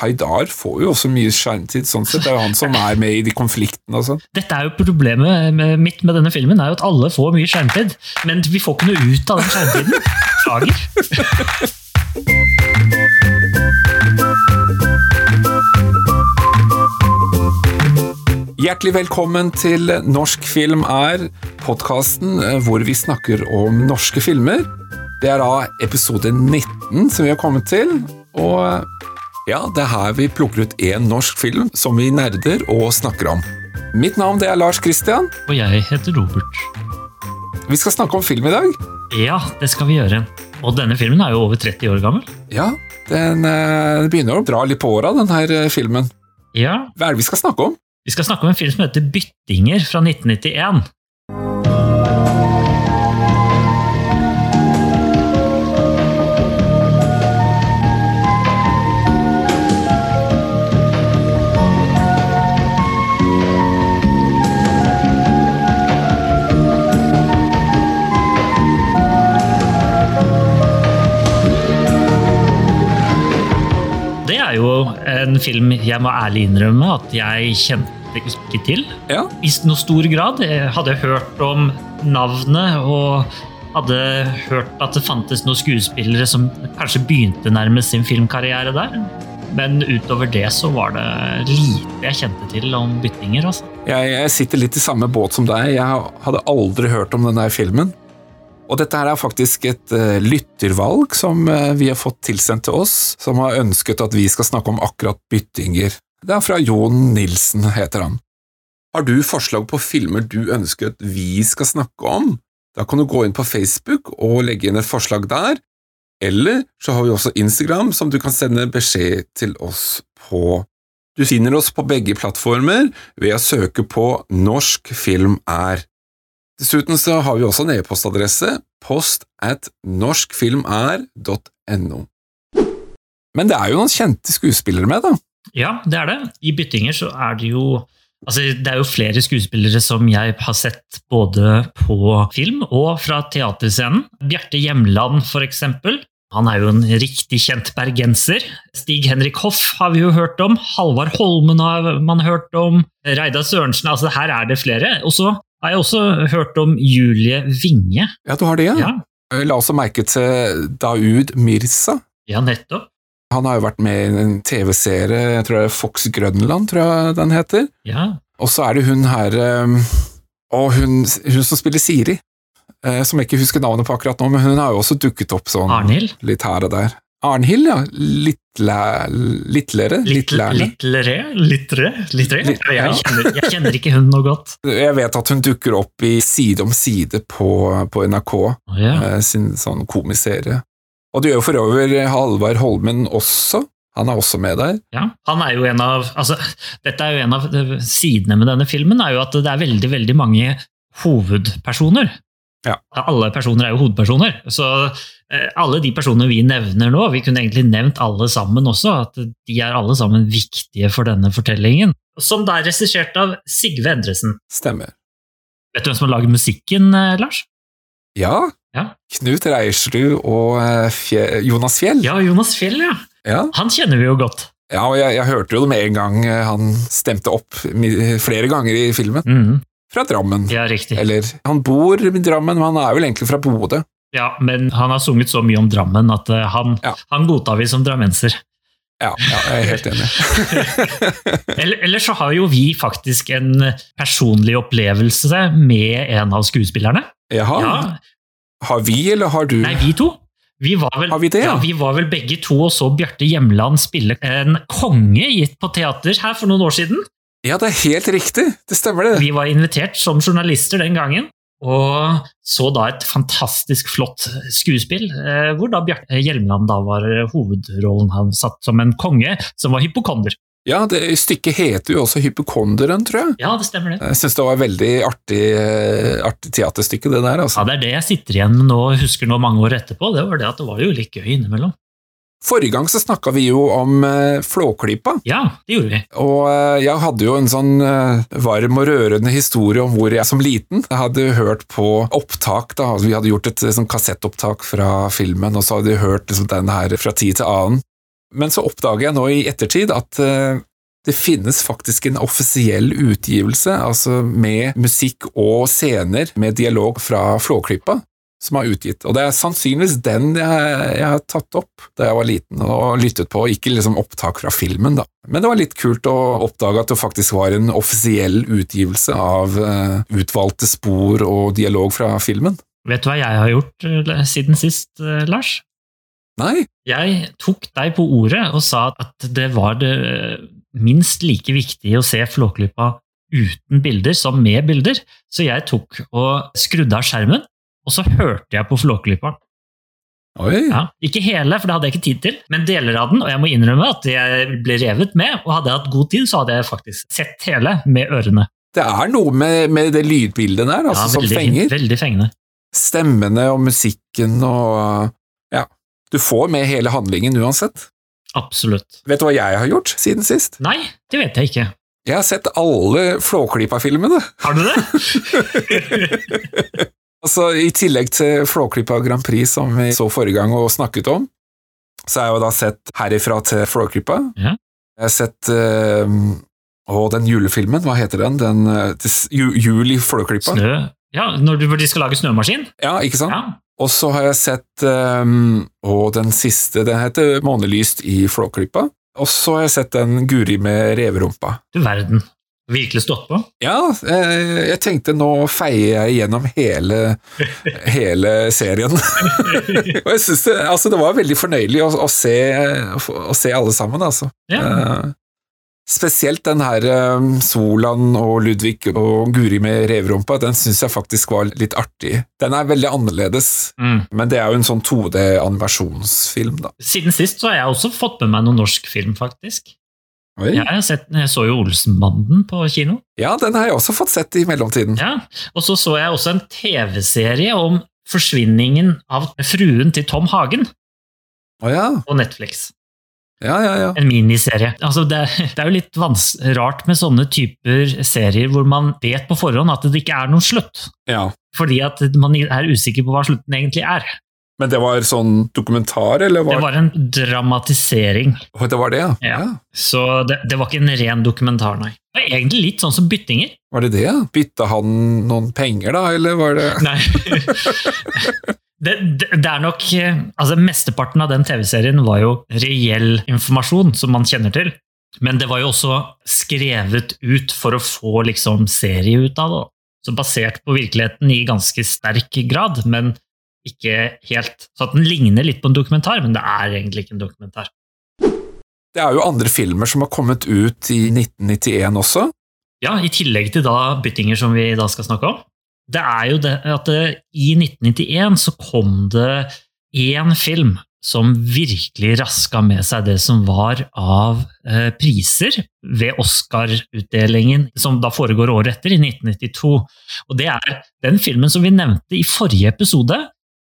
Haidar får jo også mye skjermtid, sånn sett. Det er jo han som er med i de konfliktene og sånn. Dette er jo Problemet mitt med denne filmen er jo at alle får mye skjermtid, men vi får ikke noe ut av den skjermtiden. Beklager. Hjertelig velkommen til Norsk film er, podkasten hvor vi snakker om norske filmer. Det er da episode 19 som vi har kommet til, og ja, det er her vi plukker ut én norsk film som vi nerder og snakker om. Mitt navn det er Lars Christian. Og jeg heter Robert. Vi skal snakke om film i dag. Ja, det skal vi gjøre. Og denne filmen er jo over 30 år gammel. Ja, den, eh, den begynner å dra litt på åra, den her eh, filmen. Ja, Hva er det vi skal snakke om? Vi skal snakke om en film som heter Byttinger fra 1991. er jo en film jeg må ærlig innrømme at jeg kjente ikke til Ja, i noe stor grad. Jeg hadde hørt om navnet og hadde hørt at det fantes noen skuespillere som kanskje begynte nærmest sin filmkarriere der. Men utover det så var det lite jeg kjente til om byttinger. altså. jeg, jeg sitter litt i samme båt som deg. Jeg hadde aldri hørt om denne filmen. Og dette her er faktisk et eh, lyttervalg som eh, vi har fått tilsendt til oss, som har ønsket at vi skal snakke om akkurat byttinger. Det er fra Jon Nilsen, heter han. Har du forslag på filmer du ønsker at vi skal snakke om? Da kan du gå inn på Facebook og legge inn et forslag der, eller så har vi også Instagram som du kan sende beskjed til oss på. Du finner oss på begge plattformer ved å søke på Norsk film er. Dessuten så har vi også en e-postadresse, post at norskfilmer.no. Men det er jo noen kjente skuespillere med, da. Ja, det er det. I byttinger så er det jo Altså, det er jo flere skuespillere som jeg har sett både på film og fra teaterscenen. Bjarte Hjemland, for eksempel. Han er jo en riktig kjent bergenser. Stig-Henrik Hoff har vi jo hørt om. Halvard Holmen har man hørt om. Reidar Sørensen. Altså, her er det flere. Og så har også hørt om Julie Vinge. Ja, du har det, ja. Ja, La også merke til Daoud Mirza. ja nettopp. Han har jo vært med i en TV-serie, jeg tror det er Fox Grønland, tror jeg den heter. Ja, Og så er det hun her um, Og hun, hun som spiller Siri, eh, som jeg ikke husker navnet på akkurat nå, men hun har jo også dukket opp sånn Arnil? litt her og der. Arnhild, ja. Little, littlere? Littlere? Littlere? Littere? Littere? Litt- Jeg, kjenner, jeg kjenner ikke hun noe godt. Jeg vet at hun dukker opp i Side om side på, på NRK, oh, eh, sin sånn komiserie. Og det gjør for over Halvard Holmen også. Han er også med der. Ja, han er jo en av, altså, Dette er jo en av sidene med denne filmen, er jo at det er veldig veldig mange hovedpersoner. Ja. Alle personer er jo hovedpersoner, så eh, alle de personene vi nevner nå, vi kunne egentlig nevnt alle sammen også, at de er alle sammen viktige for denne fortellingen. Som da er regissert av Sigve Endresen. Stemmer. Vet du hvem som har laget musikken, eh, Lars? Ja. Ja. Knut Reiersrud og eh, Fje Jonas Fjell. Ja, Jonas Fjell, ja. Ja. Han kjenner vi jo godt. Ja, og jeg, jeg hørte jo det med en gang han stemte opp flere ganger i filmen. Mhm. Fra Drammen. Ja, riktig. Eller han bor i Drammen, men han er vel egentlig fra Bodø. Ja, men han har sunget så mye om Drammen at eh, han, Ja. han godtar vi som drammenser. Ja, ja jeg er helt enig. Ellers eller så har jo vi faktisk en personlig opplevelse med en av skuespillerne. Jaha. Ja, Har vi, eller har du? Nei, vi to. Vi var, vel, Har vi det, ja? ja, vi var vel begge to og så Bjarte Hjemland spille en konge gitt på teater her for noen år siden. Ja, det er helt riktig. Det stemmer, det. Vi var invitert som journalister den gangen, og så da et fantastisk flott skuespill, eh, hvor da Bjarte Hjelmeland da var hovedrollen. Han satt som en konge som var hypokonder. Ja, det Stykket heter jo også Hypokonderen, tror jeg. Ja, det stemmer det. Jeg syns det var et veldig artig, eh, artig teaterstykke, det der. Ja, altså. Det er det jeg sitter igjen med nå og husker nå mange år etterpå. Det var det at det var jo litt gøy innimellom. Forrige gang så snakka vi jo om eh, Flåklypa. Ja, det gjorde vi. Og eh, jeg hadde jo en sånn eh, varm og rørende historie om hvor jeg som liten hadde hørt på opptak. da, altså Vi hadde gjort et sånn kassettopptak fra filmen, og så hadde jeg hørt liksom, den her fra tid til annen. Men så oppdager jeg nå i ettertid at uh, det finnes faktisk en offisiell utgivelse, altså med musikk og scener med dialog fra Flåklypa, som er utgitt. Og det er sannsynligvis den jeg, jeg har tatt opp da jeg var liten og lyttet på, ikke liksom opptak fra filmen, da. Men det var litt kult å oppdage at det faktisk var en offisiell utgivelse av uh, utvalgte spor og dialog fra filmen. Vet du hva jeg har gjort uh, siden sist, uh, Lars? Nei. Jeg tok deg på ordet og sa at det var det minst like viktig å se Flåklypa uten bilder som med bilder, så jeg tok og skrudde av skjermen og så hørte jeg på Flåklypa. Ja, ikke hele, for det hadde jeg ikke tid til, men deler av den. Og jeg må innrømme at jeg ble revet med, og hadde jeg hatt god tid, så hadde jeg faktisk sett hele med ørene. Det er noe med, med det lydbildet der altså, ja, veldig, som fenger. Veldig fengende. Stemmene og musikken og Ja. Du får med hele handlingen uansett. Absolutt. Vet du hva jeg har gjort siden sist? Nei, det vet jeg ikke. Jeg har sett alle Flåklypa-filmene. Har du det? Altså, I tillegg til Flåklypa Grand Prix, som vi så forrige gang og snakket om, så har jeg jo da sett Herifra til Flåklypa. Ja. Jeg har sett uh, Og den julefilmen, hva heter den? den uh, Jul i Flåklypa. Snø? Ja, når de skal lage snømaskin? Ja, ikke sant? Ja. Og så har jeg sett um, Og den siste, den heter Månelyst i Flåklypa. Og så har jeg sett den Guri med reverumpa. Du verden virkelig stått på? Ja, eh, jeg tenkte nå feier jeg gjennom hele, hele serien. og jeg synes det, altså, det var veldig fornøyelig å, å, se, å se, alle sammen, altså. Ja. Uh, spesielt den her um, Solan og Ludvig og Guri med reverumpa, den syns jeg faktisk var litt artig. Den er veldig annerledes, mm. men det er jo en sånn 2D-animasjonsfilm, da. Siden sist så har jeg også fått med meg noen norsk film, faktisk. Ja, jeg, sett, jeg, så jo Olsenbanden på kino. Ja, den har jeg også fått sett i mellomtiden. Ja, Og så så jeg også en TV-serie om forsvinningen av fruen til Tom Hagen. Oh, ja. På Netflix. Ja, ja, ja. En miniserie. Altså, det, det, er jo litt rart med sånne typer serier hvor man vet på forhånd at det ikke er noen slutt. Ja. Fordi at man er usikker på hva slutten egentlig er. Men det var sånn dokumentar, eller? Var... Det var en dramatisering. Oh, det var det, ja. ja. Så det, det, var ikke en ren dokumentar, nei. Det var egentlig litt sånn som byttinger. Var det det? ja? Bytta han noen penger, da, eller var det Nei. det, det, det, er nok Altså, mesteparten av den TV-serien var jo reell informasjon som man kjenner til. Men det var jo også skrevet ut for å få liksom serie ut av det. Så basert på virkeligheten i ganske sterk grad, men ikke helt Så at den ligner litt på en dokumentar, men det er egentlig ikke en dokumentar. Det er jo andre filmer som har kommet ut i 1991 også. Ja, i tillegg til da byttinger som vi da skal snakke om. Det er jo det at det, i 1991 så kom det én film som virkelig raska med seg det som var av eh, priser ved Oscar-utdelingen, som da foregår året etter, i 1992. Og det er den filmen som vi nevnte i forrige episode,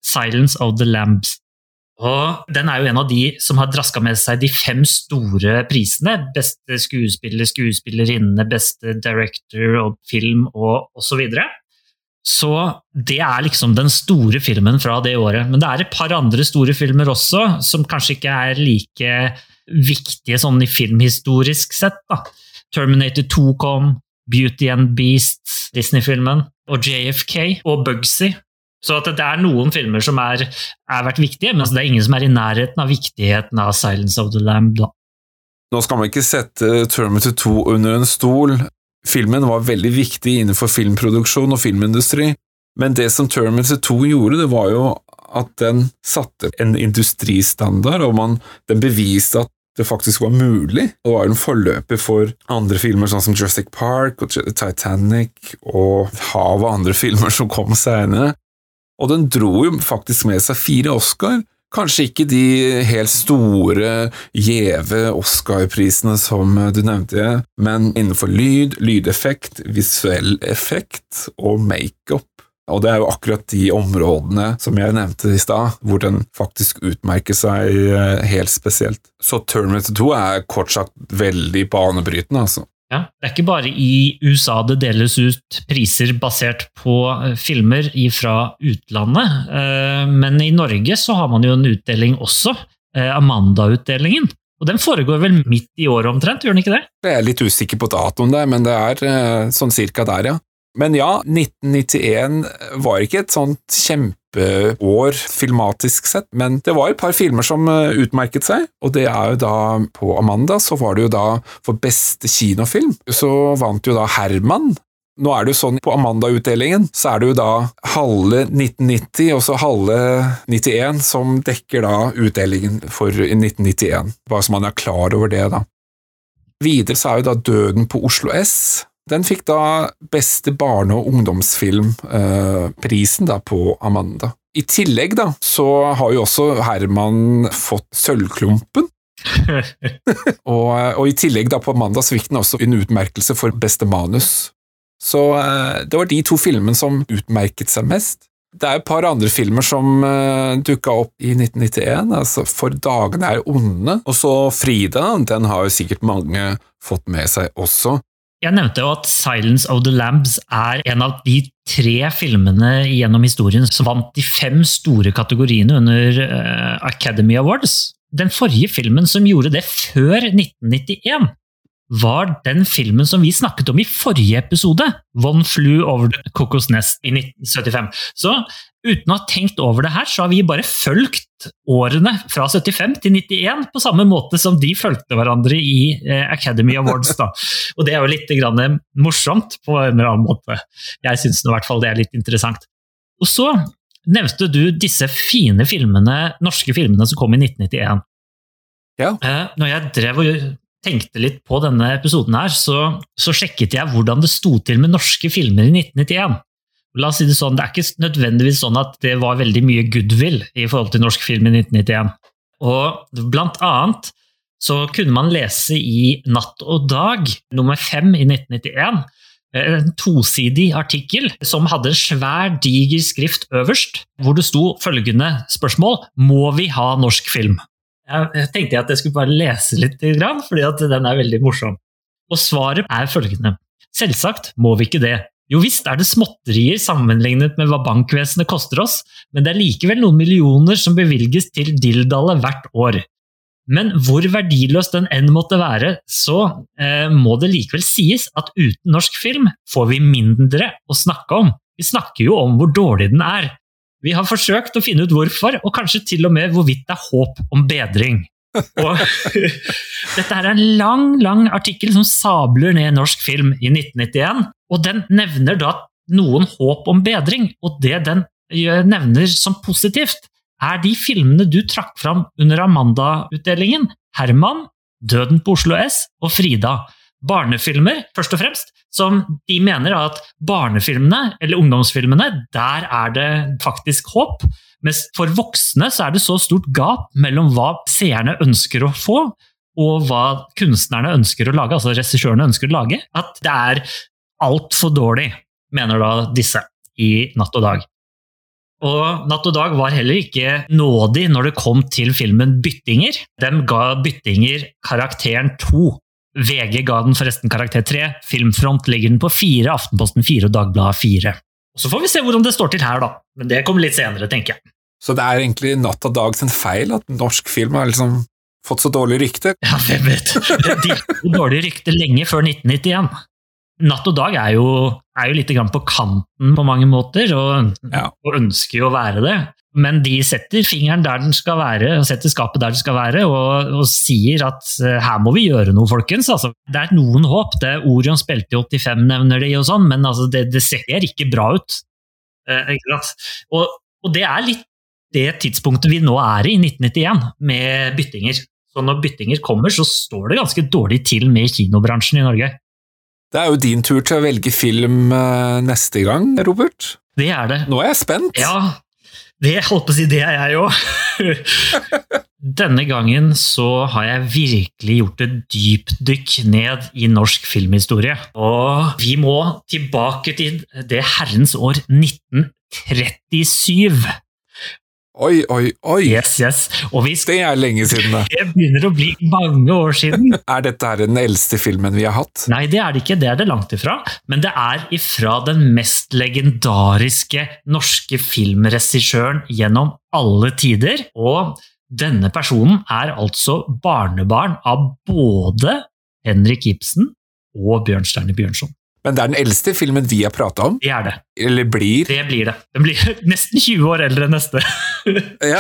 'Silence of the Lambs'. Og Den er jo en av de som har draska med seg de fem store prisene. Beste skuespiller, skuespillerinne, beste director og film og osv. Så, videre. så det er liksom den store filmen fra det året. Men det er et par andre store filmer også, som kanskje ikke er like viktige sånn i filmhistorisk sett. da. Terminator 2 kom, Beauty and Beast, Disney-filmen, og JFK og Bugsy så det er noen filmer som er vært viktige, men det er ingen som er i nærheten av viktigheten av Silence of the Lamb. Da. Nå skal man ikke sette Terminator 2 under en stol. Filmen var veldig viktig innenfor filmproduksjon og filmindustri, men det som Terminator 2 gjorde, det var jo at den satte en industristandard, og man, den beviste at det faktisk var mulig. Det var en forløper for andre filmer sånn som Jurassic Park og Titanic og hav av andre filmer som kom senere og den dro jo faktisk med seg fire Oscar. Kanskje ikke de helt store, gjeve Oscar-prisene som du nevnte, men innenfor lyd, lydeffekt, visuell effekt og makeup. Og det er jo akkurat de områdene som jeg nevnte i stad, hvor den faktisk utmerker seg eh, helt spesielt. Så Terminator 2 er kort sagt veldig banebrytende, altså. Ja, det er ikke bare i USA det deles ut priser basert på eh, filmer fra utlandet, eh, men i Norge så har man jo en utdeling også, eh, Amanda-utdelingen. Og den foregår vel midt i året omtrent, gjør den ikke det? Jeg er litt usikker på datoen der, men det er sånn cirka der, ja. Men ja, 1991 var ikke et sånt kjempeår filmatisk sett, men det var et par filmer som eh, utmerket seg, og det er jo da på Amanda så var det jo da for beste kinofilm, så vant jo da Herman nå er det jo sånn på Amanda-utdelingen, så er det jo da halve 1990 og så halve 91 som dekker da utdelingen for 1991, bare så man er klar over det, da. Videre så er jo da Døden på Oslo S. Den fikk da beste barne- og ungdomsfilmprisen eh, på Amanda. I tillegg da, så har jo også Herman fått Sølvklumpen, og, og, i tillegg da på mandag så fikk den også en utmerkelse for beste manus. Så eh, det var de to filmene som utmerket seg mest. Det er et par andre filmer som uh, dukka opp i 1991, altså For dagene er onde, og så Frida, den har jo sikkert mange fått med seg også. Jeg nevnte jo at Silence of the Lambs er en av de tre filmene gjennom historien som vant de fem store kategoriene under uh, Academy Awards. Den forrige filmen som gjorde det før 1991, var den filmen som vi snakket om i forrige episode, One Flew Over the Cocos Nest i 1975. Så uten å ha tenkt over det her, så har vi bare fulgt årene fra 75 til 91 på samme måte som de fulgte hverandre i eh, Academy Awards. Da. Og det er jo litt morsomt på en eller annen måte. Jeg syns i hvert fall det er litt interessant. Og så nevnte du disse fine filmene, norske filmene som kom i 1991. Ja. Eh, når jeg drev og tenkte litt på denne episoden, her, så, så, sjekket jeg hvordan det sto til med norske filmer i 1991. La oss si Det sånn, det er ikke nødvendigvis sånn at det var veldig mye goodwill i forhold til norsk film i 1991. Og Blant annet så kunne man lese i Natt og dag nummer fem i 1991 en tosidig artikkel som hadde en svær, diger skrift øverst, hvor det sto følgende spørsmål Må vi ha norsk film? Jeg tenkte at jeg skulle bare lese litt, fordi den er veldig morsom. Og svaret er følgende. Selvsagt må vi ikke det. Jo visst er det småtterier sammenlignet med hva bankvesenet koster oss, men det er likevel noen millioner som bevilges til Dildale hvert år. Men hvor verdiløs den enn måtte være, så eh, må det likevel sies at uten norsk film får vi mindre å snakke om. Vi snakker jo om hvor dårlig den er, vi har forsøkt å finne ut hvorfor, og kanskje til og med hvorvidt det er håp om bedring. Og, dette er en lang, lang artikkel som sabler ned norsk film i 1991, og den nevner da noen håp om bedring, og det den nevner som positivt, er de filmene du trakk fram under Amanda-utdelingen. Herman, Døden på Oslo S og Frida barnefilmer, først og fremst, som de mener at barnefilmene, eller ungdomsfilmene, der er det faktisk håp. Mens for voksne så er det så stort gap mellom hva seerne ønsker å få, og hva kunstnerne ønsker å lage, altså regissørene ønsker å lage, at det er altfor dårlig, mener da disse i Natt og Dag. Og Natt og Dag var heller ikke nådig når det kom til filmen Byttinger. De ga Byttinger karakteren to. VG ga den forresten karakter 3, Filmfront legger den på 4, Aftenposten 4 og Dagbladet 4. Så får vi se hvordan det står til her, da. Men det kommer litt senere, tenker jeg. Så det er egentlig Natt og Dag sin feil at norsk film har liksom fått så dårlig rykte? Ja, hvem vet. De hadde dårlig rykte lenge før 1991. Natt og Dag er jo, er jo litt på kanten på mange måter, og, ja. og ønsker jo å være det. Men de setter fingeren der den skal være, og setter skapet der det skal være, og, og sier at uh, her må vi gjøre noe, folkens. Altså, det er noen håp. Det er Orion spilte i 85, nevner de, og sånn, men altså, det, det, ser ikke bra ut. Uh, og, og, det er litt det tidspunktet vi nå er i, 1991, med byttinger. Så når byttinger kommer, så står det ganske dårlig til med kinobransjen i Norge. Det er jo din tur til å velge film uh, neste gang, Robert. Det er det. Nå er jeg spent. Ja, det holdt på å si, det er jeg òg. Denne gangen så har jeg virkelig gjort et dypdykk ned i norsk filmhistorie. Og vi må tilbake til det herrens år 1937. Oi, oi, oi! Yes, yes. Vi, det er lenge siden, det. Det begynner å bli mange år siden. er dette her den eldste filmen vi har hatt? Nei, det er det ikke. Det er det langt ifra. Men det er ifra den mest legendariske norske filmregissøren gjennom alle tider. Og Denne personen er altså barnebarn av både Henrik Ibsen og Bjørnstjerne Bjørnson. Men det er den eldste filmen vi har prata om? Det er det. Eller blir? Det blir det. Den blir nesten 20 år eldre enn neste. ja.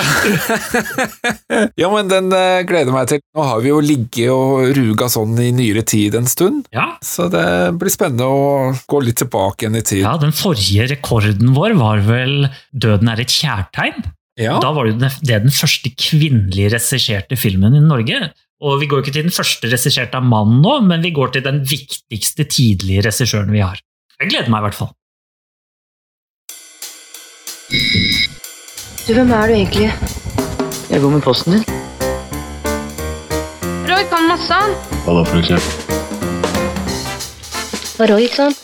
ja, men den uh, gleder meg til. Nå har vi jo ligget og ruga sånn i nyere tid en stund, ja. så det blir spennende å gå litt tilbake igjen i tid. Ja, Den forrige rekorden vår var vel 'Døden er et kjærtegn'. Ja. Da var det den første kvinnelig regisserte filmen i Norge. Og vi går ikke til den første regisserte av mannen nå, men vi går til den viktigste tidlige regissøren vi har. Jeg gleder meg i hvert fall. Du, hvem er du egentlig? Jeg går med posten din. Roy kan masse, han. Hva da, for eksempel? Var Roy, ikke sant?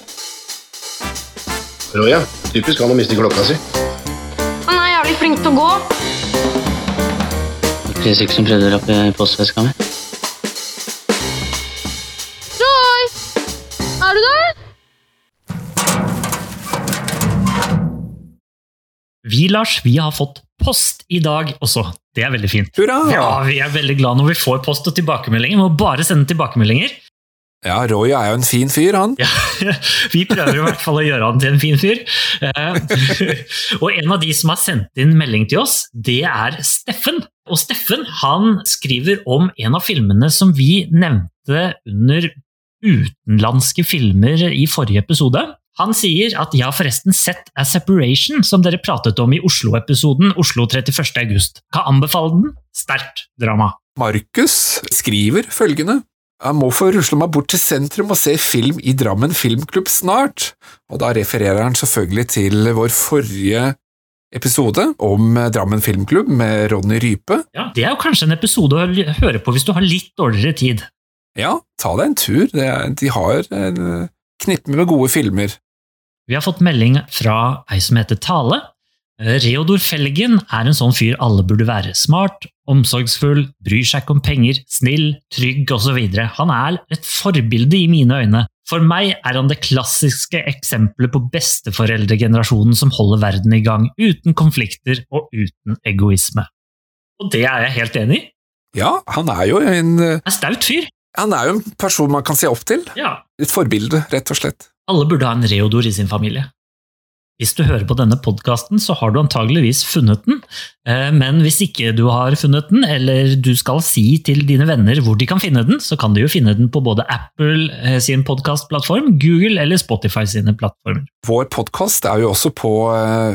Roy, ja. Typisk han å miste klokka si. Han er jævlig flink til å gå. Tre stykker som prøvde å rappe postveska mi. Roy! Er du der? Vi, Lars, vi har fått post i dag også. Det er veldig fint. Hurra! Ja, Vi er veldig glad når vi får post og tilbakemeldinger. Vi må bare sende tilbakemeldinger. Ja, Roy er jo en fin fyr, han. Ja, vi prøver i hvert fall å gjøre han til en fin fyr. Eh, og en av de som har sendt inn melding til oss, det er Steffen. Og Steffen han skriver om en av filmene som vi nevnte under utenlandske filmer i forrige episode. Han sier at 'jeg har forresten sett A Separation', som dere pratet om i Oslo-episoden Oslo 31. august. Kan anbefale den. Sterkt drama. Markus skriver følgende jeg må få rusle meg bort til sentrum og se film i Drammen Filmklubb snart, og da refererer han selvfølgelig til vår forrige episode om Drammen Filmklubb med Ronny Rype. Ja, Det er jo kanskje en episode å høre på hvis du har litt dårligere tid. Ja, ta deg en tur, de har en knippe med gode filmer. Vi har fått melding fra ei som heter Tale. Reodor Felgen er en sånn fyr alle burde være. Smart, omsorgsfull, bryr seg ikke om penger, snill, trygg osv. Han er et forbilde i mine øyne. For meg er han det klassiske eksempelet på besteforeldregenerasjonen som holder verden i gang, uten konflikter og uten egoisme. Og det er jeg helt enig i. Ja, han er jo en En staut fyr. Han er jo en person man kan se opp til. Ja. Et forbilde, rett og slett. Alle burde ha en Reodor i sin familie. Hvis du hører på denne podkasten, så har du antageligvis funnet den. Men hvis ikke du har funnet den, eller du skal si til dine venner hvor de kan finne den, så kan du jo finne den på både Apple sin podkastplattform, Google eller Spotify sine plattformer. Vår podkast er jo også på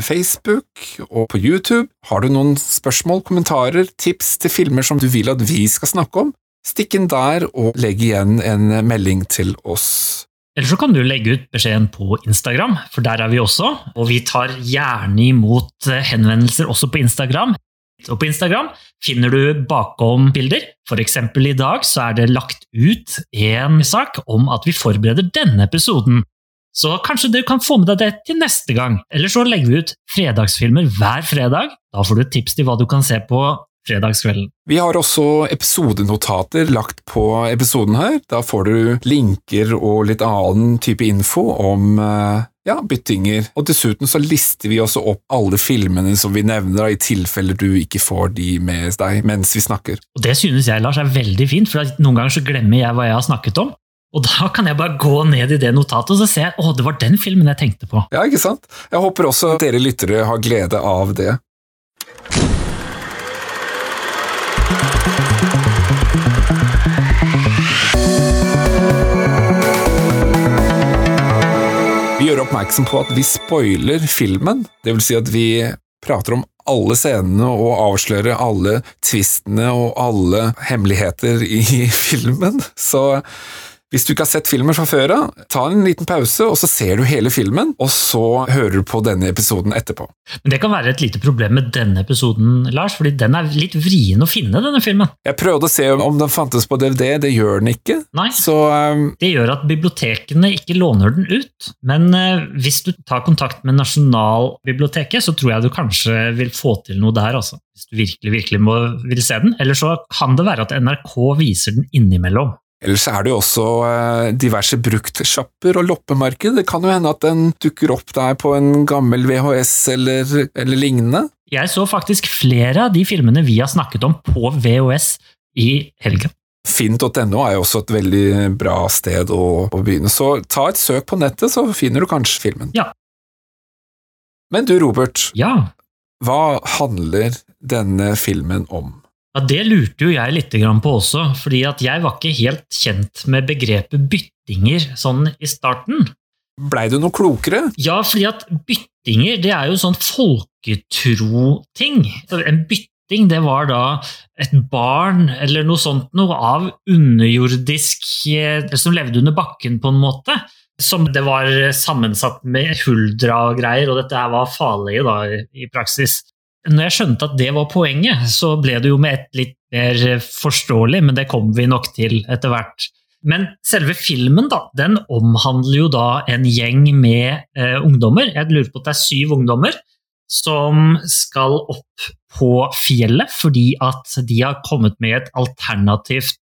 Facebook og på YouTube. Har du noen spørsmål, kommentarer, tips til filmer som du vil at vi skal snakke om, stikk inn der og legg igjen en melding til oss. Eller så kan du legge ut beskjeden på Instagram, for der er vi også. Og vi tar gjerne imot henvendelser også på Instagram. Og på Instagram finner du bakom bilder. Eksempel i dag så er det lagt ut en sak om at vi forbereder denne episoden. Så kanskje du kan få med deg det til neste gang. Eller så legger vi ut fredagsfilmer hver fredag. Da får du et tips til hva du kan se på fredagskvelden. Vi har også episodenotater lagt på episoden her. Da får du linker og litt annen type info om ja, byttinger. Og dessuten så lister vi også opp alle filmene som vi nevner, i tilfeller du ikke får de med deg mens vi snakker. Og Det synes jeg Lars, er veldig fint, for noen ganger så glemmer jeg hva jeg har snakket om. Og da kan jeg bare gå ned i det notatet og så se at det var den filmen jeg tenkte på. Ja, ikke sant? Jeg håper også dere lyttere har glede av det. Vi gjør oppmerksom på at vi spoiler filmen, det vil si at vi prater om alle scenene og avslører alle tvistene og alle hemmeligheter i filmen. Så hvis du ikke har sett filmen fra før av, ta en liten pause, og så ser du hele filmen, og så hører du på denne episoden etterpå. Men det kan være et lite problem med denne episoden, Lars, fordi den er litt vrien å finne, denne filmen. Jeg prøvde å se om den fantes på DVD, det gjør den ikke. Nei. Så um, Det gjør at bibliotekene ikke låner den ut. Men uh, hvis du tar kontakt med Nasjonalbiblioteket, så tror jeg du kanskje vil få til noe der, altså. Hvis du virkelig, virkelig må, vil se den. Eller så kan det være at NRK viser den innimellom. Ellers er det jo også eh, diverse bruktsjapper og loppemarked. Det kan jo hende at den dukker opp der på en gammel VHS eller, eller lignende. Jeg så faktisk flere av de filmene vi har snakket om på VHS i helgen. Finn.no er jo også et veldig bra sted å, å begynne, så ta et søk på nettet, så finner du kanskje filmen. Ja. Men du, Robert, Ja, hva handler denne filmen om? Ja, Det lurte jo jeg litt på også, fordi at jeg var ikke helt kjent med begrepet byttinger sånn i starten. Blei du noe klokere? Ja, fordi at byttinger det er jo sånn folketro-ting. En bytting det var da et barn eller noe sånt noe av underjordisk eh, Som levde under bakken, på en måte. Som det var sammensatt med huldra og greier, og dette her var farlige da, i praksis. Når jeg skjønte at det var poenget, så ble det jo med ett litt mer forståelig, men det kommer vi nok til etter hvert. Men selve filmen da, den omhandler jo da en gjeng med eh, ungdommer. Jeg lurer på at det er syv ungdommer som skal opp på fjellet fordi at de har kommet med et alternativt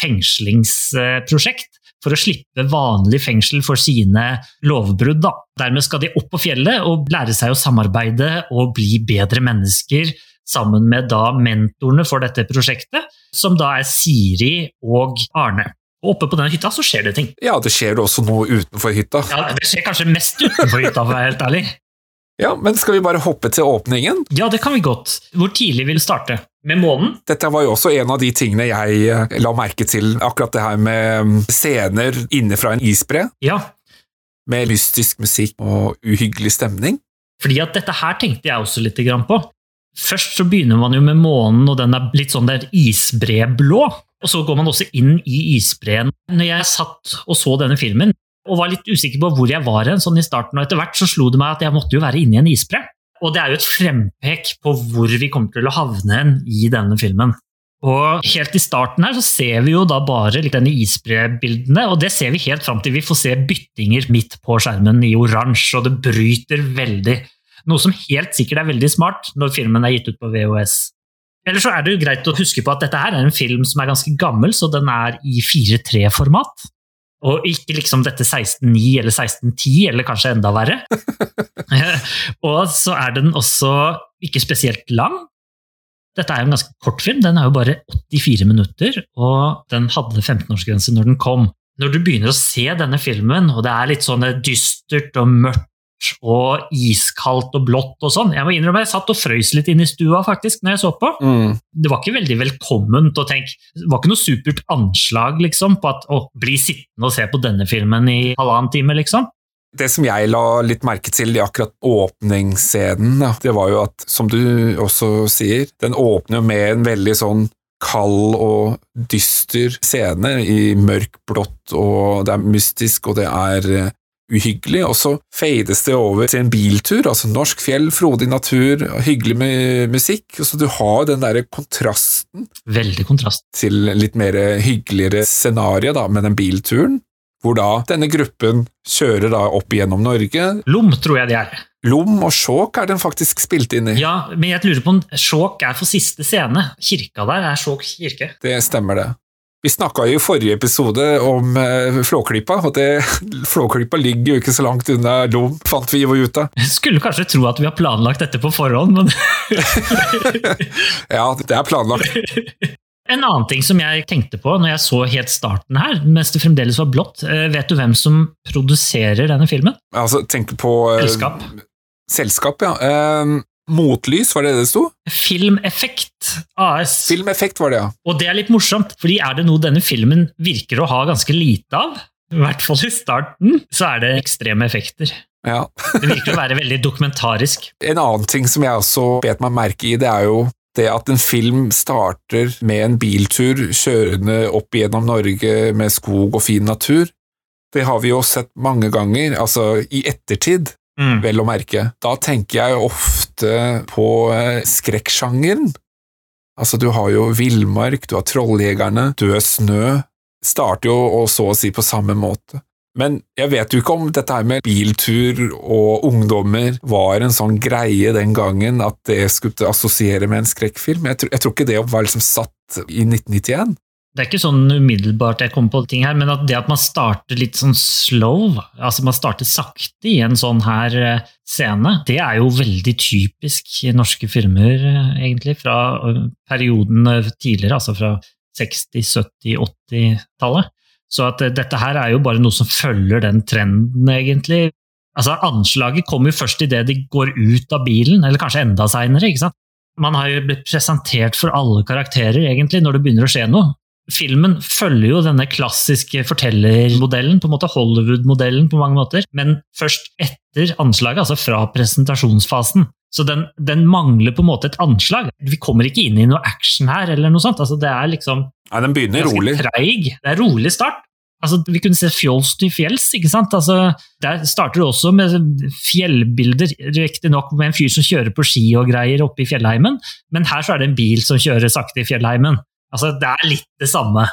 fengslingsprosjekt for å slippe vanlig fengsel for sine lovbrudd. Da. Dermed skal de opp på fjellet og lære seg å samarbeide og bli bedre mennesker sammen med da mentorene for dette prosjektet, som da er Siri og Arne. Og oppe på den hytta så skjer det ting. Ja, det skjer også noe utenfor hytta. Ja, Det skjer kanskje mest utenfor hytta, for å være helt ærlig. Ja, men skal vi bare hoppe til åpningen? Ja, det kan vi godt. Hvor tidlig vil du starte? Med månen? Dette var jo også en av de tingene jeg eh, la merke til, akkurat det her med mm, scener inne fra en isbre, Ja, med mystisk musikk og uhyggelig stemning. fordi at dette her tenkte jeg også litt på. Først så begynner man jo med månen, og den er litt sånn der isbreblå. Og så går man også inn i isbreen. Når jeg satt og så denne filmen, og var litt usikker på hvor jeg var hen, sånn i starten, og etter hvert så slo det meg at jeg måtte jo være inne i en isbre. Og det er jo et frempek på hvor vi kommer til å havne hen i denne filmen. Og helt i starten her så ser vi jo da bare litt denne isbrebildene, og det ser vi helt fram til vi får se byttinger midt på skjermen i oransje, og det bryter veldig. Noe som helt sikkert er veldig smart når filmen er gitt ut på VHS. Eller så er det jo greit å huske på at dette her er en film som er ganske gammel, så den er i 4.3-format. Og ikke liksom dette 16.9 eller 16.10, eller kanskje enda verre. og så er den også ikke spesielt lang. Dette er jo en ganske kort film, den er jo bare 84 minutter, og den hadde 15-årsgrense når den kom. Når du begynner å se denne filmen, og det er litt sånn dystert og mørkt og iskaldt og blått og sånn Jeg må innrømme jeg satt og frøys litt inn i stua faktisk når jeg så på. Mm. Det var ikke veldig velkomment å tenke Det var ikke noe supert anslag liksom, på at å, bli sittende og se på denne filmen i halvannen time, liksom. Det som jeg la litt merke til i akkurat åpningsscenen, det var jo at, som du også sier, den åpner med en veldig sånn kald og dyster scene i mørkblått, og det er mystisk, og det er eh, uhyggelig, og så fades det over til en biltur, altså norsk fjell, frodig natur, hyggelig med musikk, og så du har den derre kontrasten Veldig kontrast. til litt mer hyggeligere scenario da, med den bilturen, hvor da denne gruppen kjører da opp gjennom Norge. Lom, tror jeg de er. Lom og Skjåk er den faktisk spilt inn i. Ja, men jeg lurer på om Skjåk er for siste scene. Kirka der er Skjåk kirke. Det stemmer det. Vi snakka i forrige episode om eh, Flåklypa, og det, Flåklypa ligger jo ikke så langt unna Lom, fant vi jo ut av. Skulle kanskje tro at vi har planlagt dette på forhånd, men Ja, det er planlagt. En annen ting som jeg tenkte på når jeg så helt starten her, mens det fremdeles var blått, eh, vet du hvem som produserer denne filmen? Altså, tenk på eh, Selskap. Selskap, ja. Motlys, var det det sto? Filmeffekt AS. Filmeffekt var det, ja. Og det er litt morsomt, fordi er det noe denne filmen virker å ha ganske lite av, i hvert fall i starten, så er det ekstreme effekter. ja. Det virker å være veldig dokumentarisk. En annen ting som jeg også bet meg merke i, det er jo det at en film starter med en biltur kjørende opp gjennom Norge med skog og fin natur. Det har vi jo sett mange ganger, altså i ettertid, Mm. vel å merke. Da tenker jeg ofte på eh, skrekksjangeren. Altså, du har jo Villmark, du har Trolljegerne, Død snø. Starter jo og så å si på samme måte. Men jeg vet jo ikke om dette her med biltur og ungdommer var en sånn greie den gangen at det skulle assosiere med en skrekkfilm. Jeg jeg tror ikke det var liksom satt i 1991. Det er ikke sånn umiddelbart jeg kommer på ting her, men at det at man starter litt sånn slow, altså man starter sakte i en sånn her eh, scene, det er jo veldig typisk i norske filmer, eh, egentlig, fra eh, perioden tidligere, altså fra 60-, 70-, 80-tallet. Så at dette her er jo bare noe som følger den trenden, egentlig. Altså Anslaget kommer jo først idet de går ut av bilen, eller kanskje enda seinere. Man har jo blitt presentert for alle karakterer, egentlig, når det begynner å skje noe. Filmen følger jo denne klassiske fortellermodellen, på en måte Hollywood-modellen på mange måter, men først etter anslaget, altså fra presentasjonsfasen. Så den, den, mangler på en måte et anslag. Vi kommer ikke inn i noe action her, eller noe sånt. Altså, det er liksom Nei, den begynner rolig. treig. Det er rolig start. Altså, vi kunne se fjols til fjells, ikke sant? Altså, der starter det også med fjellbilder, riktignok med en fyr som kjører på ski og greier oppe i fjellheimen, men her så er det en bil som kjører sakte i fjellheimen. Altså, det er litt det samme.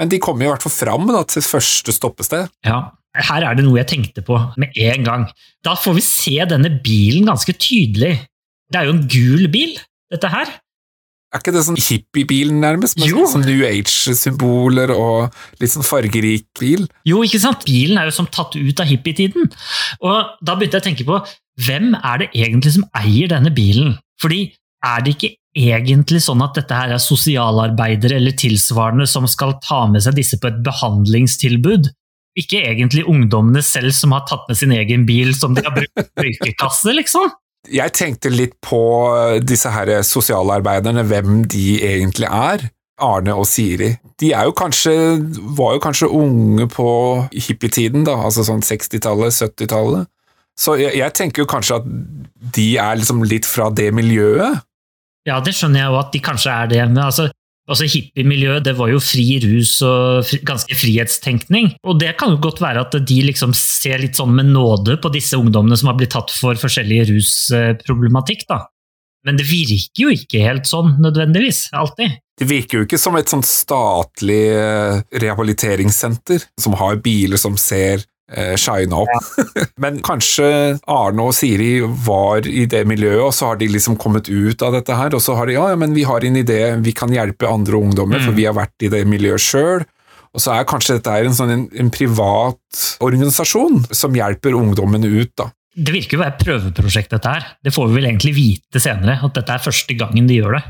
Men de kommer i hvert fall fram da, til første stoppested. Ja, her er det noe jeg tenkte på med en gang. Da får vi se denne bilen ganske tydelig. Det er jo en gul bil, dette her. Er ikke det sånn hippiebilen, nærmest, med Jo. sånn New Age-symboler og litt sånn fargerik bil? Jo, ikke sant? Bilen er jo som tatt ut av hippietiden. Og da begynte jeg å tenke på, hvem er det egentlig som eier denne bilen? Fordi er det ikke egentlig sånn at dette her er sosialarbeidere eller tilsvarende som skal ta med seg disse på et behandlingstilbud? Ikke egentlig ungdommene selv som har tatt med sin egen bil som de har brukt røykekasse, liksom? Jeg tenkte litt på disse her sosialarbeiderne, hvem de egentlig er. Arne og Siri. De jo kanskje, var jo kanskje unge på hippietiden, da, altså sånn 60-tallet, 70-tallet. Så jeg, jeg tenker jo kanskje at de er liksom litt fra det miljøet. Ja, det skjønner jeg jo at de kanskje er det, men altså, altså hippiemiljøet, det var jo fri rus og fri, ganske frihetstenkning. Og det kan jo godt være at de liksom ser litt sånn med nåde på disse ungdommene som har blitt tatt for forskjellige rusproblematikk, da. Men det virker jo ikke helt sånn nødvendigvis, alltid. Det virker jo ikke som et sånn statlig eh, rehabiliteringssenter som har biler som ser shine opp. Men kanskje Arne og Siri var i det miljøet, og så har de liksom kommet ut av dette her, og så har de ja, ja men vi har en idé, vi kan hjelpe andre ungdommer, for Mm. vi har vært i det miljøet sjøl. Og så er kanskje dette her en sånn en, en privat organisasjon som hjelper ungdommene ut, da. Det virker jo å være prøveprosjekt, dette her. Det får vi vel egentlig vite senere, at dette er første gangen de gjør det.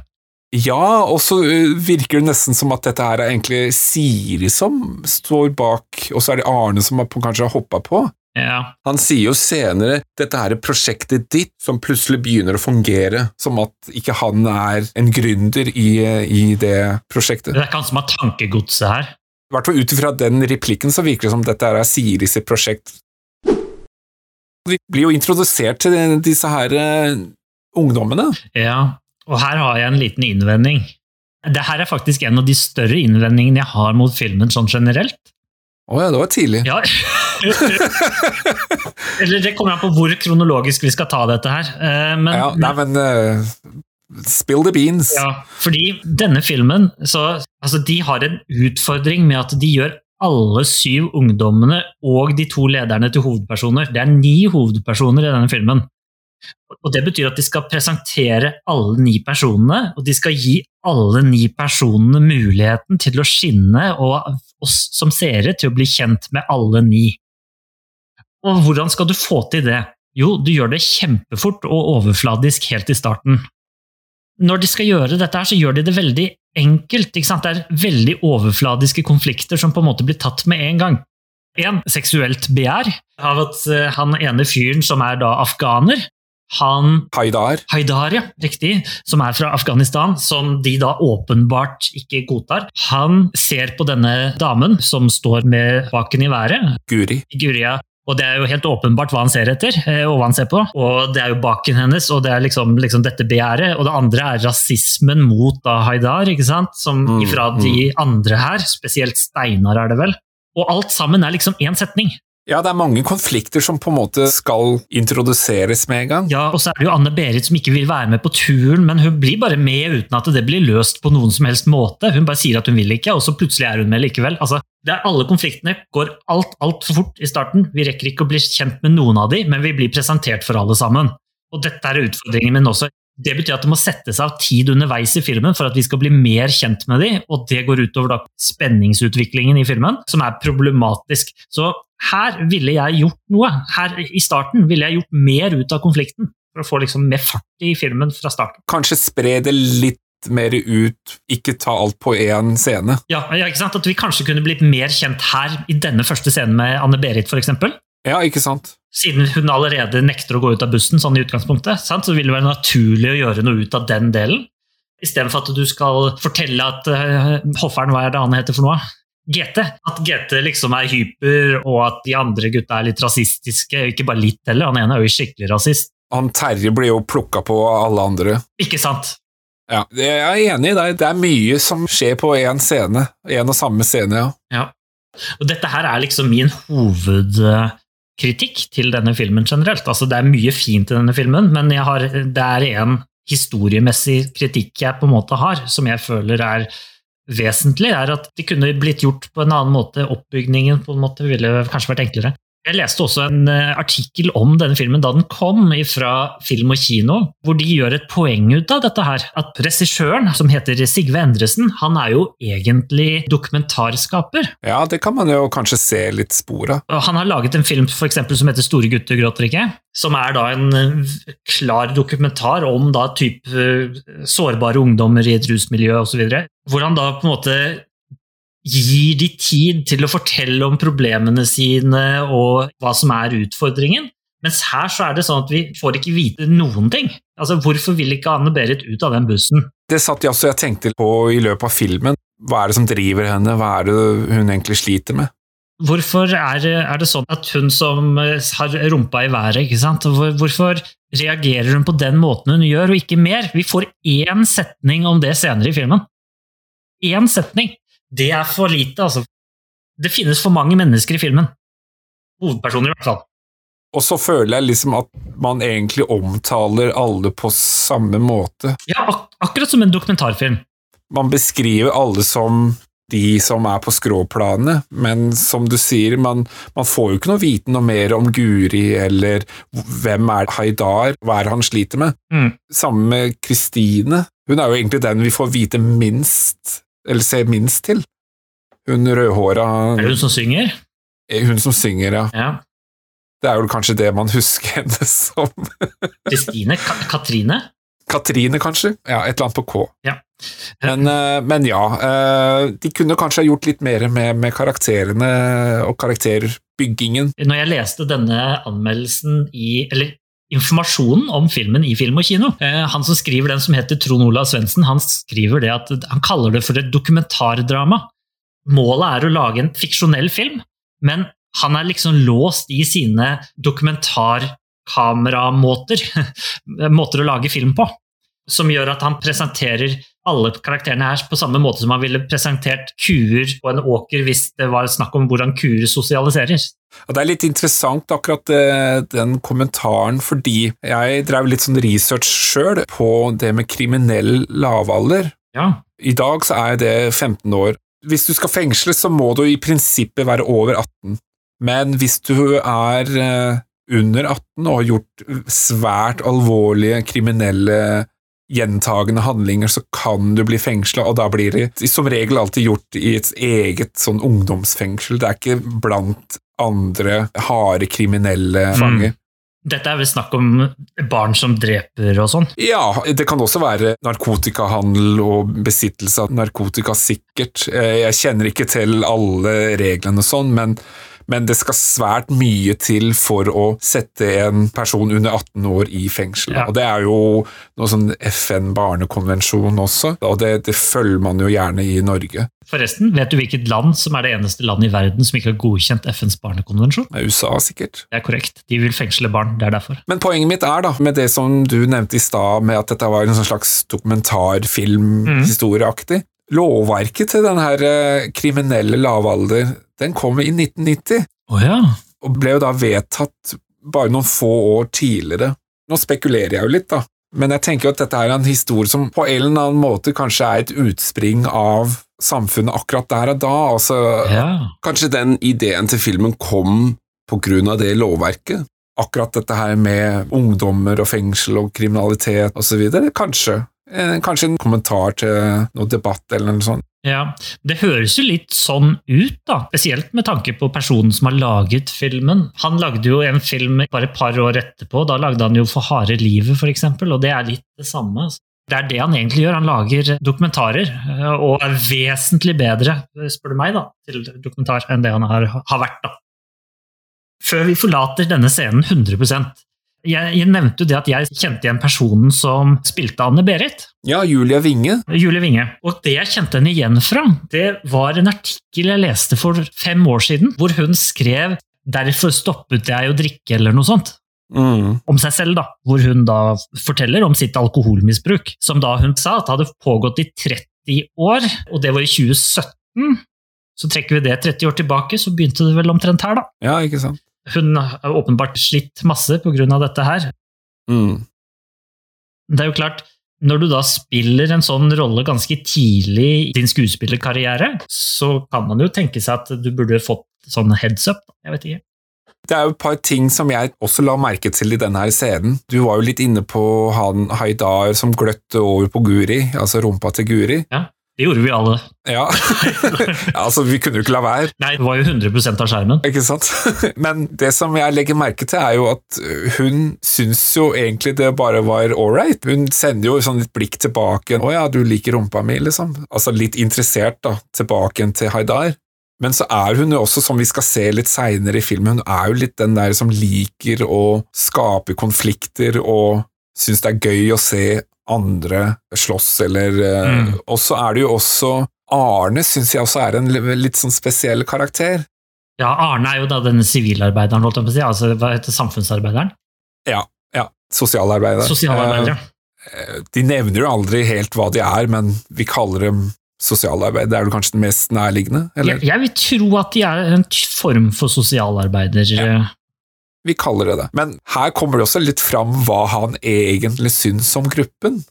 Ja, og så virker det nesten som at dette her er egentlig Siri som står bak, og så er det Arne som kanskje har hoppa på. Ja, Han sier jo senere dette her er prosjektet ditt som plutselig begynner å fungere, som at ikke han er en gründer i, i det prosjektet. Det er ikke han som har tankegodset her. I hvert fall ut ifra den replikken så virker det som dette er Siri sitt prosjekt. Vi blir jo introdusert til disse her ungdommene. Ja, og her har jeg en liten innvending. Det her er faktisk en av de større innvendingene jeg har mot filmen sånn generelt. Å ja, det var tidlig. Ja. Eller det kommer an på hvor kronologisk vi skal ta dette her. Eh, Men, Ja, nei, men uh, Spill the beans. Ja, fordi denne filmen så, altså De har en utfordring med at de gjør alle syv ungdommene og de to lederne til hovedpersoner. Det er ni hovedpersoner i denne filmen. Og Det betyr at de skal presentere alle ni personene, og de skal gi alle ni personene muligheten til å skinne, og oss som seere til å bli kjent med alle ni. Og hvordan skal du få til det? Jo, du gjør det kjempefort og overfladisk helt i starten når de skal gjøre dette, her, så gjør de det veldig enkelt. Det er veldig overfladiske konflikter som på en måte blir tatt med en gang. En, seksuelt begjær av at eh, han ene fyren som er da afghaner, han Haidar. Haidar, ja, riktig, som er fra Afghanistan, som de da åpenbart ikke godtar. Han ser på denne damen som står med baken i været, Guri. Guria. Og det er jo helt åpenbart hva han ser etter, eh, og hva han ser på. Og det er jo baken hennes, og det er liksom, liksom dette begjæret. Og det andre er rasismen mot da Haidar, ikke sant? Som Mm, ifra de andre her, spesielt Steinar er det vel. Og alt sammen er liksom én setning. Ja, det er mange konflikter som på en måte skal introduseres med en gang. Ja, Og så er det jo Anne-Berit som ikke vil være med på turen, men hun blir bare med uten at det blir løst på noen som helst måte. Hun bare sier at hun vil ikke, og så plutselig er hun med likevel. Altså, Alle konfliktene går alt altfor fort i starten. Vi rekker ikke å bli kjent med noen av de, men vi blir presentert for alle sammen. Og dette er utfordringen min også. Det betyr at det må settes av tid underveis i filmen for at vi skal bli mer kjent med dem, og det går utover da spenningsutviklingen i filmen, som er problematisk. Så her ville jeg gjort noe. Her i starten ville jeg gjort mer ut av konflikten, for å få liksom mer fart i filmen fra starten. Kanskje spre det litt mer ut, ikke ta alt på én scene. Ja, ja, ikke sant? At vi kanskje kunne blitt mer kjent her i denne første scenen med Anne-Berit, f.eks. Ja, ikke sant? Siden hun allerede nekter å gå ut av bussen, sånn i utgangspunktet, sant? så vil det være naturlig å gjøre noe ut av den delen. Istedenfor at du skal fortelle at uh, hofferen, hva er det han heter for noe? GT. At GT liksom er hyper, og at de andre gutta er litt rasistiske. Ikke bare litt heller, han ene er jo skikkelig rasist. Han Terje blir jo plukka på av alle andre. Ikke sant? Ja, jeg er enig i deg. Det er mye som skjer på én scene. Én og samme scene, ja. Ja. Og dette her er liksom min hovedkritikk til denne filmen generelt. Altså, det er mye fint i denne filmen, men har, det er en historiemessig kritikk jeg på en måte har, som jeg føler er vesentlig, er at det kunne blitt gjort på en annen måte. Oppbygningen på en måte ville kanskje vært enklere. Jeg leste også en eh, artikkel om denne filmen da den kom fra Film og Kino, hvor de gjør et poeng ut av dette her. At regissøren, som heter Sigve Endresen, han er jo egentlig dokumentarskaper. Ja, det kan man jo kanskje se litt spor av. Han har laget en film for eksempel, som heter Store gutter gråter ikke, som er da en eh, klar dokumentar om da type eh, sårbare ungdommer i et rusmiljø osv. Hvor han da på en måte gir de tid til å fortelle om problemene sine og hva som er utfordringen. Mens her så er det sånn at vi får ikke vite noen ting. Altså, Hvorfor vil ikke Anne-Berit ut av den bussen? Det satt jeg også jeg tenkte på i løpet av filmen. Hva er det som driver henne, hva er det hun egentlig sliter med? Hvorfor er, er det sånn at hun som har rumpa i været, ikke sant? hvorfor reagerer hun på den måten hun gjør, og ikke mer? Vi får én setning om det senere i filmen. Én setning! Det er for lite, altså. Det finnes for mange mennesker i filmen. Hovedpersoner, i hvert fall. Og så føler jeg liksom at man egentlig omtaler alle på samme måte. Ja, ak akkurat som en dokumentarfilm. Man beskriver alle som de som er på skråplanet, men som du sier, man, man, får jo ikke noe vite noe mer om Guri, eller hvem er Haidar, hva er det han sliter med? Mm. Samme med Kristine. Hun er jo egentlig den vi får vite minst eller ser minst til. Hun rødhåra Er det hun som synger? Hun som synger, ja. ja. Det er vel kanskje det man husker henne som. Kristine? Ka Katrine? Katrine, kanskje? Ja, et eller annet på K. Ja. Men, eh, men, ja, eh, de kunne kanskje ha gjort litt mer med, med karakterene og karakterbyggingen. Når jeg leste denne anmeldelsen i Eller informasjonen om filmen i Film og Kino. Eh, han som skriver den, som heter Trond Olav Svendsen, han skriver det at han kaller det for et dokumentardrama. Målet er å lage en fiksjonell film, men han er liksom låst i sine dokumentarkameramåter. Måter å lage film på. Som gjør at han presenterer alle karakterene her på samme måte som han ville presentert kuer på en åker hvis det var snakk om hvordan kuer sosialiserer. Og Det er litt interessant akkurat eh, den kommentaren, fordi jeg drev litt sånn research sjøl på det med kriminell lavalder. Ja. I dag så er det 15 år. Hvis du skal fengsles, så må du i prinsippet være over 18. Men hvis du er eh, under 18 og har gjort svært alvorlige kriminelle gjentagende handlinger, så kan du bli fengsla, og da blir det som regel alltid gjort i et eget sånn ungdomsfengsel. Det er ikke blant andre harde kriminelle mm. fanger. Mm. Dette er vel snakk om barn som dreper og sånn? Ja, det kan også være narkotikahandel og besittelse av narkotika, sikkert. Eh, jeg kjenner ikke til alle reglene sånn, men men det skal svært mye til for å sette en person under 18 år i fengsel. Ja. Og Det er jo noe sånn FN-barnekonvensjon også, og det, det, følger man jo gjerne i Norge. Forresten, vet du hvilket land som er det eneste landet i verden som ikke har godkjent FNs barnekonvensjon? USA, sikkert. Det er korrekt. De vil fengsle barn. Det er derfor. Men poenget mitt er, da, med det som du nevnte i stad, med at dette var en sånn slags dokumentarfilmhistorieaktig, mm. Lovverket til den her eh, kriminelle lavalder den kom i 1990, oh, ja. og ble jo da vedtatt bare noen få år tidligere. Nå spekulerer jeg jo litt, da, men jeg tenker at dette er en historie som på en eller annen måte kanskje er et utspring av samfunnet akkurat der og da. Altså, ja. Kanskje den ideen til filmen kom på grunn av det lovverket? akkurat dette her med ungdommer og fengsel og kriminalitet osv. Kanskje. Eh, Kanskje en kommentar til noe debatt eller noe sånt. Ja, Det høres jo litt sånn ut, da. Spesielt med tanke på personen som har laget filmen. Han lagde jo en film bare et par år etterpå. Da lagde han jo For harde livet, eksempel, og det er litt det samme. Det er det han egentlig gjør. Han lager dokumentarer, eh, og er vesentlig bedre, spør du meg, da, til dokumentar enn det han har, har vært. da. Før vi forlater denne scenen 100 jeg, jeg nevnte jo det at jeg kjente igjen personen som spilte Anne-Berit. Ja, Julia Winge. Julie Winge. Og det jeg kjente henne igjen fra, det var en artikkel jeg leste for fem år siden, hvor hun skrev 'Derfor stoppet jeg å drikke', eller noe sånt. Mm. Om seg selv, da. Hvor hun da forteller om sitt alkoholmisbruk, som da hun sa at hadde pågått i 30 år, og det var i 2017. Så trekker vi det 30 år tilbake, så begynte det vel omtrent her, da. Ja, ikke sant. Hun har åpenbart slitt masse pga. dette her. Mm. Det er jo klart, når du da spiller en sånn rolle ganske tidlig i din skuespillerkarriere, så kan man jo tenke seg at du burde fått sånn heads up. Jeg vet ikke. Det er jo et par ting som jeg også la merke til i denne her scenen. Du var jo litt inne på han Haidar som gløtte over på Guri, altså rumpa til Guri. Det gjorde vi alle. Ja, altså vi kunne jo ikke la være. Nei, det var jo 100 av skjermen. Ikke sant? Men det som jeg legger merke til, er jo at hun syns jo egentlig det bare var ålreit. Hun sender jo sånn litt blikk tilbake. 'Å ja, du liker rumpa mi', liksom. Altså litt interessert, da, tilbake til Haidar. Men så er hun jo også, som vi skal se litt seinere i filmen, hun er jo litt den der som liker å skape konflikter og syns det er gøy å se andre slåss, eller eh, Mm. Og så er det jo også Arne syns jeg også er en litt sånn spesiell karakter. Ja, Arne er jo da denne sivilarbeideren, holdt jeg på å si. Altså, hva heter samfunnsarbeideren? Ja, ja. Sosialarbeider. Sosialarbeider, ja. Eh, De nevner jo aldri helt hva de er, men vi kaller dem sosialarbeid. Det er jo kanskje den mest nærliggende? Eller? Jeg, jeg vil tro at de er en form for sosialarbeider. Ja. Vi kaller det det. Men her kommer det også litt fram hva han egentlig syns om gruppen.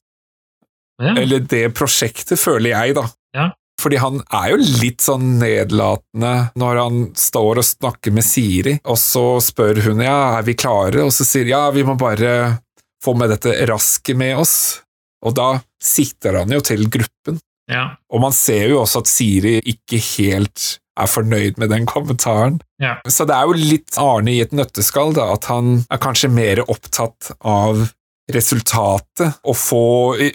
Ja. Eller det prosjektet, føler jeg, da. Ja. Fordi han er jo litt sånn nedlatende når han står og snakker med Siri, og så spør hun ja, er vi klare, og så sier ja, vi må bare få med dette rasket med oss. Og da sikter han jo til gruppen. Ja. Og man ser jo også at Siri ikke helt er fornøyd med den kommentaren. Ja. Så det er jo litt Arne i et nøtteskall, da, at han er kanskje mer opptatt av resultatet, å få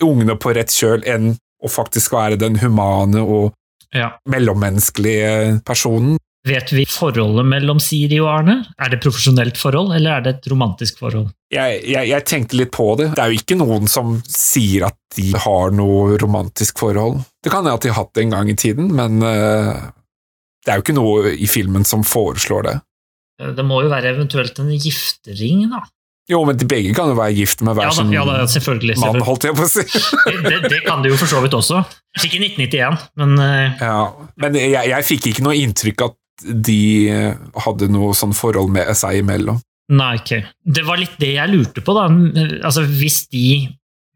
ungene på rett kjøl, enn å faktisk være den humane og ja. mellommenneskelige personen. Vet vi forholdet mellom Siri og Arne? Er det profesjonelt forhold, eller er det et romantisk forhold? Jeg, jeg, jeg tenkte litt på det. Det er jo ikke noen som sier at de har noe romantisk forhold. Det kan jeg at de har hatt det en gang i tiden, men eh, det er jo ikke noe i filmen som foreslår det. Det må jo være eventuelt en giftering, da. Jo, men de begge kan jo være gift med hver Ja sin ja da selvfølgelig. mann, selvfølgelig. holdt jeg på å si. Det, det kan de jo for så vidt også. Ikke i 1991, men uh... Ja, men jeg, jeg fikk ikke noe inntrykk at de eh, hadde noe sånn forhold med seg imellom. Nei, ok. Det var litt det jeg lurte på, da. Altså, hvis de,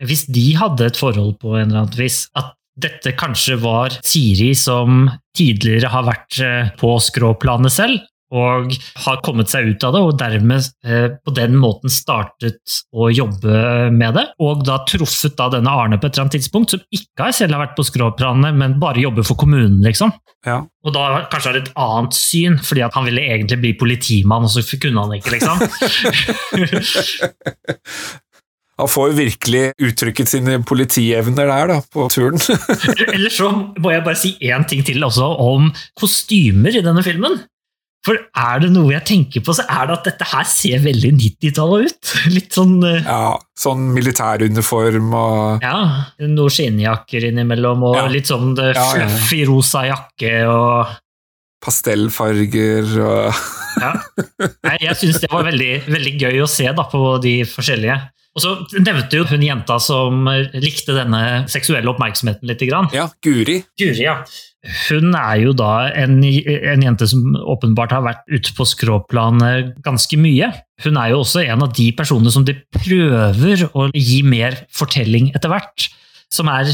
hvis de hadde et forhold på en eller annen vis, at dette kanskje var Siri som tidligere har vært eh, på skråplanet selv, og har kommet seg ut av det, og dermed eh, på den måten startet å jobbe med det, og da truffet da denne Arne på et eller annet tidspunkt, som ikke har selv har vært på skråplanet, men bare jobber for kommunen, liksom. Ja. Og da kanskje har et annet syn, fordi at han ville egentlig bli politimann, og så kunne han ikke, liksom. Han får jo virkelig uttrykket sine politievner der, da, på turen. Eller så må jeg bare si én ting til også om kostymer i denne filmen. For er det noe jeg tenker på, så er det at dette her ser veldig 90-tallet ut. Litt sånn eh, ja, sånn militæruniform og Ja, noen skinnjakker innimellom, og Ja. litt sånn eh, fluffy rosa jakke og pastellfarger og Ja. Nei, jeg syns det var veldig, veldig gøy å se da, på de forskjellige. Og så nevnte jo hun jenta som likte denne seksuelle oppmerksomheten litt. Grann. Ja, Guri. Guri, ja. Hun er jo da en, en jente som åpenbart har vært ute på skråplanet ganske mye. Hun er jo også en av de personene som de prøver å gi mer fortelling etter hvert. Som er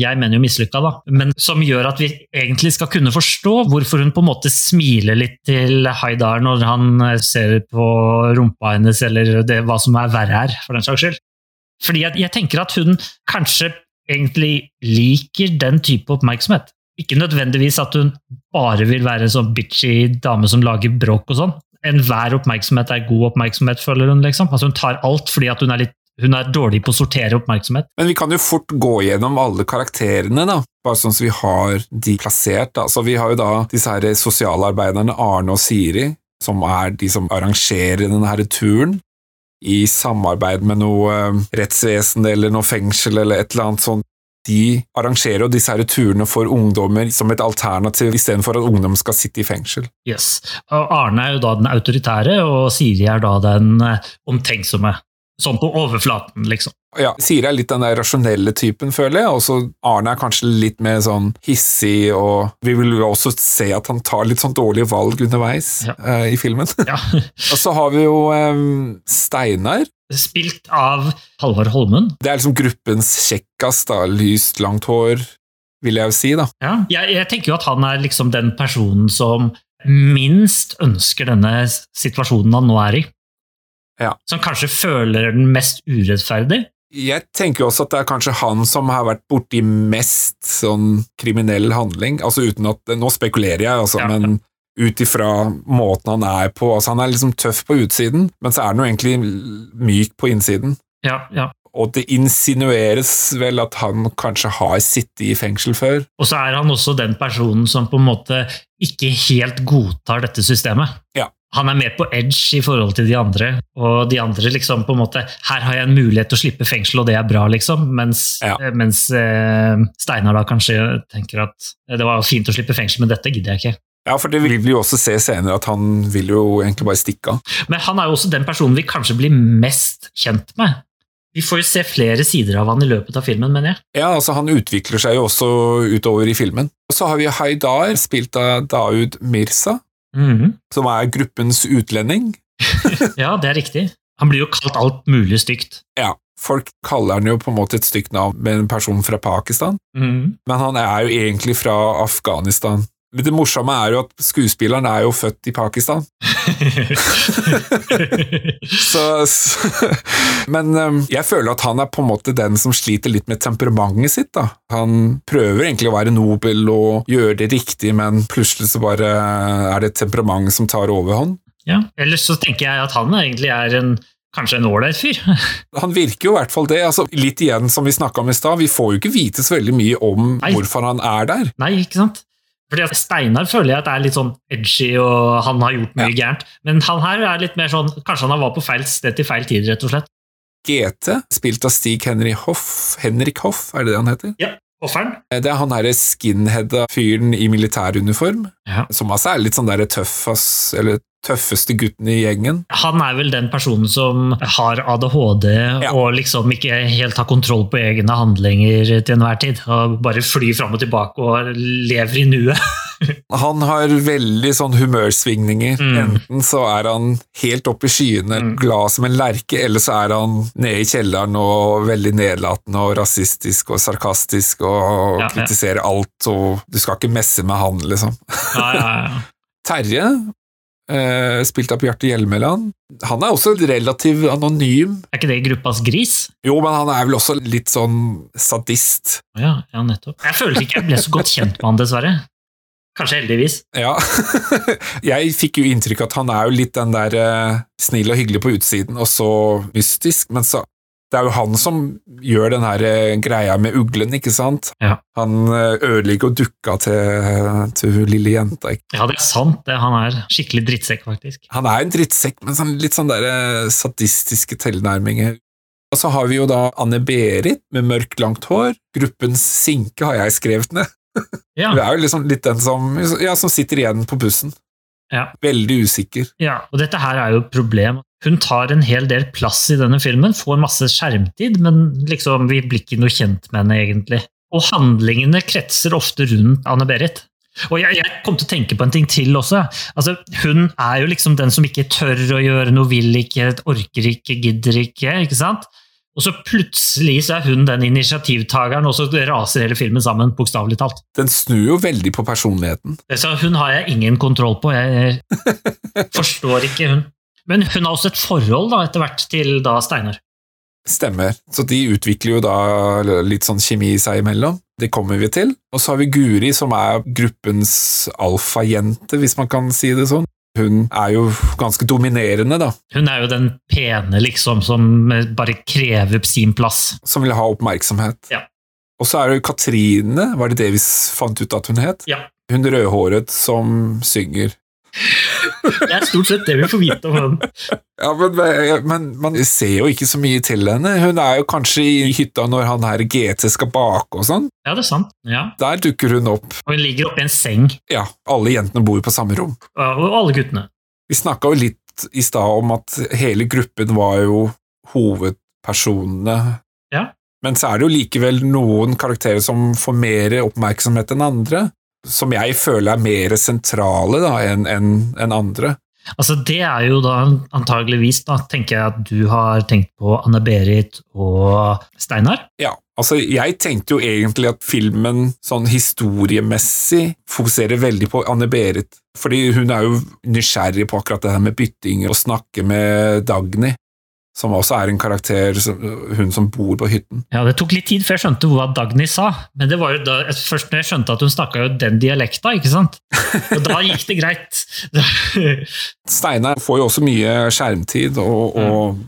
jeg mener jo mislykka, da, men som gjør at vi egentlig skal kunne forstå hvorfor hun på en måte smiler litt til Haidar når han eh, ser på rumpa hennes, eller det, hva som er verre her, for den saks skyld. Fordi jeg, jeg tenker at hun kanskje egentlig liker den type oppmerksomhet. Ikke nødvendigvis at hun bare vil være en sånn bitchy dame som lager bråk og sånn. Enhver oppmerksomhet er god oppmerksomhet, føler hun. liksom. Altså Hun tar alt fordi at hun er, litt, hun er dårlig på å sortere oppmerksomhet. Men vi kan jo fort gå gjennom alle karakterene, da. Bare sånn som vi har de plassert. Da. Så vi har jo da disse her sosialarbeiderne Arne og Siri, som er de som arrangerer denne her turen. I samarbeid med noe eh, rettsvesen eller noe fengsel eller et eller annet sånt. De arrangerer jo disse her turene for ungdommer som et alternativ, istedenfor at ungdom skal sitte i fengsel. Yes. Og Arne er jo da den autoritære, og Siri er da den eh, omtenksomme. Sånn på overflaten, liksom. Ja, Siri er litt den der rasjonelle typen, føler jeg, og så Arne er kanskje litt mer sånn hissig, og vi vil jo også se at han tar litt sånn dårlige valg underveis Ja. uh, i filmen. Ja. og så har vi jo um, Steinar. Spilt av Halvard Holmen. Det er liksom gruppens kjekkas, da. Lyst, langt hår, vil jeg jo si, da. Ja. Jeg, jeg tenker jo at han er liksom den personen som minst ønsker denne situasjonen han nå er i. Ja. Som kanskje føler den mest urettferdig. Jeg tenker også at det er kanskje han som har vært borti mest sånn kriminell handling, altså uten at Nå spekulerer jeg, altså, Ja. men ut ifra måten han er på altså Han er liksom tøff på utsiden, men så er han jo egentlig myk på innsiden. Ja, ja. Og det insinueres vel at han kanskje har sittet i fengsel før. Og så er han også den personen som på en måte ikke helt godtar dette systemet. Ja. Han er mer på edge i forhold til de andre, og de andre liksom på en måte Her har jeg en mulighet til å slippe fengsel, og det er bra, liksom. Mens, Ja. eh, mens eh, Steinar da kanskje tenker at eh, det var fint å slippe fengsel, men dette gidder jeg ikke. Ja, for det vil vi jo også se senere, at han vil jo egentlig bare stikke av. Men han er jo også den personen vi kanskje blir mest kjent med. Vi får jo se flere sider av han i løpet av filmen, mener jeg. Ja, altså Han utvikler seg jo også utover i filmen. Og Så har vi Haidar, spilt av Daud Mhm. som er gruppens utlending. Ja, det er riktig. Han blir jo kalt alt mulig stygt. Ja, folk kaller han jo på en måte et stygt navn med en person fra Pakistan, Mhm. men han er jo egentlig fra Afghanistan. Men det morsomme er jo at skuespilleren er jo født i Pakistan. Så, så, men um, jeg føler at han er på en måte den som sliter litt med temperamentet sitt. da. Han prøver egentlig å være nobel og gjøre det riktig, men plutselig så bare er det temperamentet som tar overhånd. ja. Ellers så tenker jeg at han egentlig er en, kanskje en ålreit fyr. Han virker jo i hvert fall det. altså Litt igjen som vi snakka om i stad, vi får jo ikke vite så veldig mye om Nei. hvorfor han er der. Nei, ikke sant? Fordi Steinar føler jeg at er litt sånn edgy, og han har gjort mye gærent. Men han her er litt mer sånn Kanskje han var på feil sted til feil tid, rett og slett. GT, spilt av Stig Henry Hoff, Henrik Hoff, er det det han heter? Ja, Offeren? Det er han derre skinheada fyren i militæruniform, Ja. som altså er litt sånn derre tøff, ass, eller tøffeste gutten i gjengen. Han er vel den personen som har ADHD Ja. og liksom ikke helt har kontroll på egne handlinger til enhver tid. Og bare flyr fram og tilbake og lever i nuet. Han har veldig sånn humørsvingninger. Mm. Enten så er han helt oppe i skyene, Mm. glad som en lerke, eller så er han nede i kjelleren og veldig nedlatende og rasistisk og sarkastisk og Ja, ja. kritiserer alt, og du skal ikke messe med han, liksom. Ja, ja, ja. Terje, eh, spilt av Bjarte Hjelmeland, han er også relativt anonym. Er ikke det gruppas gris? Jo, men han er vel også litt sånn sadist. Ja, ja, nettopp. Jeg føler ikke jeg ble så godt kjent med han, dessverre. Kanskje heldigvis. Ja. jeg fikk jo inntrykk at han er jo litt den der uh, snill og hyggelig på utsiden, og så mystisk, men så det er jo han som gjør den her eh, greia med uglen, ikke sant? Ja. Han eh, ødelegger jo dukka til, til lille jenta. ikke? Ja, det er sant. Det. Han er skikkelig drittsekk, faktisk. Han er en drittsekk, men sånn, litt sånn der sadistiske tilnærminger. Og så har vi jo da Anne-Berit med mørkt, langt hår. Gruppens sinke har jeg skrevet ned. Ja, Hun er jo liksom litt den som, ja, som sitter igjen på bussen. ja, Veldig usikker. ja. Og dette her er jo et problem. Hun tar en hel del plass i denne filmen, får masse skjermtid, men liksom, vi blir ikke noe kjent med henne, egentlig. Og handlingene kretser ofte rundt Anne-Berit. Og jeg, jeg kom til å tenke på en ting til også. Altså, hun er jo liksom den som ikke tør å gjøre noe, vil ikke, orker ikke, gidder ikke. ikke sant? Og så plutselig så er hun den initiativtakeren, og så raser hele filmen sammen, bokstavelig talt. Den snur jo veldig på personligheten. Så hun har jeg ingen kontroll på. Jeg forstår ikke hun. Men hun har også et forhold da, etter hvert til da Steinar. Stemmer. Så de utvikler jo da litt sånn kjemi seg imellom. Det kommer vi til. Og så har vi Guri, som er gruppens alfajente, hvis man kan si det sånn. Hun er jo ganske dominerende, da. Hun er jo den pene, liksom, som bare krever sin plass. Som vil ha oppmerksomhet. Ja. Og så er det jo Katrine, var det det vi fant ut at hun het? Ja. Hun rødhåret som synger. Det er stort sett det vi får vite om henne. Ja, men, men man ser jo ikke så mye til henne. Hun er jo kanskje i hytta når han her GT skal bake og sånn. Ja, det er sant. Ja. Der dukker hun opp. Og hun ligger oppi en seng, Ja, alle jentene bor på samme rom. og alle guttene. Vi snakka jo litt i stad om at hele gruppen var jo hovedpersonene. Ja. Men så er det jo likevel noen karakterer som får mer oppmerksomhet enn andre. Som jeg føler er mer sentrale enn en, en andre. Altså, det er jo da antageligvis, da, tenker jeg at du har tenkt på Anne-Berit og Steinar. Ja, altså jeg tenkte jo egentlig at filmen sånn historiemessig fokuserer veldig på Anne-Berit. Fordi hun er jo nysgjerrig på akkurat det her med bytting og snakke med Dagny. Som også er en karakter, hun som bor på hytten. Ja, Det tok litt tid før jeg skjønte hva Dagny sa, men det var jo da, først når jeg skjønte at hun snakka jo den dialekta, ikke sant? Og da gikk det greit. Steinar får jo også mye skjermtid, og, og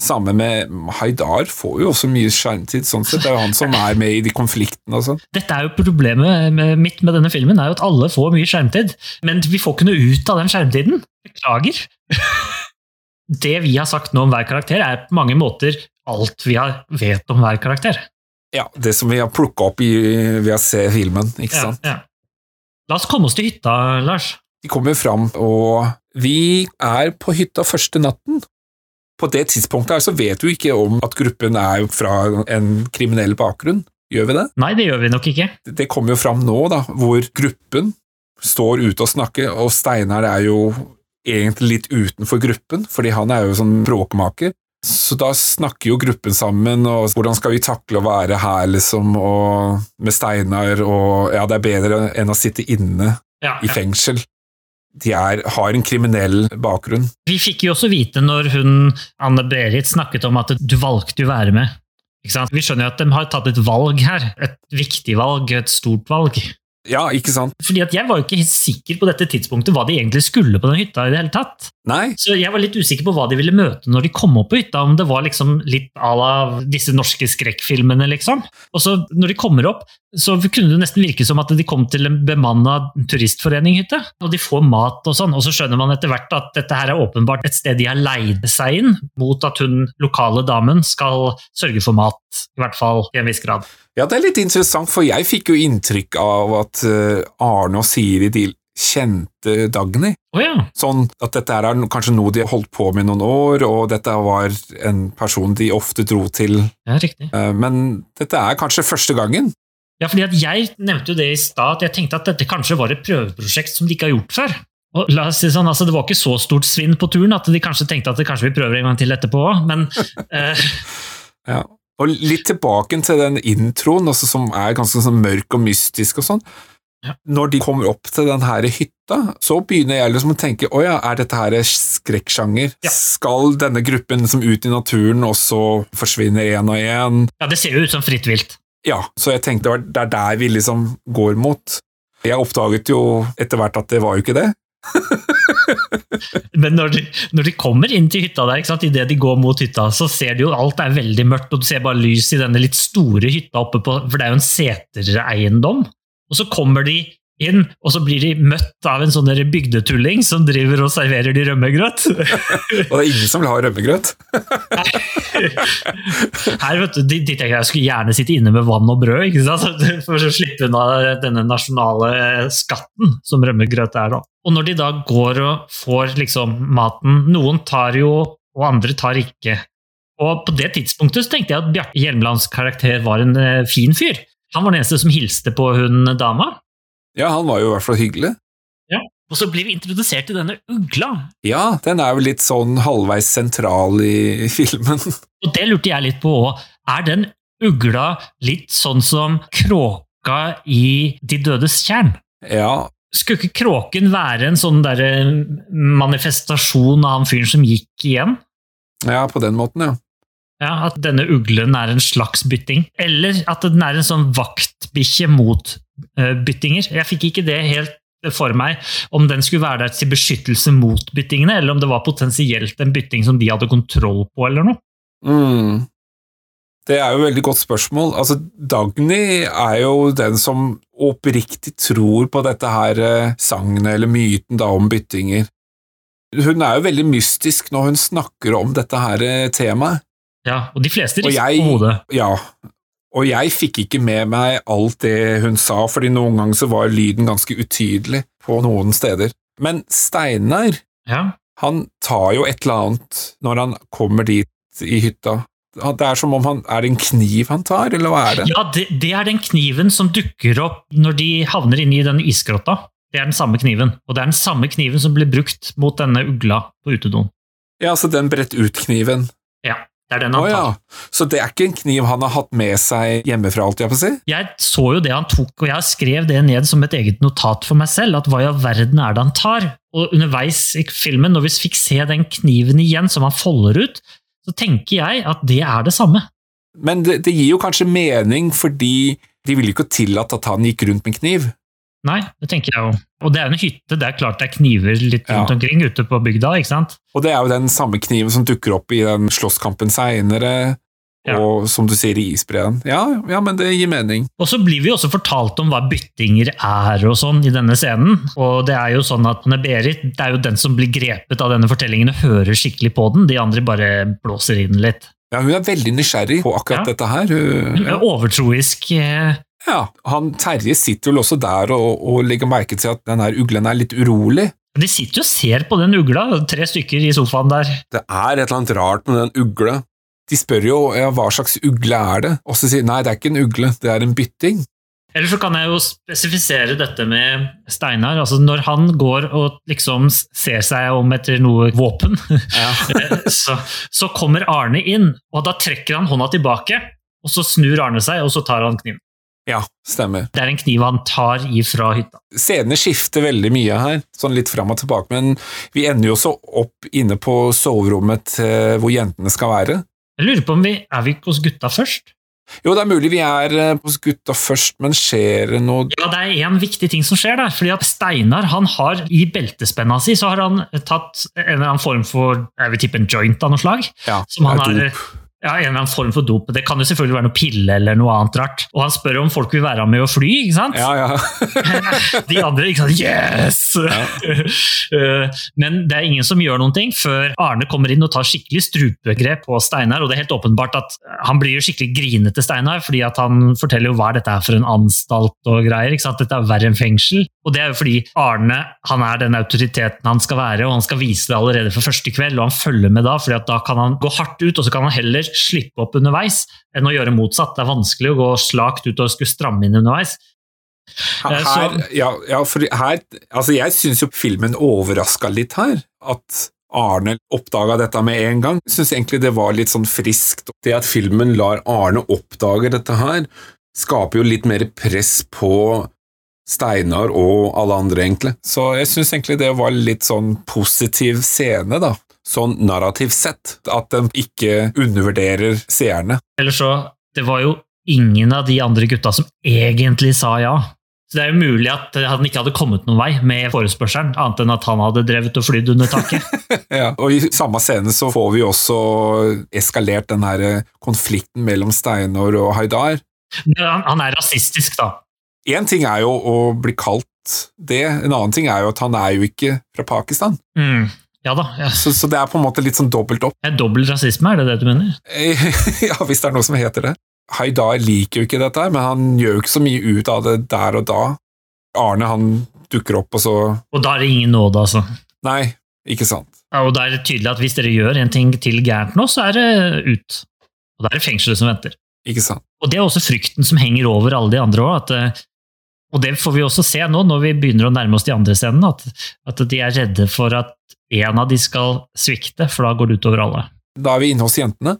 samme med Haidar får jo også mye skjermtid, sånn sett. Det er jo han som er med i de konfliktene og sånn. Dette er jo problemet med, mitt med denne filmen, er jo at alle får mye skjermtid, men vi får ikke noe ut av den skjermtiden. Beklager. Det vi har sagt nå om hver karakter, er på mange måter alt vi har vet om hver karakter. Ja, det som vi har plukka opp i, ved å se filmen, ikke Ja, sant. ja. La oss komme oss til hytta, Lars. Vi kommer fram, og vi er på hytta første natten. På det tidspunktet her så vet du ikke om at gruppen er fra en kriminell bakgrunn. Gjør vi det? Nei, det gjør vi nok ikke. Det kommer jo fram nå, da, hvor gruppen står ute og snakker, og Steinar er jo egentlig litt utenfor gruppen, fordi han er jo sånn bråkmaker. Så da snakker jo gruppen sammen, og hvordan skal vi takle å være her, liksom, og med Steinar, og ja, det er bedre enn å sitte inne Ja, i fengsel. De er, har en kriminell bakgrunn. Vi fikk jo også vite når hun, Anne-Berit snakket om at du valgte å være med. Vi skjønner jo at de har tatt et valg her. Et viktig valg, et stort valg. Ja, ikke sant? Fordi at Jeg var jo ikke helt sikker på dette tidspunktet hva de egentlig skulle på den hytta. i det hele tatt. Nei, Så Jeg var litt usikker på hva de ville møte når de kom opp på hytta. Om det var liksom litt à la disse norske skrekkfilmene, liksom. Og så Når de kommer opp, så kunne det nesten virke som at de kom til en bemanna turistforeninghytte. Og de får mat og sånn. Og så skjønner man etter hvert at dette her er åpenbart et sted de har leid seg inn, mot at hun lokale damen skal sørge for mat. I hvert fall i en viss grad. Ja, det er litt interessant, for jeg fikk jo inntrykk av at eh, Arne og Siri de kjente Dagny. Å ja. Sånn at dette er kanskje noe de har holdt på med noen år, og dette var en person de ofte dro til. ja, riktig. Eh, Men dette er kanskje første gangen. Ja, fordi at Jeg nevnte jo det i stad, at jeg tenkte at dette kanskje var et prøveprosjekt som de ikke har gjort før. Og la oss si sånn, altså Det var ikke så stort svinn på turen at de kanskje tenkte at det kanskje vi prøver en gang til etterpå òg, men eh, Ja. Og litt tilbake til den introen, altså, som er ganske sånn mørk og mystisk og sånn. Ja. Når de kommer opp til den her hytta, så begynner jeg liksom å tenke å ja, er dette her skrekksjanger? Ja. Skal denne gruppen som ut i naturen også forsvinne én og én? ja, det ser jo ut som fritt vilt. Ja, så jeg tenkte det er der vi liksom går mot. Jeg oppdaget jo etter hvert at det var jo ikke det. Men når de, når de kommer inn til hytta der, ikke sant? idet de går mot hytta, så ser de jo alt er veldig mørkt, og du ser bare lys i denne litt store hytta oppe på For det er jo en setereiendom. Og så kommer de inn, og så blir de møtt av en sånn bygdetulling som driver og serverer de rømmegrøt. Og det er ingen som vil ha rømmegrøt. Her, vet du, de, de tenker jeg skulle gjerne sitte inne med vann og brød, ikke sant? for å slippe unna denne nasjonale skatten som rømmegrøt er. da. Og når de da går og får liksom maten Noen tar jo, og andre tar ikke. Og på det tidspunktet så tenkte jeg at Bjarte Hjelmelands karakter var en eh, fin fyr. Han var den eneste som hilste på hun dama. Ja, han var jo i hvert fall hyggelig. Ja, Og så blir vi introdusert til denne ugla. Ja, den er jo litt sånn halvveis sentral i filmen. Og det lurte jeg litt på òg. Er den ugla litt sånn som kråka i De dødes tjern? Ja, Skulle ikke kråken være en sånn der manifestasjon av han fyren som gikk igjen? ja på den måten, ja. Ja, At denne uglen er en slags bytting? Eller at den er en sånn vaktbikkje mot uh, byttinger? Jeg fikk ikke det helt for meg, om den skulle være der til beskyttelse mot byttingene, eller om det var potensielt en bytting som de hadde kontroll på, eller noe. Mm. Det er jo et veldig godt spørsmål. Altså, Dagny er jo den som oppriktig tror på dette her eh, sagnet eller myten da om byttinger. Hun er jo veldig mystisk når hun snakker om dette her eh, temaet. Ja, Og de fleste rister på hodet. Ja, og jeg fikk ikke med meg alt det hun sa, fordi noen ganger så var lyden ganske utydelig på noen steder. Men Steinar, Ja. han tar jo et eller annet når han kommer dit i hytta. Det er som om han Er det en kniv han tar, eller hva er det? Ja, det, det er den kniven som dukker opp når de havner inne i den isgrotta. Det er den samme kniven, og det er den samme kniven som blir brukt mot denne ugla på utedoen. Ja, altså den brett ut-kniven. Ja, det er den han oh, tar. Så det er ikke en kniv han har hatt med seg hjemmefra, alt jeg på å si? Jeg så jo det han tok, og jeg skrev det ned som et eget notat for meg selv, at hva i all verden er det han tar? Og underveis i filmen, når vi fikk se den kniven igjen som han folder ut, så tenker jeg at det er det samme. Men det, det gir jo kanskje mening, fordi de ville ikke tillatt at han gikk rundt med kniv. Nei, det tenker jeg jo. Og det er en hytte, det er klart det er kniver litt Ja. rundt omkring ute på bygda, ikke sant? Og det er jo den samme kniven som dukker opp i den slåsskampen seinere, Ja. og som du sier i isbreen. Ja, ja, men det gir mening. Og så blir vi også fortalt om hva byttinger er og sånn i denne scenen. Og det er jo sånn at Berit det er jo den som blir grepet av denne fortellingen og hører skikkelig på den. De andre bare blåser i den litt. Ja, Hun er veldig nysgjerrig på akkurat Ja. dette her. Hun, ja. Overtroisk. Eh, Ja, han Terje sitter vel også der og, og legger merke til at den her uglen er litt urolig. De sitter jo og ser på den ugla, tre stykker i sofaen der. Det er et eller annet rart med den ugle. De spør jo ja, hva slags ugle er det, og så sier nei, det er ikke en ugle, det er en bytting. Eller så kan jeg jo spesifisere dette med Steinar. altså Når han går og liksom ser seg om etter noe våpen, så, så kommer Arne inn, og da trekker han hånda tilbake. Og så snur Arne seg, og så tar han kniven. Ja, stemmer. Det er en kniv han tar ifra hytta. Scenene skifter veldig mye her, sånn litt fram og tilbake, men vi ender jo også opp inne på soverommet hvor jentene skal være. Jeg lurer på om vi er vi ikke hos gutta først? Jo, det er mulig vi er eh, hos gutta først, men skjer det noe Ja, det er en viktig ting som skjer der. fordi at Steinar han har i beltespenna si så har han tatt en eller annen form for jeg vil tippe en joint av noe slag. Ja, Som han har. Ja, en eller annen form for dop. Det kan jo selvfølgelig være noe pille eller noe annet rart. Og han spør om folk vil være med og fly, ikke sant? Ja, ja. De andre ikke sant? Yes! Ja. Men det er ingen som gjør noen ting før Arne kommer inn og tar skikkelig strupegrep på Steinar. Og det er helt åpenbart at han blir jo skikkelig grinete, Steinar, fordi at han forteller jo hva dette er for en anstalt og greier. ikke sant? Dette er verre enn fengsel. Og det er jo fordi Arne han er den autoriteten han skal være, og han skal vise det allerede for første kveld, og han følger med da, fordi at da kan han gå hardt ut, og så kan han heller slippe opp underveis enn å gjøre motsatt. Det er vanskelig å gå slakt ut og skulle stramme inn underveis. Her, Eh, så- ja, ja, for her Altså, jeg syns jo filmen overraska litt her. At Arne oppdaga dette med en gang. Jeg syns egentlig det var litt sånn friskt. Det at filmen lar Arne oppdage dette her, skaper jo litt mer press på Steinar og alle andre, egentlig. Så jeg syns egentlig det var litt sånn positiv scene, da. Sånn narrativt sett. At den ikke undervurderer seerne. Eller så, det var jo ingen av de andre gutta som egentlig sa ja. Så det er jo mulig at han ikke hadde kommet noen vei med forespørselen, annet enn at han hadde drevet og flydd under taket. Ja, og i samme scene så får vi også eskalert den her konflikten mellom Steinar og Haidar. Han, han er rasistisk, da. Én ting er jo å bli kalt det, en annen ting er jo at han er jo ikke fra Pakistan. Mm. Ja da. Ja. Så, så det er på en måte litt sånn dobbelt opp. Er Dobbel rasisme, er det det du mener? ja, hvis det er noe som heter det. Haidar liker jo ikke dette, her, men han gjør jo ikke så mye ut av det der og da. Arne han dukker opp, og så Og da er det ingen nåde, altså. Nei, ikke sant. Ja, og da er det tydelig at hvis dere gjør en ting til gærent nå, så er det ut. Og da er det fengselet som venter. Ikke sant. Og det er også frykten som henger over alle de andre òg. At eh, Og det får vi også se nå, når vi begynner å nærme oss de andre scenene, at, at de er redde for at en av de skal svikte, for da går det utover alle. Da er vi inne hos jentene.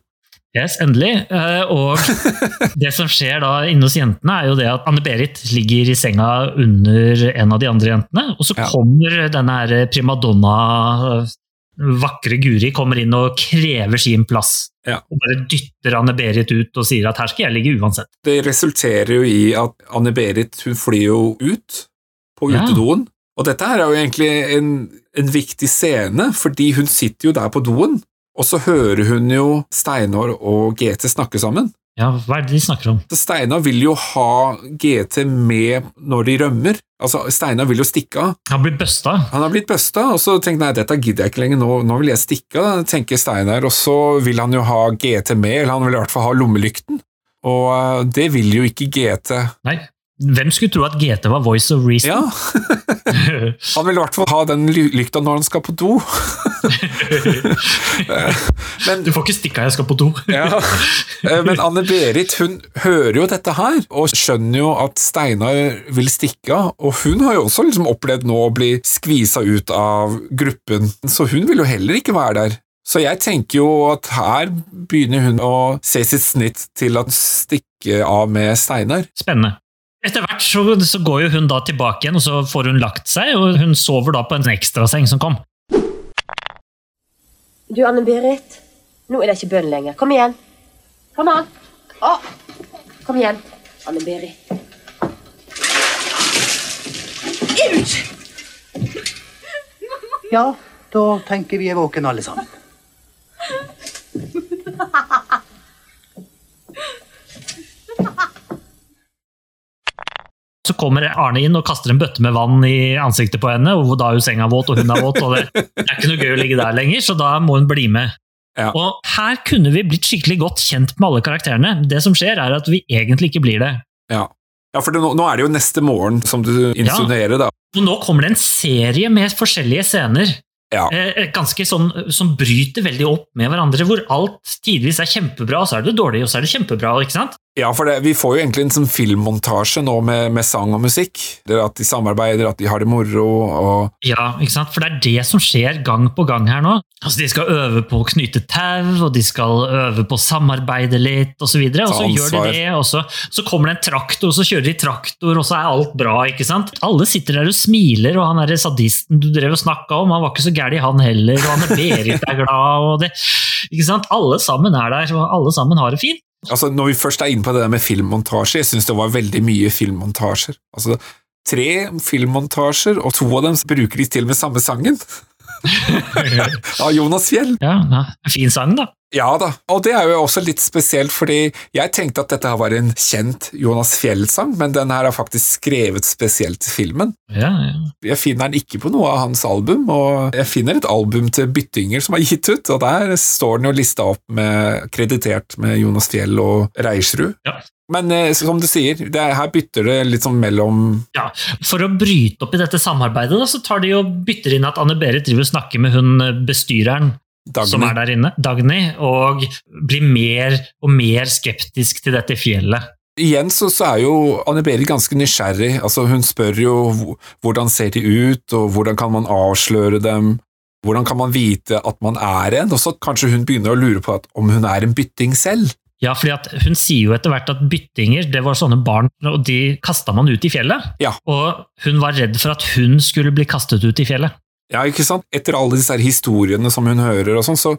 Yes, endelig. Eh, Og det som skjer da inne hos jentene, er jo det at Anne-Berit ligger i senga under en av de andre jentene, og så kommer denne her primadonna, vakre Guri, kommer inn og krever sin plass. Ja. Og bare dytter Anne-Berit ut og sier at her skal jeg ligge uansett. Det resulterer jo i at Anne-Berit hun flyr jo ut på utedoen. Og dette her er jo egentlig en, en viktig scene, fordi hun sitter jo der på doen, og så hører hun jo Steinar og GT snakke sammen. Ja, hva er det de snakker om? Steinar vil jo ha GT med når de rømmer. Altså, Steinar vil jo stikke av. Han blir busta. Han har blitt busta, og så tenker han nei, dette gidder jeg ikke lenger, nå, nå vil jeg stikke av, tenker Steinar, og så vil han jo ha GT med, eller han vil i hvert fall ha lommelykten. Og eh, det vil jo ikke GT. Nei, hvem skulle tro at GT var voice of reason? Ja, han vil i hvert fall ha den lykta når han skal på do. Men Du får ikke stikke av, jeg skal på do. Ja, eh, men Anne-Berit hun hører jo dette her, og skjønner jo at Steinar vil stikke av, og hun har jo også liksom opplevd nå å bli skvisa ut av gruppen, så hun vil jo heller ikke være der. Så jeg tenker jo at her begynner hun å se sitt snitt til å stikke av med Steinar. Spennende. Etter hvert så, så går jo hun da tilbake igjen, og så får hun lagt seg, og hun sover da på en ekstraseng som kom. Du, Anne-Berit. Nå er det ikke bønn lenger. Kom igjen. Kom an. Å, kom igjen. Anne-Berit. Ut! Ja, da tenker vi er våken alle sammen. Så kommer Arne inn og kaster en bøtte med vann i ansiktet på henne, og da er jo senga våt, og hun er våt, og det det er ikke noe gøy å ligge der lenger, så da må hun bli med. Ja. Og her kunne vi blitt skikkelig godt kjent med alle karakterene. Det som skjer, er at vi egentlig ikke blir det. Ja, ja for det, nå, nå er det jo neste morgen, som du insinuerer, da. Og nå kommer det en serie med forskjellige scener. Ja. Eh, ganske sånn, som bryter veldig opp med hverandre, hvor alt tidvis er kjempebra, og så er det dårlig, og så er det kjempebra. ikke sant? Ja, for det, vi får jo egentlig en sånn filmmontasje nå med, med sang og musikk. Det er At de samarbeider, at de har det moro, og Ja, ikke sant? For det er det som skjer gang på gang her nå. Altså, De skal øve på å knyte tau, og de skal øve på å samarbeide litt, osv. Og, så og så gjør de det, og så, så kommer det en traktor, og så kjører de traktor, og så er alt bra. ikke sant? Alle sitter der og smiler, og han derre sadisten du drev og snakka om, han var ikke så gæren, han heller, og Anne-Berit er glad, og det ikke sant? Alle sammen er der, og alle sammen har det fint. Altså, Når vi først er inne på det der med filmmontasje, jeg syns det var veldig mye filmmontasjer. Altså, Tre filmmontasjer, og to av dem bruker de til med samme sangen. Av Jonas Fjell. Ja, ja, Fin sang, da. Ja da, og det er jo også litt spesielt, fordi jeg tenkte at dette var en kjent Jonas Fjell-sang, men den her er faktisk skrevet spesielt til filmen. Ja, ja. Jeg finner den ikke på noe av hans album, og jeg finner et album til Byttinger som er gitt ut, og der står den jo lista opp med kreditert med Jonas Fjell og Reiersrud. Ja. Men eh, som du sier, det er, her bytter det litt sånn mellom Ja, For å bryte opp i dette samarbeidet, da, så tar de og bytter inn at Anne-Berit driver og snakker med hun eh, bestyreren som er der inne, Dagny, og blir mer og mer skeptisk til dette fjellet. Igjen så, så er jo Anne-Berit ganske nysgjerrig. Altså, hun spør jo hvordan ser de ut, og hvordan kan man avsløre dem? Hvordan kan man vite at man er en? Og så kanskje hun begynner å lure på om hun er en bytting selv. Ja, fordi Hun sier jo etter hvert at byttinger det var sånne barn, og de kasta man ut i fjellet. Ja. Og hun var redd for at hun skulle bli kastet ut i fjellet. Ja, ikke sant? Etter alle disse historiene som hun hører, og sånn, så,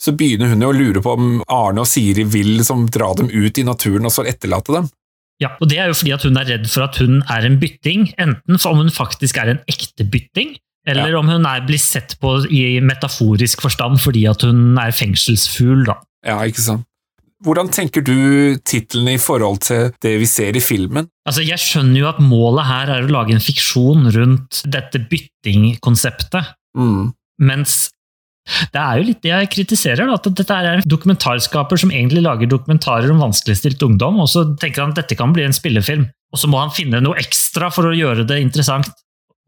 så begynner hun jo å lure på om Arne og Siri vil liksom dra dem ut i naturen og så etterlate dem. Ja, og Det er jo fordi at hun er redd for at hun er en bytting, enten for om hun faktisk er en ekte bytting, eller om hun er, blir sett på i metaforisk forstand fordi at hun er fengselsfugl. Ja, ikke sant? Hvordan tenker du titlene i forhold til det vi ser i filmen? Altså, Jeg skjønner jo at målet her er å lage en fiksjon rundt dette byttingkonseptet, Mm. mens det er jo litt det jeg kritiserer, at dette er en dokumentarskaper som egentlig lager dokumentarer om vanskeligstilt ungdom, og så tenker han at dette kan bli en spillefilm, og så må han finne noe ekstra for å gjøre det interessant.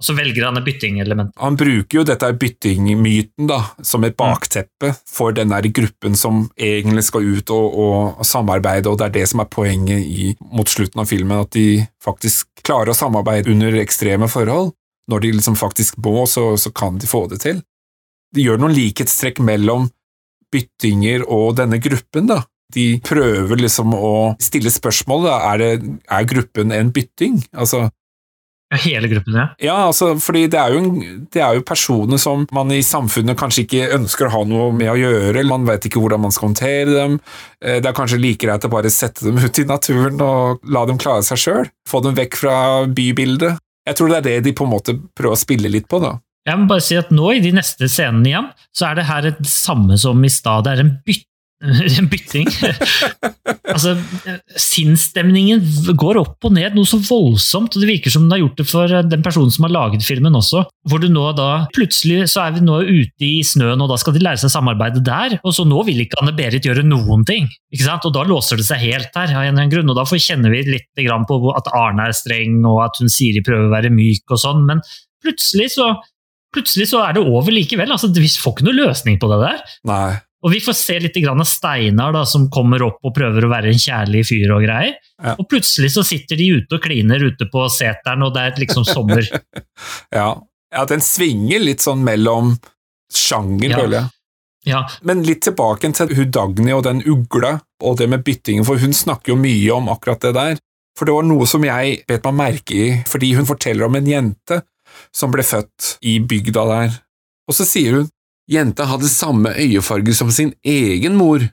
Og så velger han et byttingelement. Han bruker jo dette byttingmyten da, som et bakteppe for den der gruppen som egentlig skal ut og, og samarbeide, og det er det som er poenget i, mot slutten av filmen, at de faktisk klarer å samarbeide under ekstreme forhold. Når de liksom faktisk må, så, så kan de få det til. De gjør noen likhetstrekk mellom byttinger og denne gruppen, da. De prøver liksom å stille spørsmål, da. Er, det, er gruppen en bytting? Altså, Hele gruppen, ja. ja, altså, fordi det er, en- det er jo personer som man i samfunnet kanskje ikke ønsker å ha noe med å gjøre, eller man vet ikke hvordan man skal håndtere dem, Eh, det er kanskje like greit å bare sette dem ut i naturen og la dem klare seg sjøl, få dem vekk fra bybildet. Jeg tror det er det de på en måte prøver å spille litt på, da. Jeg må bare si at nå i de neste scenene igjen, så er det her det samme som i stad. Det er en, byt en bytting. altså, sinnsstemningen går opp og ned noe så voldsomt, og det virker som den har gjort det for den personen som har laget filmen også. Hvor du nå da, plutselig så er vi nå ute i snøen, og da skal de lære seg samarbeide der, og så nå vil ikke Anne-Berit gjøre noen ting. ikke sant? Og da låser det seg helt her, av en eller annen grunn, og da får- kjenner vi litt på at Arne er streng, og at hun Siri prøver å være myk og sånn, men plutselig så Plutselig så er det over likevel. altså Vi får ikke noe løsning på det der. Nei. Og vi får se litt grann av Steinar da, som kommer opp og prøver å være en kjærlig fyr og greier. Ja. Og plutselig så sitter de ute og kliner ute på seteren, og det er liksom sommer. Ja. ja, den svinger litt sånn mellom sjanger, Ja. føler jeg. Ja, Men litt tilbake til hun Dagny og den ugla, og det med byttingen, for hun snakker jo mye om akkurat det der. For det var noe som jeg bet meg merke i, fordi hun forteller om en jente som ble født i bygda der. Og så sier hun jenta hadde samme øyefarge som sin egen mor,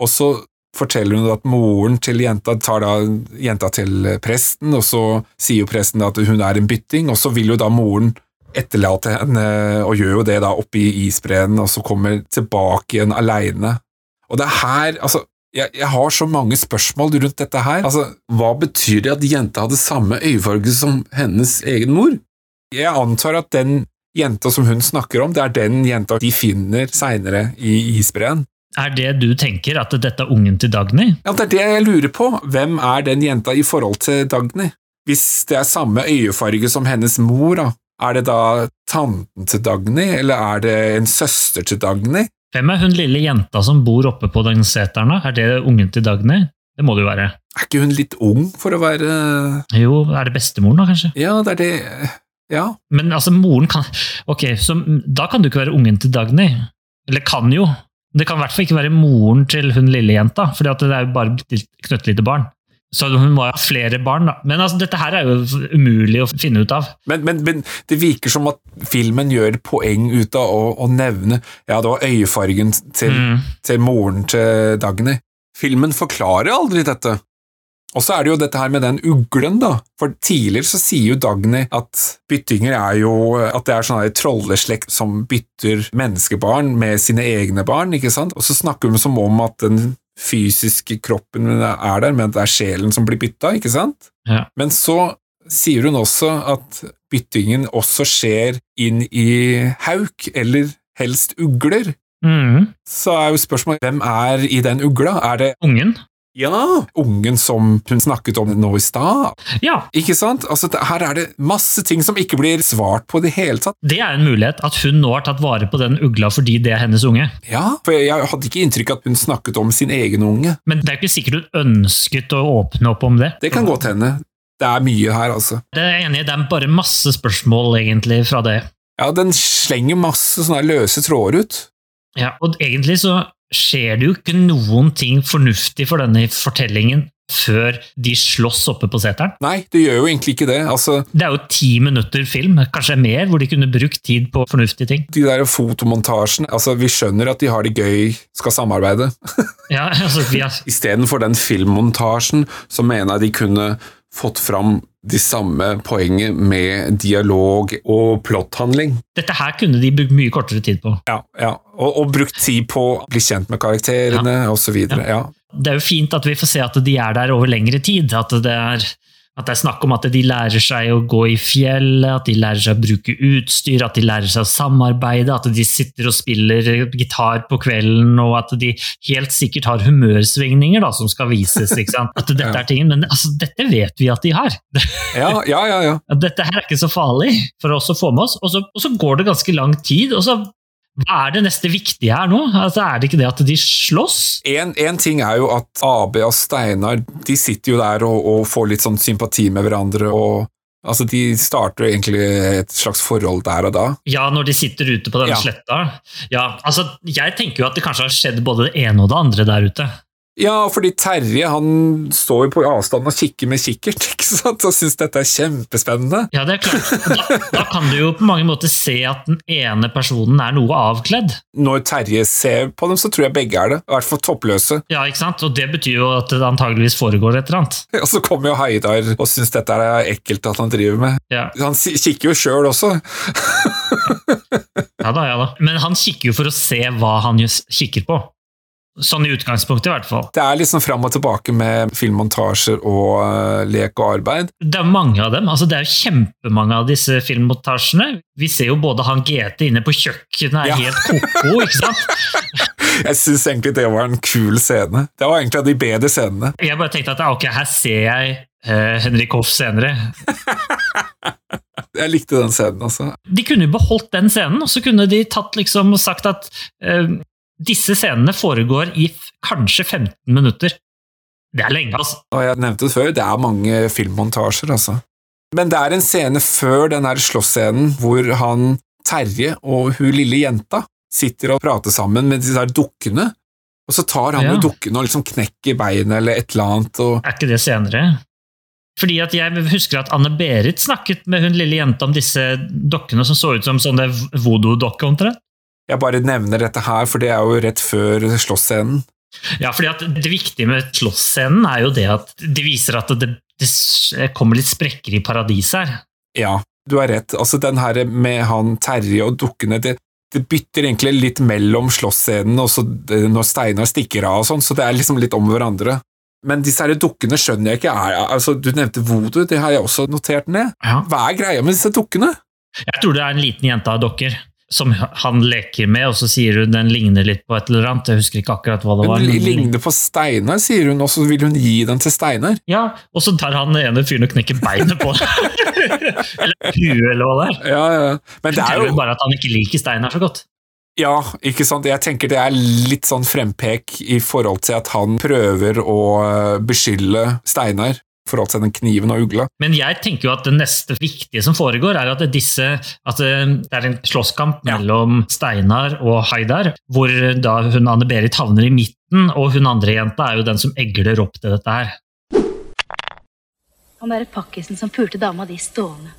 og så forteller hun at moren til jenta tar da jenta til presten, og så sier jo presten at hun er en bytting, og så vil jo da moren etterlate henne, og gjør jo det da oppe i isbreen, og så kommer tilbake igjen aleine. Og det er her, altså, jeg, jeg har så mange spørsmål rundt dette her. Altså, hva betyr det at jenta hadde samme øyefarge som hennes egen mor? Jeg antar at den jenta som hun snakker om, det er den jenta de finner seinere i isbreen. Er det du tenker, at dette er ungen til Dagny? Ja, det er det jeg lurer på. Hvem er den jenta i forhold til Dagny? Hvis det er samme øyefarge som hennes mor, da, er det da tanten til Dagny, eller er det en søster til Dagny? Hvem er hun lille jenta som bor oppe på den seteren? da? Er det ungen til Dagny? Det må det jo være. Er ikke hun litt ung for å være Jo, er det bestemoren, da, kanskje? Ja, det er det Ja. Men altså, moren kan Ok, så da kan du ikke være ungen til Dagny. Eller kan jo. Det kan i hvert fall ikke være moren til hun lille jenta, for det er jo bare et knøttlite barn. Så hun må ha flere barn, da. Men altså, dette her er jo umulig å finne ut av. Men, men, men det virker som at filmen gjør poeng ut av å, å nevne Ja, det var øyefargen til, Mm. til moren til Dagny. Filmen forklarer aldri dette. Og så er det jo dette her med den uglen, da. For tidligere så sier jo Dagny at byttinger er jo At det er sånn trolleslekt som bytter menneskebarn med sine egne barn, ikke sant? Og så snakker hun som om at den fysiske kroppen er der, men det er sjelen som blir bytta, ikke sant? Ja. Men så sier hun også at byttingen også skjer inn i hauk, eller helst ugler. Mm. Så er jo spørsmålet hvem er i den ugla? Er det Ungen? Ja, ungen som hun snakket om nå i stad? Ja, Ikke sant? Altså, her er det masse ting som ikke blir svart på i det hele tatt. det er en mulighet. At hun nå har tatt vare på den ugla fordi det er hennes unge. Ja, for jeg, hadde ikke inntrykk av at hun snakket om sin egen unge. Men det er ikke sikkert hun ønsket å åpne opp om det. Det kan godt hende. Det er mye her, altså. Det er jeg enig i. Det er bare masse spørsmål egentlig fra det. Ja, den slenger masse sånne løse tråder ut. Ja, og egentlig så skjer det jo ikke noen ting fornuftig for denne fortellingen før de slåss oppe på seteren. Nei, det gjør jo egentlig ikke det. Altså, Det er jo ti minutter film, kanskje mer, hvor de kunne brukt tid på fornuftige ting. de der fotomontasjene Altså, vi skjønner at de har det gøy, skal samarbeide. Ja, altså, vi har, Istedenfor den filmmontasjen, så mener jeg de kunne fått fram de samme poenget med dialog og plotthandling. dette her kunne de brukt mye kortere tid på. Ja, ja. Og, og brukt tid på å bli kjent med karakterene, og så videre. Ja. Det er jo fint at vi får se at de er der over lengre tid. At det er At det er snakk om at de lærer seg å gå i fjellet, at de lærer seg å bruke utstyr, at de lærer seg å samarbeide, at de sitter og spiller gitar på kvelden, og at de helt sikkert har humørsvingninger da, som skal vises. ikke sant? At dette er tingen, Men altså, dette vet vi at de har. Ja, ja, ja. ja. Dette her er ikke så farlig for oss å få med oss. Og så, og så går det ganske lang tid, og så hva er det neste viktige her nå? Altså, er det ikke det at de slåss? En, en ting er jo at AB og Steinar de sitter jo der og, og får litt sånn sympati med hverandre. og altså De starter egentlig et slags forhold der og da. Ja, når de sitter ute på den Ja. sletta. Ja, altså, jeg tenker jo at det kanskje har skjedd både det ene og det andre der ute. Ja, fordi Terje han står jo på avstand og kikker med kikkert ikke sant? og syns dette er kjempespennende. Ja, det er klart. Da, da kan du jo på mange måter se at den ene personen er noe avkledd. Når Terje ser på dem, så tror jeg begge er det. I hvert fall toppløse. Ja, ikke sant? Og det betyr jo at det antageligvis foregår et eller annet. Og så kommer jo Heidar og syns dette er ekkelt at han driver med. Ja, Han kikker jo sjøl også. ja da, ja da. Men han kikker jo for å se hva han kikker på. Sånn i utgangspunktet, i hvert fall. Det er liksom fram og tilbake med filmmontasjer og uh, lek og arbeid. Det er mange av dem. altså Det er jo kjempemange av disse filmmontasjene. Vi ser jo både han GT inne på kjøkkenet er Ja. helt ko-ko, ikke sant? Jeg syns egentlig det var en kul scene. Det var egentlig av de bedre scenene. Jeg bare tenkte at ok, her ser jeg uh, Henrik Hoff senere. Jeg likte den scenen, altså. De kunne jo beholdt den scenen, og så kunne de tatt liksom og sagt at eh, disse scenene foregår i kanskje 15 minutter. Det er lenge, altså. Og jeg nevnte det før, det er mange filmmontasjer, altså. Men det er en scene før den her slåssscenen hvor han Terje og hun lille jenta sitter og prater sammen med disse her dukkene, og så tar han Ja. jo dukkene og liksom knekker beinet eller et eller annet, og Er ikke det senere? Fordi at Jeg husker at Anne-Berit snakket med hun lille jenta om disse dokkene som så ut som sånne voodoo-dokker. omtrent. Jeg bare nevner dette her, for det er jo rett før slåssscenen. Ja, fordi at Det viktige med slåssscenen er jo det at det viser at det, det kommer litt sprekker i paradiset her. Ja, du har rett. Altså, den her med han Terje og dukkene, det, det bytter egentlig litt mellom slåssscenen og så det- når Steinar stikker av og sånn, så det er liksom litt om hverandre. Men disse her dukkene skjønner jeg ikke er altså, Du nevnte voodoo, det har jeg også notert ned. Ja. Hva er greia med disse dukkene? Jeg tror det er en liten jente av dokker som han leker med, og så sier hun den ligner litt på et eller annet. Jeg husker ikke akkurat hva det var. Hun ligner på Steinar, sier hun, og så vil hun gi den til Steinar. Ja, Og så tar han den ene fyren og knekker beinet på Eller huet, eller hva det er. Ja, ja. Men det er jo bare at han ikke liker Steinar så godt. Ja, ikke sant. Jeg tenker det er litt sånn frempek i forhold til at han prøver å eh, beskylde Steinar forhold til den kniven og ugla. Men jeg tenker jo at det neste viktige som foregår, er at disse at eh, det er en slåsskamp Ja. mellom Steinar og Haidar, hvor da hun Anne-Berit havner i midten, og hun andre jenta er jo den som egler opp til dette her. Han derre pakkisen som pulte dama di stående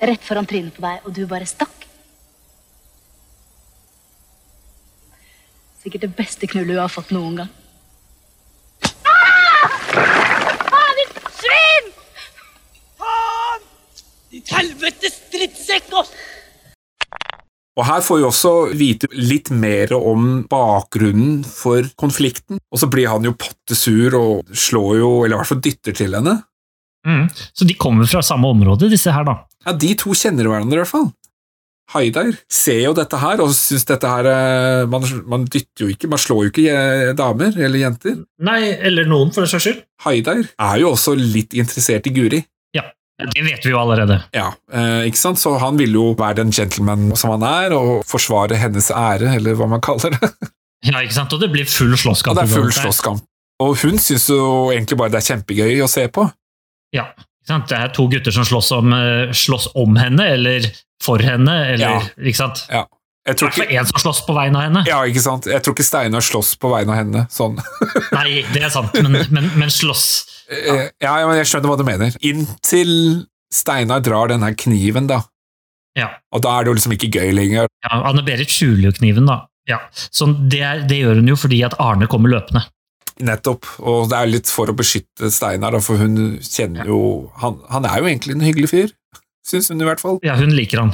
rett foran trynet på deg, og du bare stakk. Sikkert det beste knullet hun har fått noen gang. Og her får vi også vite litt mer om bakgrunnen for konflikten, og så blir han jo pottesur og slår jo, eller i hvert fall dytter til henne. Mm. Så de kommer fra samme område, disse her, da. Ja, de to kjenner hverandre i hvert fall. Haidar ser jo dette her, og syns dette her eh, man, man dytter jo ikke, man slår jo ikke eh, damer eller jenter. Nei, eller noen, for den saks skyld. Haidar er jo også litt interessert i Guri. Ja, det vet vi jo allerede. Ja, eh, ikke sant? Så han vil jo være den gentleman som han er, og forsvare hennes ære, eller hva man kaller det. Ja, ikke sant? Og det blir full slåsskamp. Ja, det er full slåsskamp. Og hun syns jo egentlig bare det er kjempegøy å se på. Ja, ikke sant? Det er to gutter som slåss om, eh, slåss om henne, eller for henne, eller Ja. ikke sant? Ja. Jeg tror ikke, én som slåss på vegne av henne. ja, ikke sant? Jeg tror ikke Steinar slåss på vegne av henne. Sånn. Nei, det er sant, men, men, men slåss Eh, Ja, ja, men jeg skjønner hva du mener. Inntil Steinar drar den her kniven, da. Ja. Og da er det jo liksom ikke gøy lenger. ja, Anne-Berit skjuler jo kniven, da. Ja. Så det, er- det gjør hun jo fordi at Arne kommer løpende. Nettopp. Og det er litt for å beskytte Steinar, for hun kjenner jo han, han er jo egentlig en hyggelig fyr, syns hun i hvert fall. Ja, hun liker han.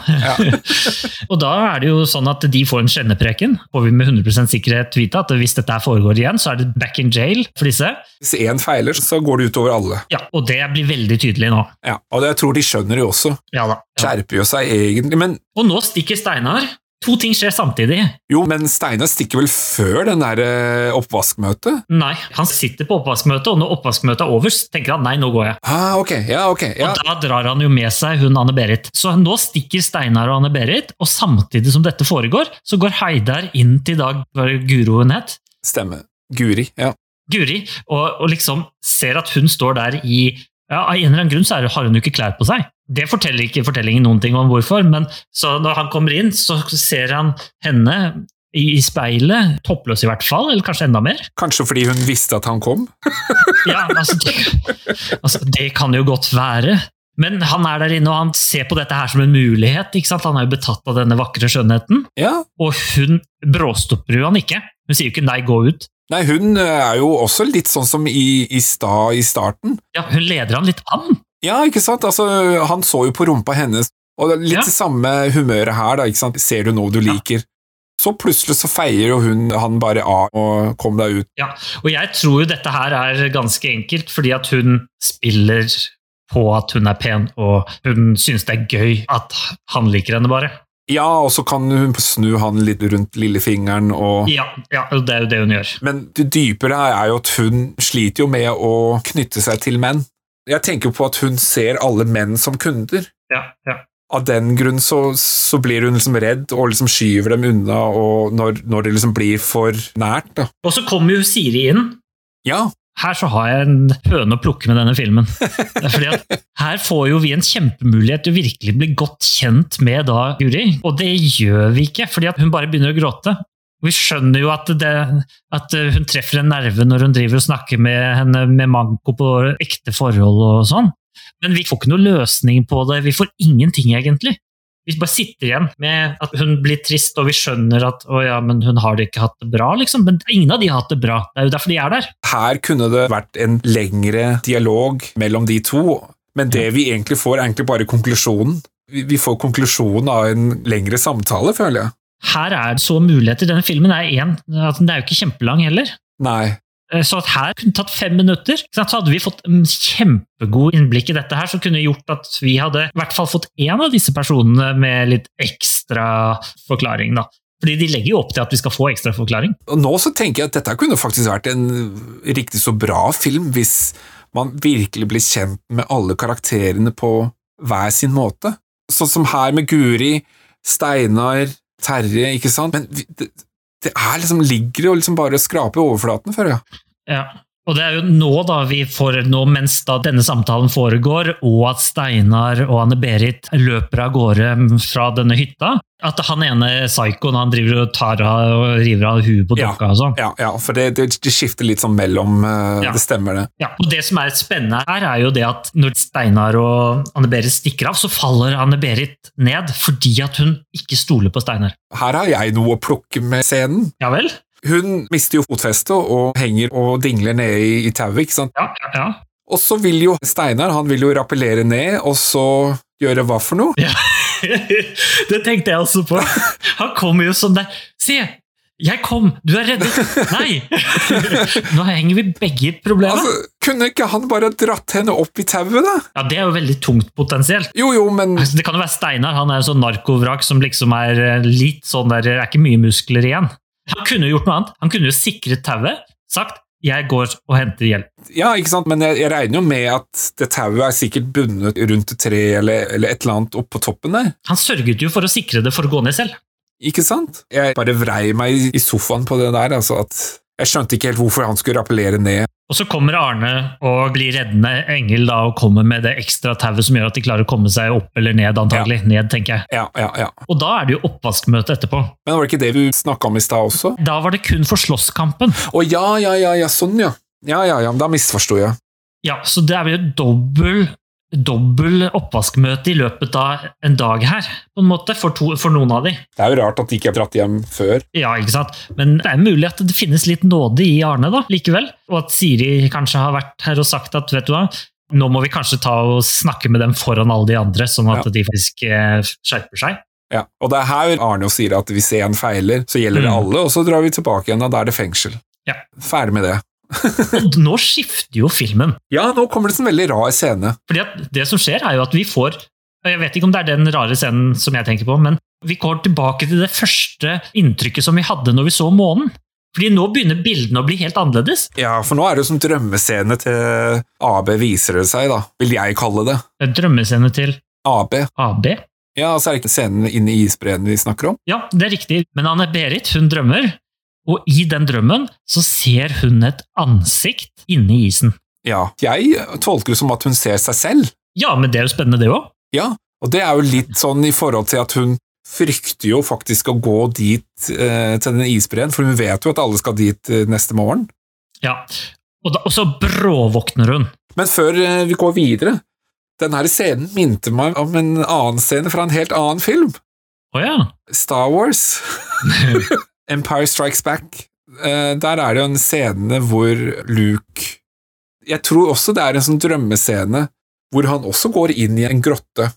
og da er det jo sånn at de får en skjennepreken. Får vi med 100 sikkerhet vite at hvis dette foregår igjen, så er det back in jail for disse. Hvis én feiler, så går det utover alle. Ja, Og det blir veldig tydelig nå. Ja, Og det, jeg tror de skjønner det også. Ja da. Ja. Skjerper jo seg egentlig, men Og nå stikker Steinar. To ting skjer samtidig. jo, men Steinar stikker vel før den der eh, oppvaskmøtet? Nei, han sitter på oppvaskmøtet, og når oppvaskmøtet er over, så tenker han nei, nå går jeg. Ah, ok, ja, ok. Ja. Og da drar han jo med seg hun Anne-Berit. Så nå stikker Steinar og Anne-Berit, og samtidig som dette foregår, så går Heidar inn til Dag det Guro hun het? Stemme. Guri, ja. Guri, og, og liksom ser at hun står der i ja, Av en eller annen grunn så har hun jo ikke klær på seg. Det forteller ikke fortellingen noen ting om hvorfor, men så når han kommer inn, så ser han henne i, speilet, toppløs i hvert fall, eller kanskje enda mer. Kanskje fordi hun visste at han kom? Ja, altså det, altså det kan jo godt være. Men han er der inne, og han ser på dette her som en mulighet. ikke sant? Han er jo betatt av denne vakre skjønnheten. Ja. Og hun bråstopper jo han ikke. Hun sier jo ikke 'nei, gå ut'. Nei, hun eh, er jo også litt sånn som i, i, sta, i starten. Ja, Hun leder han litt an. Ja, ikke sant? Altså, han så jo på rumpa hennes, og det litt Ja. det samme humøret her, da, ikke sant? Ser du noe du Ja. liker? Så plutselig så feier jo hun han bare av og kom deg ut. Ja, og jeg tror jo dette her er ganske enkelt, fordi at hun spiller på at hun er pen, og hun synes det er gøy at han liker henne bare. Ja, og så kan hun snu han litt rundt lillefingeren og Ja, ja det er jo det hun gjør. Men det dypere er jo at hun sliter jo med å knytte seg til menn. Jeg tenker på at hun ser alle menn som kunder. Ja, ja. Av den grunn så, så blir hun liksom redd og liksom skyver dem unna og når, når det liksom blir for nært. da. Og så kommer jo Siri inn. Ja, Her så har jeg en høne å plukke med denne filmen. Fordi at Her får jo vi en kjempemulighet til å virkelig bli godt kjent med da Guri, og det gjør vi ikke, fordi at hun bare begynner å gråte. Vi skjønner jo at, det, at hun treffer en nerve når hun driver og snakker med henne med manko på ekte forhold og sånn, men vi får ikke noe løsning på det. Vi får ingenting, egentlig. Vi bare sitter igjen med at hun blir trist, og vi skjønner at å ja, men hun har det ikke hatt det bra, liksom. Men ingen av de har hatt det bra. Det er jo derfor de er der. her kunne det vært en lengre dialog mellom de to, men det vi egentlig får, er egentlig bare konklusjonen. Vi, vi får konklusjonen av en lengre samtale, føler jeg. Her er det så muligheter. Denne filmen er én. Altså, den er jo ikke kjempelang heller. Nei. Eh, Så at her kunne tatt fem minutter. Så hadde vi fått en kjempegod innblikk i dette her, som kunne gjort at vi hadde i hvert fall fått én av disse personene med litt ekstra forklaring. da. Fordi de legger jo opp til at vi skal få ekstra forklaring. Og nå så tenker jeg at dette kunne faktisk vært en riktig så bra film hvis man virkelig blir kjent med alle karakterene på hver sin måte. Sånn som her med Guri, Steinar, Terje, ikke sant? Men det, det er liksom, ligger jo liksom bare skraper i overflaten, føler jeg. Ja. Og det er jo nå da vi får, nå mens da denne samtalen foregår, og at Steinar og Anne-Berit løper av gårde fra denne hytta, at han ene psykoen han driver og tar av og river av huet på dokka og sånn. Ja, ja for det, det, det skifter litt sånn mellom, uh, Ja. det stemmer det. Ja, og Det som er spennende her, er jo det at når Steinar og Anne-Berit stikker av, så faller Anne-Berit ned fordi at hun ikke stoler på Steinar. Her har jeg noe å plukke med scenen. Ja vel? Hun mister jo fotfestet og henger og dingler nede i, i tauet, ikke sant? Ja, ja, ja. Og så vil jo Steinar han vil jo rappellere ned, og så gjøre hva for noe? Ja. det tenkte jeg også på. Han kommer jo sånn der Se! Jeg kom! Du er reddet! Nei! Nå henger vi begge i et problem. Altså, Kunne ikke han bare dratt henne opp i tauet, da? Ja, Det er jo veldig tungt potensielt. Jo, jo, men Altså, Det kan jo være Steinar. Han er jo sånn narkovrak som liksom er eh, litt sånn der Det er ikke mye muskler igjen. Han kunne jo gjort noe annet. Han kunne jo sikret tauet, sagt 'jeg går og henter hjelp'. Ja, ikke sant, men jeg, jeg regner jo med at det tauet er sikkert bundet rundt et tre eller, eller et eller annet oppå toppen der. Han sørget jo for å sikre det for å gå ned selv. Ikke sant? Jeg bare vrei meg i- sofaen på det der, altså at jeg skjønte ikke helt hvorfor han skulle rappellere ned. Og så kommer Arne og blir reddende engel da, og kommer med det ekstra tauet som gjør at de klarer å komme seg opp eller ned, antagelig. Ned, tenker jeg. Ja, ja, ja. Og da er det jo oppvaskmøte etterpå. Men var det ikke det vi snakka om i stad også? Da var det kun for slåsskampen. Å ja, ja, ja, ja, sånn ja. Ja, ja, ja, da misforsto jeg. Ja, så det er jo dobbel dobbel oppvaskmøte i løpet av en dag her, på en måte, for, to, for noen av de. Det er jo rart at de ikke er dratt hjem før. Ja, ikke sant? Men det er mulig at det finnes litt nåde i Arne da, likevel. Og at Siri kanskje har vært her og sagt at vet du hva, Nå må vi kanskje ta og snakke med dem foran alle de andre, sånn at Ja. de faktisk eh, skjerper seg. Ja. Og det er her Arne jo sier at hvis en feiler, så gjelder det Mm. alle, og så drar vi tilbake igjen, og da er det fengsel. Ja. Ferdig med det. Og nå skifter jo filmen. Ja, nå kommer det en veldig rar scene. Fordi at det som skjer, er jo at vi får Jeg vet ikke om det er den rare scenen som jeg tenker på, men vi går tilbake til det første inntrykket som vi hadde når vi så månen. Fordi nå begynner bildene å bli helt annerledes. Ja, for nå er det jo som drømmescene til AB viser det seg, da, vil jeg kalle det. En drømmescene til AB. AB. Ja, så er det ikke scenen inne i isbreen vi snakker om. Ja, det er riktig, men Anne-Berit hun drømmer, og i den drømmen så ser hun et ansikt inni isen. Ja, jeg tolker det som at hun ser seg selv. Ja, men det er jo spennende det òg. Ja, og det er jo litt sånn i forhold til at hun frykter jo faktisk å gå dit eh, til den isbreen, for hun vet jo at alle skal dit eh, neste morgen. Ja. Og, da, og så bråvåkner hun. Men før eh, vi går videre, denne scenen minte meg om en annen scene fra en helt annen film. Å ja. Star Wars. Empire Strikes Back. Eh, der er det jo en scene hvor Luke Jeg tror også det er en sånn drømmescene hvor han også går inn i en grotte.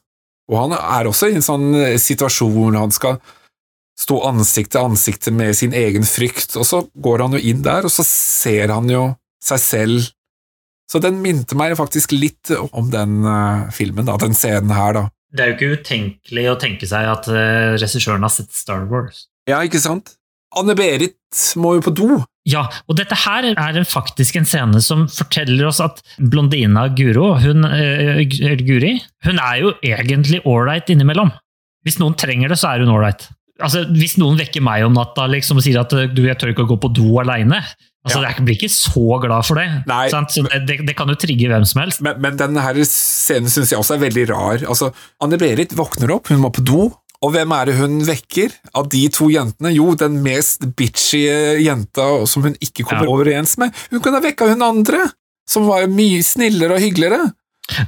Og han er også i en sånn eh, situasjon hvor han skal stå ansikt til ansikt med sin egen frykt, og så går han jo inn der, og så ser han jo seg selv. Så den minte meg faktisk litt om den eh, filmen, da, den scenen her, da. Det er jo ikke utenkelig å tenke seg at uh, regissøren har sett Star Wars. Ja, ikke sant? Anne-Berit må jo på do. Ja, og dette her er faktisk en scene som forteller oss at blondina Guro, hun, uh, Guri, hun er jo egentlig ålreit innimellom. Hvis noen trenger det, så er hun ålreit. Altså, hvis noen vekker meg om natta liksom, og sier at du, jeg tør ikke å gå på do aleine, altså, Ja. jeg blir ikke så glad for det. Nei. Sant? Så det, det, det kan jo trigge hvem som helst. Men, men denne scenen syns jeg også er veldig rar. Altså, Anne-Berit våkner opp, hun må på do, og hvem er det hun vekker av de to jentene? Jo, den mest bitchy jenta som hun ikke kommer Ja. overens med. Hun kunne ha vekka hun andre, som var mye snillere og hyggeligere.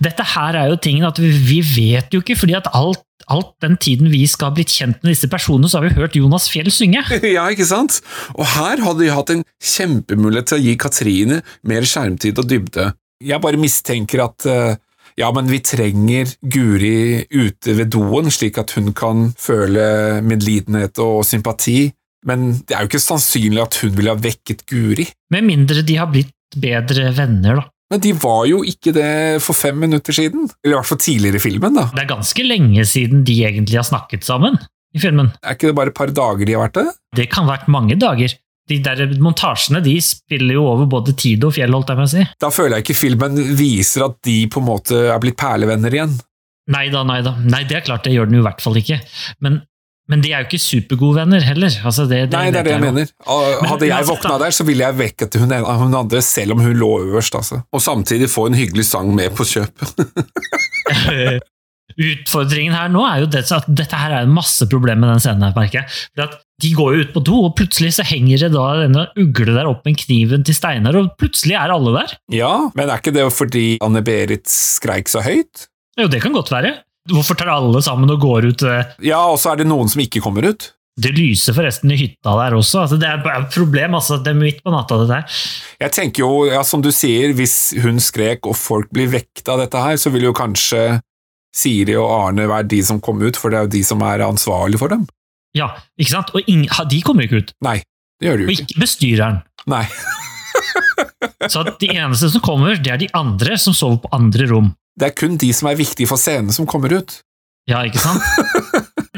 Dette her er jo tingen at vi, vi vet jo ikke, fordi at alt, alt den tiden vi skal ha blitt kjent med disse personene, så har vi hørt Jonas Fjell synge. ja, ikke sant? Og her hadde de hatt en kjempemulighet til å gi Katrine mer skjermtid og dybde. Jeg bare mistenker at eh, ja, men vi trenger Guri ute ved doen, slik at hun kan føle medlidenhet og sympati. Men det er jo ikke sannsynlig at hun ville ha vekket Guri. Med mindre de har blitt bedre venner, da. Men de var jo ikke det for fem minutter siden. Eller i hvert fall tidligere i filmen, da. Det er ganske lenge siden de egentlig har snakket sammen i filmen. Er ikke det bare et par dager de har vært det? Det kan ha vært mange dager. De der montasjene de spiller jo over både tid og fjell, holdt jeg på å si. Da føler jeg ikke filmen viser at de på en måte er blitt perlevenner igjen. Nei da, nei da. Nei, det er klart, det gjør den jo i hvert fall ikke. Men, men de er jo ikke supergode venner heller. Altså, det, det, Nei, det er det jeg jo. mener. Ah, Hadde jeg våkna der, så ville jeg vekket hun, hun andre, selv om hun lå øverst. Altså. Og samtidig få en hyggelig sang med på kjøpet. Utfordringen her nå er jo det, at dette her er masse problem med den scenen. her, merker jeg. For at De går jo ut på do, og plutselig så henger det da denne ugle der opp med kniven til Steinar, og plutselig er alle der. ja, men er ikke det fordi Anne-Berit skreik så høyt? Jo, det kan godt være. Hvorfor tar alle sammen og går ut? eh, Ja, og så er det noen som ikke kommer ut. Det lyser forresten i hytta der også. Altså, det er et problem. Altså, det er midt på natta, dette her. Jeg tenker jo, ja, som du sier, hvis hun skrek og folk blir vekta av dette her, så vil jo kanskje Siri og Arne være de som kom ut, for det er jo de som er ansvarlig for dem. Ja, ikke sant? Og ingen, de kommer ikke ut. Nei, det gjør de Og jo ikke. ikke bestyreren. Nei. Så at de eneste som kommer, det er de andre som sover på andre rom. Det er kun de som er viktige for scenen, som kommer ut. Ja, ikke sant?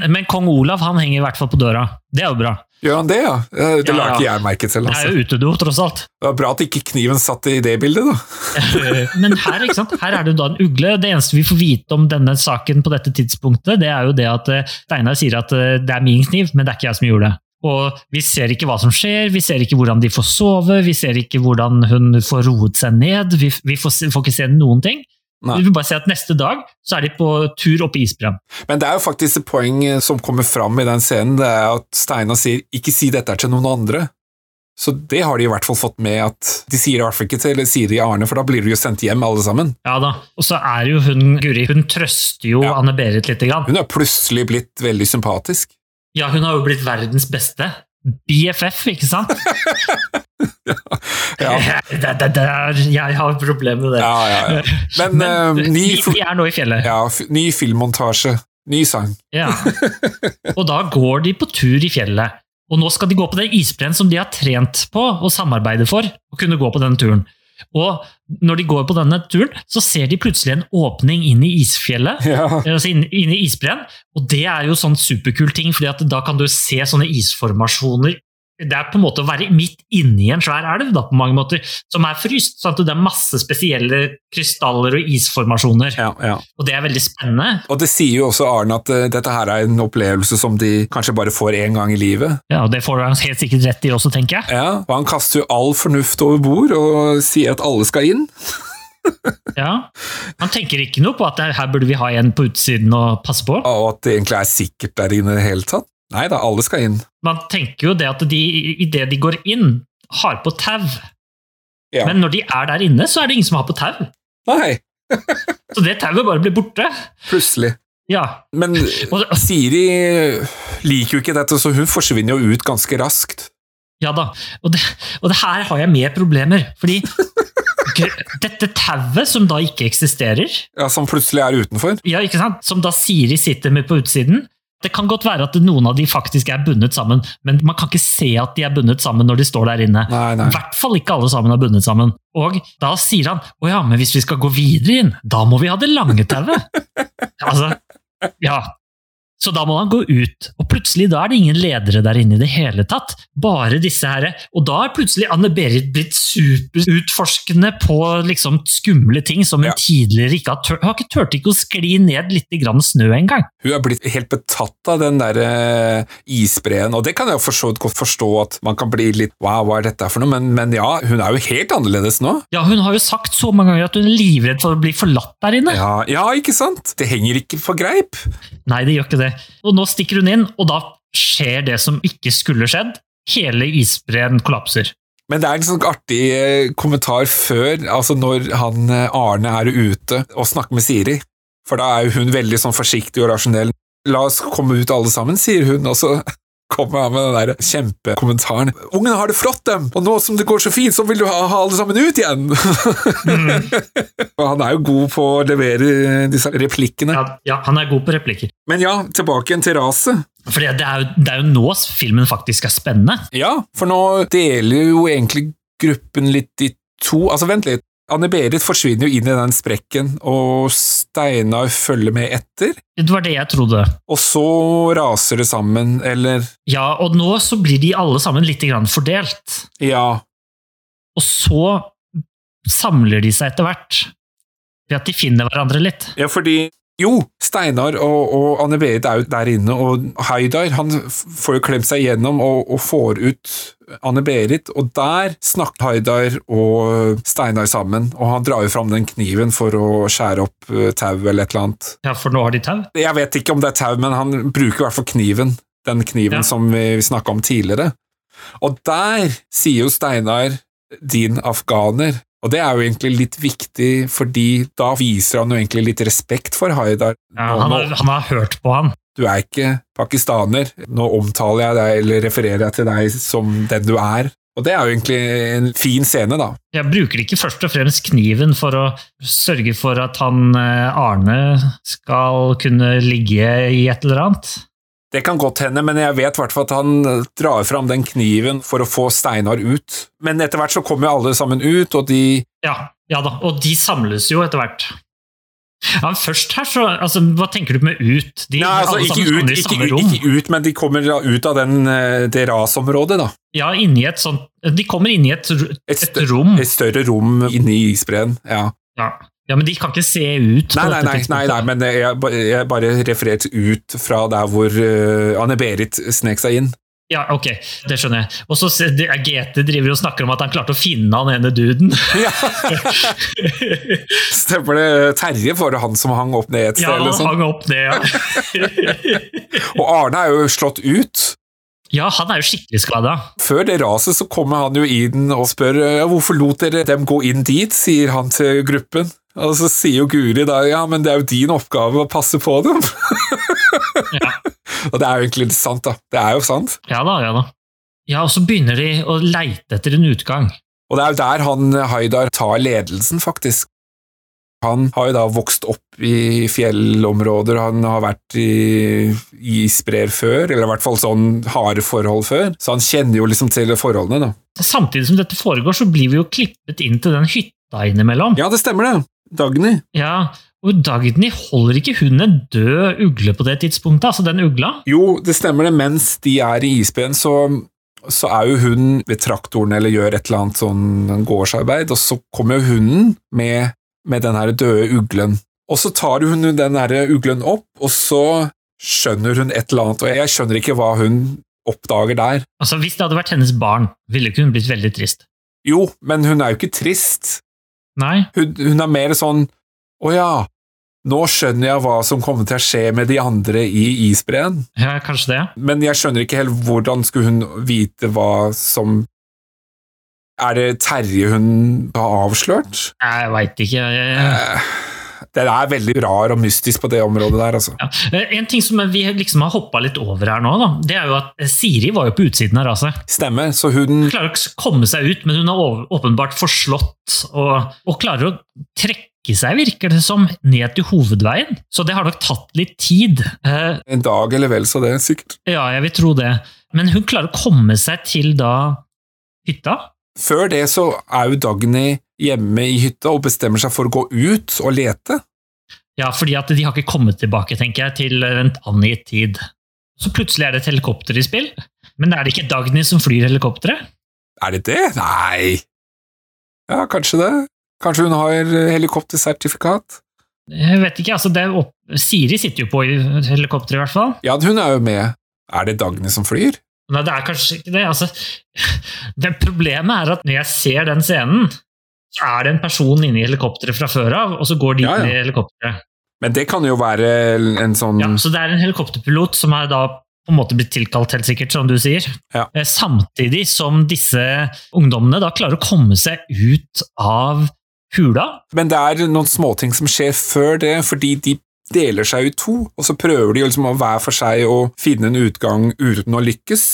Men kong Olav han henger i hvert fall på døra. Det er jo bra. Gjør han det, ja? Det Ja, la ikke jeg merke til. Det er Altså. jo utedo, tross alt. Det var bra at ikke kniven satt i det bildet, da. Men her, ikke sant? her er det jo da en ugle. Det eneste vi får vite om denne saken på dette tidspunktet, det er jo det at eh, Steinar sier at eh, det er min kniv, men det er ikke jeg som gjorde det. Og vi ser ikke hva som skjer, vi ser ikke hvordan de får sove, vi ser ikke hvordan hun får roet seg ned, vi, vi får, får ikke se noen ting. Nei. Vi vil bare se at neste dag så er de på tur oppe i isbreen. Men det er jo faktisk et poeng eh, som kommer fram i den scenen, det er at Steinar sier 'ikke si dette til noen andre'. Så det har de i hvert fall fått med at De sier det i hvert fall ikke til Siri og Arne, for da blir de jo sendt hjem alle sammen. Ja da. Og så er jo hun Guri, hun trøster jo Ja. Anne-Berit lite grann. Hun er plutselig blitt veldig sympatisk. Ja, hun har jo blitt verdens beste. BFF, ikke sant? Ja, det, det, det er, jeg har problemer med det. ja, ja. ja. Men, uh, ny, de er nå i fjellet. ja, ny filmmontasje. Ny sang. Ja. Og da går de på tur i fjellet. Og nå skal de gå på den isbreen som de har trent på og samarbeider for å kunne gå på den turen. Og når de går på denne turen, så ser de plutselig en åpning inn i isfjellet. Ja. Altså inn, inn i isbreen. Og det er jo sånn superkul ting, fordi da kan du se sånne isformasjoner. Det er på en måte å være midt inni en svær elv, da, på mange måter, som er fryst. sånn at det er masse spesielle krystaller og isformasjoner. Ja, ja. Og det er veldig spennende. Og det sier jo også Arne at uh, dette her er en opplevelse som de kanskje bare får én gang i livet. Ja, og Det får han helt sikkert rett i også, tenker jeg. Ja, og han kaster jo all fornuft over bord og sier at alle skal inn. Ja. Han tenker ikke noe på at her burde vi ha en på utsiden og passe på. Og at det egentlig er sikkert der inne i det hele tatt. Nei da, alle skal inn. Man tenker jo det at de idet de går inn, har på tau. Ja. Men når de er der inne, så er det ingen som har på tau. Nei, Så det tauet bare blir borte. plutselig. Ja. Men Siri liker jo ikke dette, så hun forsvinner jo ut ganske raskt. ja da. Og det, og det her har jeg mer problemer. Fordi dette tauet, som da ikke eksisterer, Ja, Som plutselig er utenfor. ja, ikke sant? som da Siri sitter med på utsiden Det kan godt være at noen av de faktisk er bundet sammen, men man kan ikke se at de er bundet sammen når de står der inne. I hvert fall ikke alle sammen er bundet sammen. Og da sier han å ja, men hvis vi skal gå videre inn, da må vi ha det lange tauet. altså, ja. Så da må han gå ut, og plutselig da er det ingen ledere der inne i det hele tatt. Bare disse her. Og da er plutselig Anne-Berit blitt superutforskende på liksom skumle ting som hun Ja. tidligere ikke har tørt. Hun har ikke turt ikke å skli ned litt grann snø engang. Hun er blitt helt betatt av den der uh, isbreen, og det kan jeg for så vidt godt forstå at man kan bli litt wow, hva er dette for noe, men, men ja, hun er jo helt annerledes nå. Ja, Hun har jo sagt så mange ganger at hun er livredd for å bli forlatt der inne. Ja, ja, ikke sant? Det henger ikke på greip. Nei, det gjør ikke det. Og nå stikker hun inn, og da skjer det som ikke skulle skjedd. Hele isbreen kollapser. Men det er en sånn artig eh, kommentar før, altså når han eh, Arne er ute og snakker med Siri. For da er jo hun veldig sånn forsiktig og rasjonell. La oss komme ut alle sammen, sier hun, og så kommer han med den der kjempekommentaren. Ungene har det flott, dem, og nå som det går så fint, så vil du ha, ha alle sammen ut igjen! Mm. han er jo god på å levere disse replikkene. Ja, ja, han er god på replikker. Men ja, tilbake til raset. For det er, jo, det er jo nå filmen faktisk er spennende. Ja, for nå deler jo egentlig gruppen litt i to. Altså, vent litt. Anne-Berit forsvinner jo inn i den sprekken, og Steinar følger med etter. Det var det jeg trodde. Og så raser det sammen, eller Ja, og nå så blir de alle sammen litt grann fordelt. Ja. Og så samler de seg etter hvert. Ved at de finner hverandre litt. Ja, fordi Jo, Steinar og, og Anne-Berit er jo der inne, og Haidar han får jo klemt seg gjennom og, og får ut Anne-Berit, og der snakker Haidar og Steinar sammen, og han drar jo fram den kniven for å skjære opp eh, tau eller et eller annet. Ja, for nå har de tau. Jeg vet ikke om det er tau, men han bruker i hvert fall kniven. Den kniven Ja. som vi snakka om tidligere. Og der sier jo Steinar 'din afghaner'. Og det er jo egentlig litt viktig, fordi da viser han jo egentlig litt respekt for Haidar. Ja, han, har, han har hørt på han. Du er ikke pakistaner. Nå omtaler jeg deg, eller refererer jeg til deg som den du er. Og det er jo egentlig en fin scene, da. Jeg bruker ikke først og fremst kniven for å sørge for at han eh, Arne skal kunne ligge i et eller annet. Det kan godt hende, men jeg vet hvert at han drar fram den kniven for å få Steinar ut. Men etter hvert så kommer jo alle sammen ut, og de Ja, ja da, og de samles jo etter hvert. Ja, men først her, så altså, Hva tenker du med ut? De, Nei, altså, ikke ut, ikke, ut, ikke ut, men de kommer da ut av den, eh, det rasområdet, da. Ja, inni et sånt De kommer inn i et, Et, et rom. et større rom inni isbreen. Ja. Ja. Ja, men de kan ikke se ut. Nei, nei, nei, nei, nei, men jeg, jeg bare refererte ut fra der hvor uh, Anne-Berit snek seg inn. Ja, ok, det skjønner jeg. Og så GT driver og snakker om at han klarte å finne han ene duden. Ja. Stemmer det? Terje var det han som hang opp ned et sted? ja, han sånn. hang opp ned, ja. Og Arne er jo slått ut. Ja, han er jo skikkelig skada. Før det raset så kommer han jo inn og spør ja, hvorfor lot dere dem gå inn dit, sier han til gruppen. Og så sier jo Guri da ja, men det er jo din oppgave å passe på dem. Ja. Og det er jo egentlig litt sant, da. Det er jo sant. Ja da, ja da. Ja, og så begynner de å leite etter en utgang. Og det er jo der han Haidar tar ledelsen, faktisk. Han har jo da vokst opp i fjellområder, han har vært i isbreer før, eller i hvert fall sånn harde forhold før, så han kjenner jo liksom til forholdene, da. Samtidig som dette foregår, så blir vi jo klippet inn til den hytta innimellom. Ja, det stemmer det. Dagny. Ja, og Dagny holder ikke hun en død ugle på det tidspunktet, altså den ugla? Jo, det stemmer det. Mens de er i isbreen, så, så er jo hun ved traktoren eller gjør et eller annet sånn gårdsarbeid, og så kommer jo hunden med, med den her døde uglen. Og så tar hun den her uglen opp, og så skjønner hun et eller annet, og jeg skjønner ikke hva hun oppdager der. Altså, Hvis det hadde vært hennes barn, ville ikke hun blitt veldig trist. Jo, men hun er jo ikke trist. Nei. Hun, hun er mer sånn Å ja, nå skjønner jeg hva som kommer til å skje med de andre i isbreen. Ja, kanskje det. Men jeg skjønner ikke helt hvordan skulle hun vite hva som Er det Terje hun har avslørt? Jeg veit ikke. Jeg, Eh, Det er veldig rar og mystisk på det området der, altså. ja. Eh, En ting som vi liksom har hoppa litt over her nå, da, det er jo at Siri var jo på utsiden av raset. Stemmer, så hun klarer å komme seg ut, men hun er åpenbart forslått, og, og klarer å trekke seg, virker det som, ned til hovedveien. Så det har nok tatt litt tid. Eh, En dag eller vel så det, sikkert. ja, jeg vil tro det. Men hun klarer å komme seg til da hytta. Før det så er jo Dagny hjemme i hytta og bestemmer seg for å gå ut og lete. Ja, fordi at de har ikke kommet tilbake, tenker jeg, til en angitt tid. Så plutselig er det et helikopter i spill. Men er det ikke Dagny som flyr helikopteret? Er det det? Nei. Ja, kanskje det. Kanskje hun har helikoptersertifikat? Jeg vet ikke, altså det er opp... Siri sitter jo på helikopteret i hvert fall. Ja, hun er jo med. Er det Dagny som flyr? Nei, det er kanskje ikke det. Altså, det problemet er at når jeg ser den scenen, så er det en person inne i helikopteret fra før av, og så går de Ja, ja. inn i helikopteret. Men det kan jo være en sånn Ja, så det er en helikopterpilot som har da på en måte blitt tilkalt, helt sikkert, som du sier. Ja. Eh, Samtidig som disse ungdommene da klarer å komme seg ut av hula. Men det er noen småting som skjer før det, fordi de deler seg i to, og så prøver de liksom hver for seg å finne en utgang uten å lykkes.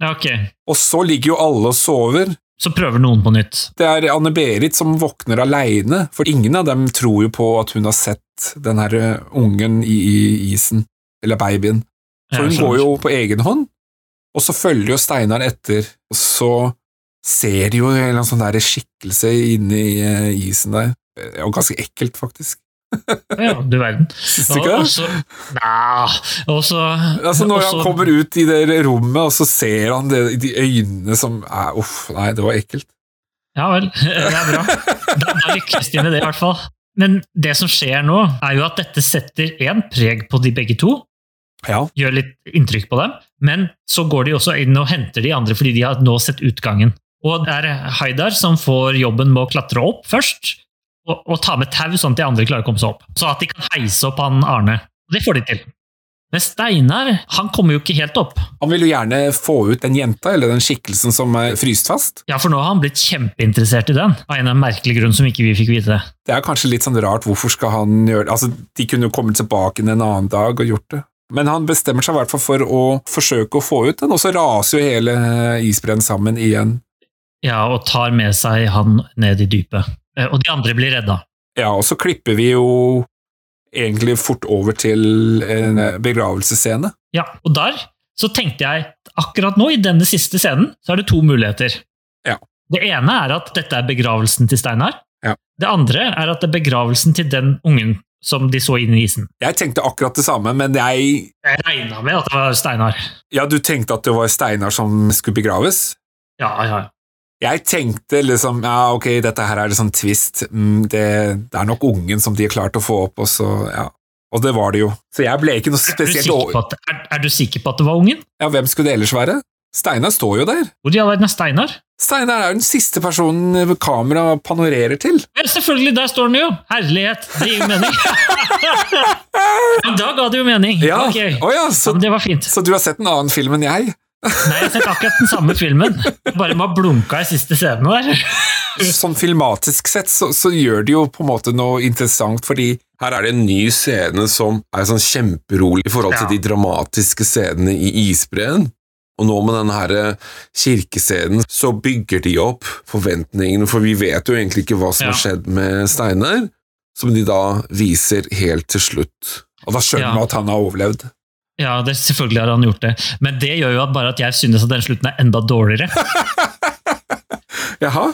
Ja, ok. Og så ligger jo alle og sover. Så prøver noen på nytt. Det er Anne-Berit som våkner aleine, for ingen av dem tror jo på at hun har sett den her eh, ungen i, i isen, eller babyen. Så hun går jo på egen hånd, og så følger jo Steinar etter, og så ser de jo en eller annen sånn der skikkelse inni eh, isen der. Det er jo ganske ekkelt, faktisk. Ja, du verden. Syns du ikke det? Også, Nei, også, Altså Når også, han kommer ut i det rommet, og så ser han det, de øynene som er Uff, nei, det var ekkelt. Ja vel, det er bra. Da, da lykkes de med det, i hvert fall. Men det som skjer nå, er jo at dette setter én preg på de begge to. Ja. Gjør litt inntrykk på dem. Men så går de også inn og henter de andre fordi de har nå sett utgangen. Og det er Haidar som får jobben med å klatre opp først, og, og ta med tau sånn at de andre klarer å komme seg opp. Så at de kan heise opp han Arne. Det får de til. Men Steinar han kommer jo ikke helt opp. Han vil jo gjerne få ut den jenta, eller den skikkelsen som er fryst fast. Ja, For nå har han blitt kjempeinteressert i den, av en av merkelig grunn som ikke vi fikk vite. Det er kanskje litt sånn rart, hvorfor skal han gjøre det? Altså, De kunne jo kommet tilbake en annen dag og gjort det. Men han bestemmer seg i hvert fall for å forsøke å få ut den, og så raser jo hele isbreen sammen igjen. Ja, og tar med seg han ned i dypet. Eh, Og de andre blir redda. Ja, og så klipper vi jo egentlig fort over til en begravelsesscene. Ja, og der så tenkte jeg at akkurat nå, i denne siste scenen, så er det to muligheter. Ja. Det ene er at dette er begravelsen til Steinar. Ja. Det andre er at det er begravelsen til den ungen som de så inn i isen. Jeg tenkte akkurat det samme, men jeg Jeg regna med at det var Steinar. Ja, du tenkte at det var Steinar som skulle begraves? Ja, ja. Jeg tenkte liksom ja, ok, dette her er sånn twist, mm, det, det er nok ungen som de har klart å få opp, og så, ja. Og det var det jo. Så jeg ble ikke noe Er du, spesielt over... at, er, er du sikker på at det var ungen? Ja, hvem skulle det ellers være? Steinar står jo der. Hvor i all verden er Steinar? Steinar er jo den siste personen kameraet panorerer til. Vel, selvfølgelig, der står den jo! Herlighet, det gir jo mening. Men da ga det jo mening. Ja, Okay. Oh, ja, Ja, så, men det var fint. så du har sett en annen film enn jeg? Nei, jeg har sett akkurat den samme filmen. Bare med å blunka i siste scenen der. Sånn filmatisk sett så, så gjør det jo på en måte noe interessant, fordi Her er det en ny scene som er sånn kjemperolig i forhold til Ja. de dramatiske scenene i isbreen. Og nå med denne her eh, kirkescenen så bygger de opp forventningene, for vi vet jo egentlig ikke hva som Ja. har skjedd med Steinar, som de da viser helt til slutt. Og da skjønner Ja. man at han har overlevd. Ja, det, selvfølgelig har han gjort det. Men det gjør jo at bare at jeg synes at den slutten er enda dårligere. Jaha?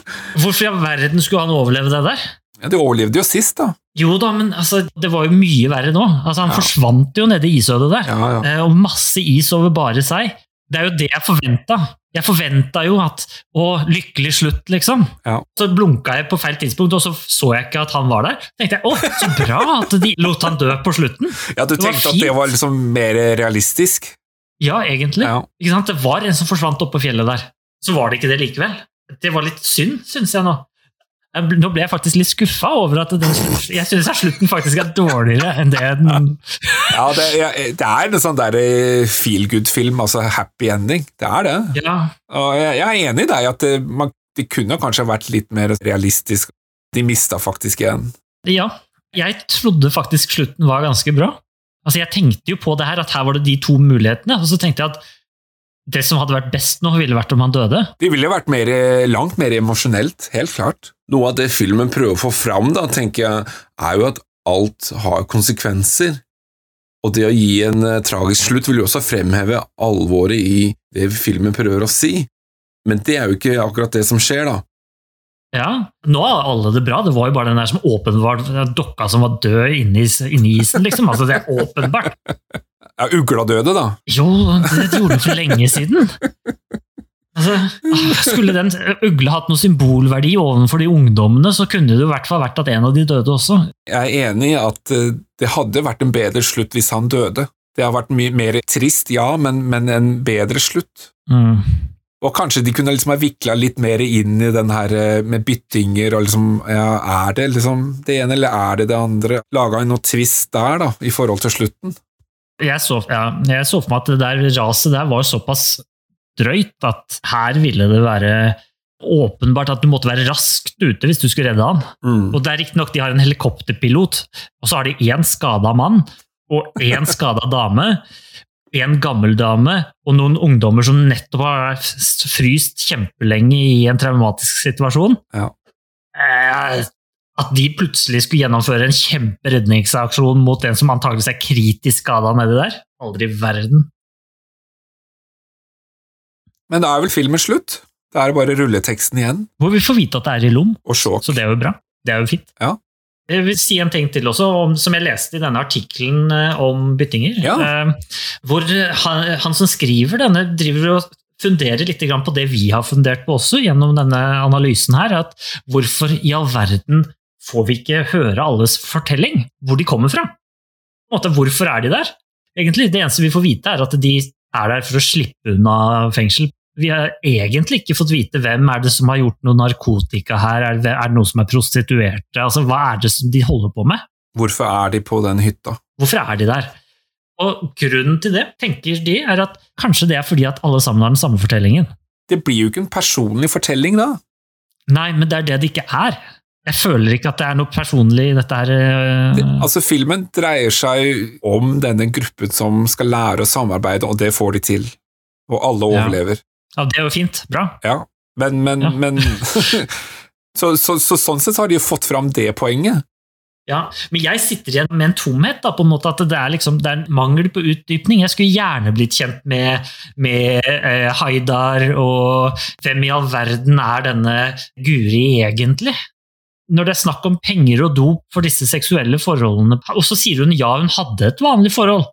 Hvorfor i all verden skulle han overleve det der? Ja, de overlevde jo sist, da. Jo da, men altså, det var jo mye verre nå. Altså, han Ja. forsvant jo nede i isødet der. Ja, ja. Eh, Og masse is over bare seg. Det er jo det jeg forventa. Jeg forventa jo at Å, lykkelig slutt, liksom. Ja. Så blunka jeg på feil tidspunkt, og så så jeg ikke at han var der. Så tenkte jeg, å, så bra at de lot han dø på slutten. Ja, Du tenkte at det var liksom mer realistisk? Ja, egentlig. Ja. Det var en som forsvant oppå fjellet der. Så var det ikke det likevel. Det var litt synd, syns jeg nå. Jeg Nå ble jeg faktisk litt skuffa over at den, jeg syns slutten faktisk er dårligere enn det den Ja, det, ja, det er en sånn der eh, feel good-film, altså happy ending. Det er det. Ja, Og jeg, jeg er enig i deg at det, man, det kunne kanskje vært litt mer realistisk. De mista faktisk igjen. ja. Jeg trodde faktisk slutten var ganske bra. Altså, Jeg tenkte jo på det her, at her var det de to mulighetene, og så tenkte jeg at det som hadde vært best nå, ville vært om han døde. Det ville vært mer, langt mer emosjonelt, helt klart. Noe av det filmen prøver å få fram, da, tenker jeg, er jo at alt har konsekvenser. Og det å gi en eh, tragisk slutt vil jo også fremheve alvoret i det filmen prøver å si. Men det er jo ikke akkurat det som skjer, da. Ja, Nå har alle det bra. Det var jo bare den der som åpenbart dokka som var død inni, inni isen, liksom. Altså, det er åpenbart. Ja, Ugla døde, da. Jo, det gjorde den for lenge siden. Altså, ah, skulle den ugla hatt noe symbolverdi overfor de ungdommene, så kunne det i hvert fall vært at en av de døde også. Jeg er enig i at eh, det hadde vært en bedre slutt hvis han døde. Det har vært mye mer trist, ja, men, men en bedre slutt. Mm. Og kanskje de kunne liksom ha vikla litt mer inn i den her eh, med byttinger og liksom ja, Er det liksom det ene, eller er det det andre? Laga noe twist der, da, i forhold til slutten. Jeg så, ja, jeg så for meg at det der raset der var såpass drøyt at her ville det være åpenbart at du måtte være raskt ute hvis du skulle redde han. Mm. Og det er riktignok de har en helikopterpilot, og så har de én skada mann og én skada dame. En gammel dame og noen ungdommer som nettopp har fryst kjempelenge i en traumatisk situasjon. Ja. Eh, At de plutselig skulle gjennomføre en kjemperedningsaksjon mot en som antakeligvis er kritisk skada nedi der. Aldri i verden. Men da er vel filmen slutt? Da er det bare rulleteksten igjen, Hvor vi får vite at det er i Lom, og sjåk. så det er jo bra. Det er jo fint. Ja. Jeg vil si en ting til også, om, som jeg leste i denne artikkelen eh, om byttinger. Ja. Eh, hvor han, han som skriver denne, driver og funderer litt på det vi har fundert på også, gjennom denne analysen her. at Hvorfor i all verden får vi ikke høre alles fortelling? Hvor de kommer fra? Måte, hvorfor er de der? Egentlig, Det eneste vi får vite, er at de er der for å slippe unna fengsel. Vi har egentlig ikke fått vite hvem er det som har gjort noe narkotika her, er det, er det noen som er prostituerte, altså hva er det som de holder på med? Hvorfor er de på den hytta? Hvorfor er de der? Og grunnen til det, tenker de, er at kanskje det er fordi at alle sammen har den samme fortellingen. Det blir jo ikke en personlig fortelling, da. Nei, men det er det det ikke er. Jeg føler ikke at det er noe personlig i dette her. Det, altså, filmen dreier seg om denne gruppen som skal lære å samarbeide, og det får de til. Og alle overlever. Ja, det er jo fint. Bra. Ja, men, men, Ja. men så, så, så sånn sett har de jo fått fram det poenget. Ja, men jeg sitter igjen med en tomhet, da, på en måte at det er, liksom, det er en mangel på utdypning. Jeg skulle gjerne blitt kjent med, med eh, Haidar, og hvem i all verden er denne Guri egentlig? Når det er snakk om penger og dop for disse seksuelle forholdene, og så sier hun ja, hun hadde et vanlig forhold,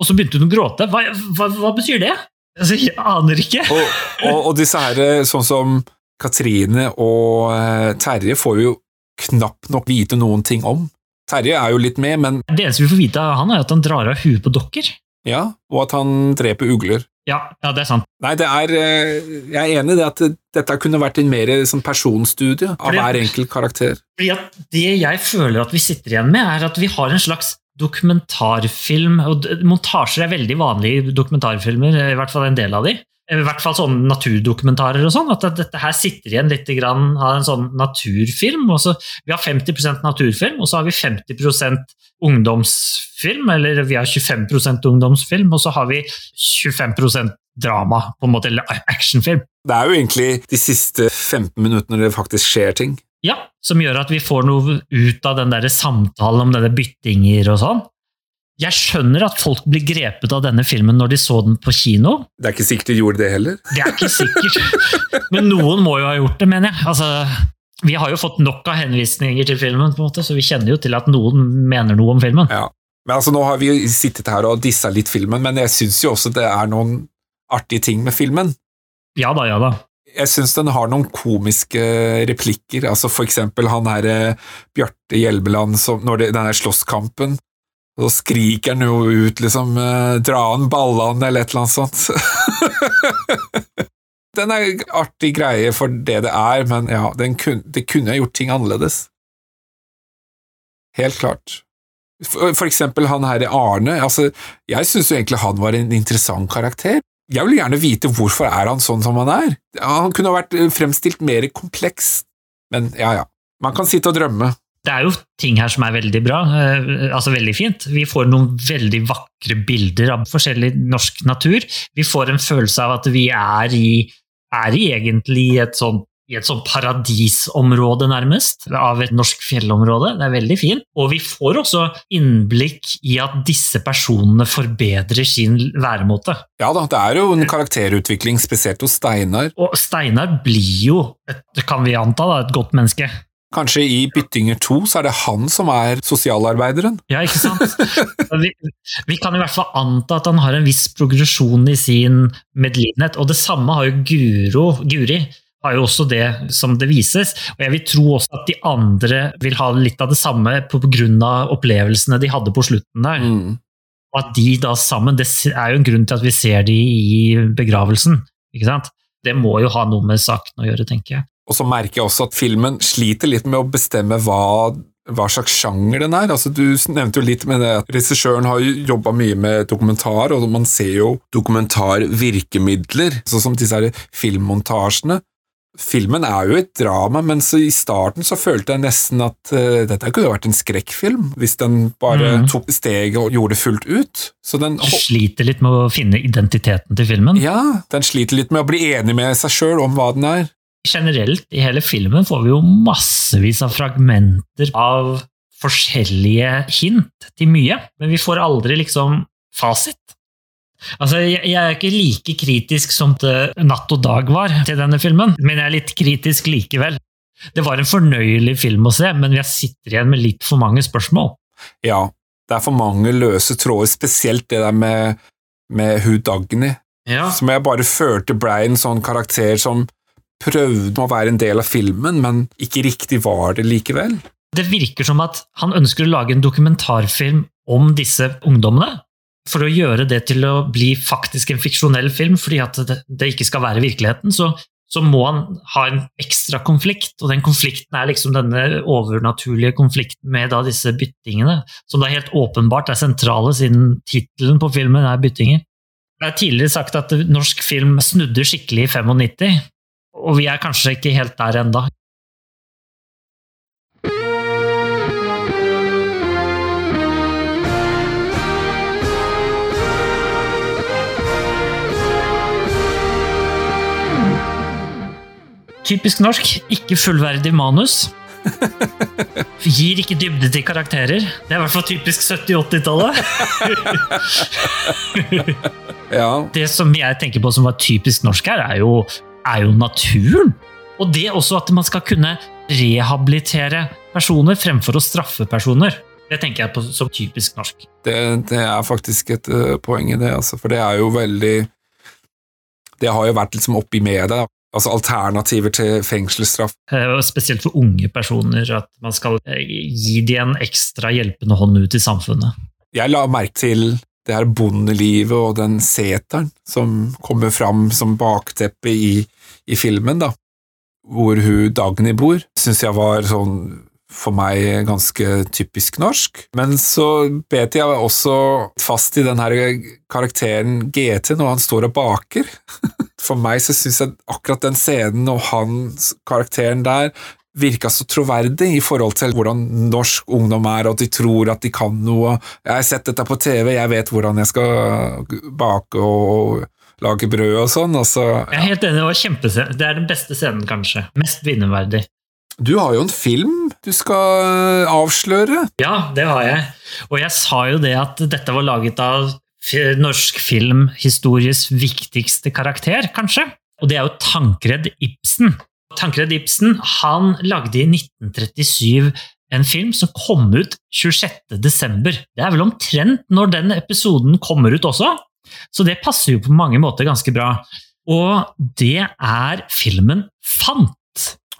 og så begynte hun å gråte. Hva, hva, hva betyr det? Altså, jeg aner ikke. Og, og, og disse her, eh, sånn som Katrine og eh, Terje, får vi jo knapt nok vite noen ting om. Terje er jo litt med, men Det eneste vi får vite av han, er at han drar av huet på dokker. ja, og at han dreper ugler. Ja, ja, det er sant. Nei, det er eh, Jeg er enig i det at dette kunne vært en mer sånn personstudie av Fordi- hver enkelt karakter. Fordi at Det jeg føler at vi sitter igjen med, er at vi har en slags dokumentarfilm. og Montasjer er veldig vanlige i dokumentarfilmer, i hvert fall en del av de. I hvert fall sånne naturdokumentarer og sånn. At dette her sitter igjen litt grann av en sånn naturfilm. og så Vi har 50% naturfilm, og så har vi 50% ungdomsfilm. Eller vi har 25% ungdomsfilm, og så har vi 25% drama, på en måte, eller actionfilm. Det er jo egentlig de siste 15 minuttene det faktisk skjer ting. Ja, som gjør at vi får noe ut av den der samtalen om denne byttinger og sånn. Jeg skjønner at folk blir grepet av denne filmen når de så den på kino. Det er ikke sikkert de gjorde det heller. Det er ikke sikkert, men noen må jo ha gjort det, mener jeg. Altså, vi har jo fått nok av henvisninger til filmen, på en måte, så vi kjenner jo til at noen mener noe om filmen. Ja. Men altså, Nå har vi sittet her og dissa litt filmen, men jeg syns jo også det er noen artige ting med filmen. Ja da, ja da. Jeg syns den har noen komiske replikker, altså for eksempel han her eh, Bjarte Hjelmeland som, når det, den slåsskampen. Så skriker han jo ut liksom eh, 'dra an ballene' eller et eller annet sånt. den er en artig greie for det det er, men ja, kun, det kunne gjort ting annerledes. Helt klart. For, for eksempel han her Arne, altså, jeg syns jo egentlig han var en interessant karakter. Jeg vil gjerne vite hvorfor er han sånn som han er. Han kunne vært eh, fremstilt mer kompleks, men ja ja, man kan sitte og drømme. Det er jo ting her som er veldig bra, eh, altså veldig fint. Vi får noen veldig vakre bilder av forskjellig norsk natur. Vi får en følelse av at vi er i, er i egentlig et sånt i et sånt paradisområde, nærmest, av et norsk fjellområde. Det er veldig fint. Og vi får også innblikk i at disse personene forbedrer sin væremåte. Ja da, det er jo en karakterutvikling, spesielt hos Steinar. Og Steinar blir jo, et, kan vi anta, da, et godt menneske. Kanskje i Byttinger 2 så er det han som er sosialarbeideren? Ja, ikke sant? Vi, vi, kan i hvert fall anta at han har en viss progresjon i sin medlidenhet, og det samme har jo Guro, Guri har jo også det som det vises. Og jeg vil tro også at de andre vil ha litt av det samme pga. opplevelsene de hadde på slutten der. Mm. Og at de da sammen Det er jo en grunn til at vi ser de i begravelsen. ikke sant? Det må jo ha noe med saken å gjøre, tenker jeg. Og så merker jeg også at filmen sliter litt med å bestemme hva, hva slags sjanger den er. Altså, du nevnte jo litt med det at regissøren har jobba mye med dokumentar, og man ser jo dokumentarvirkemidler, sånn som disse her filmmontasjene. Filmen er jo et drama, men i starten så følte jeg nesten at uh, dette kunne vært en skrekkfilm, hvis den bare mm. tok steget og gjorde det fullt ut. Så den sliter litt med å finne identiteten til filmen? Ja, den sliter litt med å bli enig med seg sjøl om hva den er. Generelt i hele filmen får vi jo massevis av fragmenter av forskjellige hint til mye, men vi får aldri liksom fasit. Altså, jeg, jeg er ikke like kritisk som det Natt og dag var til denne filmen, men jeg er litt kritisk likevel. Det var en fornøyelig film å se, men jeg sitter igjen med litt for mange spørsmål. Ja, det er for mange løse tråder, spesielt det der med, med hun Dagny, ja. som jeg bare følte ble en sånn karakter som prøvde å være en del av filmen, men ikke riktig var det likevel. Det virker som at han ønsker å lage en dokumentarfilm om disse ungdommene, for å gjøre det til å bli faktisk en fiksjonell film, fordi at det, det ikke skal være virkeligheten, så, så, må han ha en ekstra konflikt. Og den konflikten er liksom denne overnaturlige konflikten med da disse byttingene, som da helt åpenbart er sentrale, siden tittelen på filmen er 'Byttinger'. Jeg har tidligere sagt at norsk film snudde skikkelig i 95, og vi er kanskje ikke helt der enda. Typisk norsk, ikke fullverdig manus. Gir ikke dybde til karakterer. Det er i hvert fall typisk 70-80-tallet. ja. Det som jeg tenker på som var typisk norsk her, er jo, er jo naturen. Og det også at man skal kunne rehabilitere personer fremfor å straffe personer. Det tenker jeg på som typisk norsk. Det, det er faktisk et uh, poeng i det, altså, for det er jo veldig Det har jo vært liksom oppi med det. Altså alternativer til fengselsstraff. Eh, spesielt for unge personer, at man skal eh, gi dem en ekstra hjelpende hånd ut i samfunnet. Jeg la merke til det her bondelivet og den seteren som kommer fram som bakteppe i, i filmen, da. Hvor hun Dagny bor, syns jeg var sånn for meg ganske typisk norsk. Men så bet jeg også fast i den her karakteren GT når han står og baker. For meg så syns jeg akkurat den scenen og hans karakteren der virka så troverdig i forhold til hvordan norsk ungdom er, og at de tror at de kan noe. Jeg har sett dette på TV, jeg vet hvordan jeg skal bake og lage brød og sånn. Altså, Jeg er helt enig, det var. Det er den beste scenen, kanskje. Mest vinnerverdig. Du har jo en film du skal avsløre. Ja, det har jeg. Og jeg sa jo det at dette var laget av norsk filmhistories viktigste karakter, kanskje. Og det er jo Tankred Ibsen. Tankred Ibsen han lagde i 1937 en film som kom ut 26. desember. Det er vel omtrent når den episoden kommer ut også, så det passer jo på mange måter ganske bra. Og det er filmen Fant.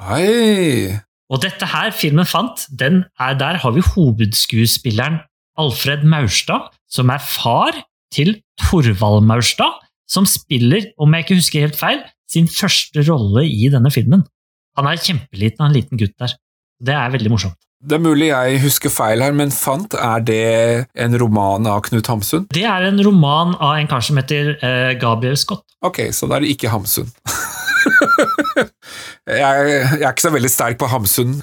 Hei! Og dette her, filmen fant, den er, der har vi hovedskuespilleren Alfred Maurstad, som er far til Torvald Maurstad, som spiller, om jeg ikke husker helt feil, sin første rolle i denne filmen. Han er kjempeliten, han er en liten gutt der. Det er veldig morsomt. Det er mulig jeg husker feil her, men Fant, er det en roman av Knut Hamsun? Det er en roman av en kar som heter eh, Gabriel Scott. Ok, så da er det ikke Hamsun. jeg, jeg er ikke så veldig sterk på Hamsun.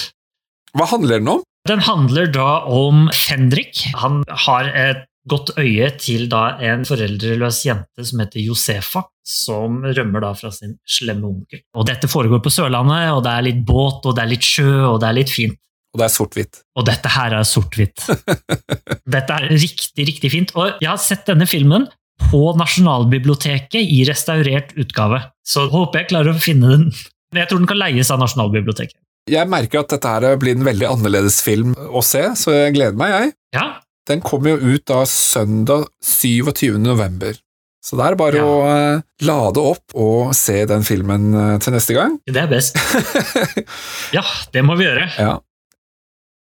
Hva handler den om? Den handler da om Fendrik. Han har et godt øye til da en foreldreløs jente som heter Josefa, som rømmer da fra sin slemme onkel. Og dette foregår på Sørlandet, og det er litt båt, og det er litt sjø, og det er litt fint. Og det er sort-hvitt. Og dette her er sort-hvitt. dette er riktig, riktig fint. Og jeg har sett denne filmen på Nasjonalbiblioteket i restaurert utgave. Så håper jeg klarer å finne den. Men jeg tror den kan leies av Nasjonalbiblioteket. Jeg merker at dette her blir en veldig annerledes film å se, så jeg gleder meg, jeg. Ja, Den kommer jo ut da søndag 27. november. Så det er bare Ja. å eh, lade opp og se den filmen eh, til neste gang. det er best. Ja, det må vi gjøre. Ja.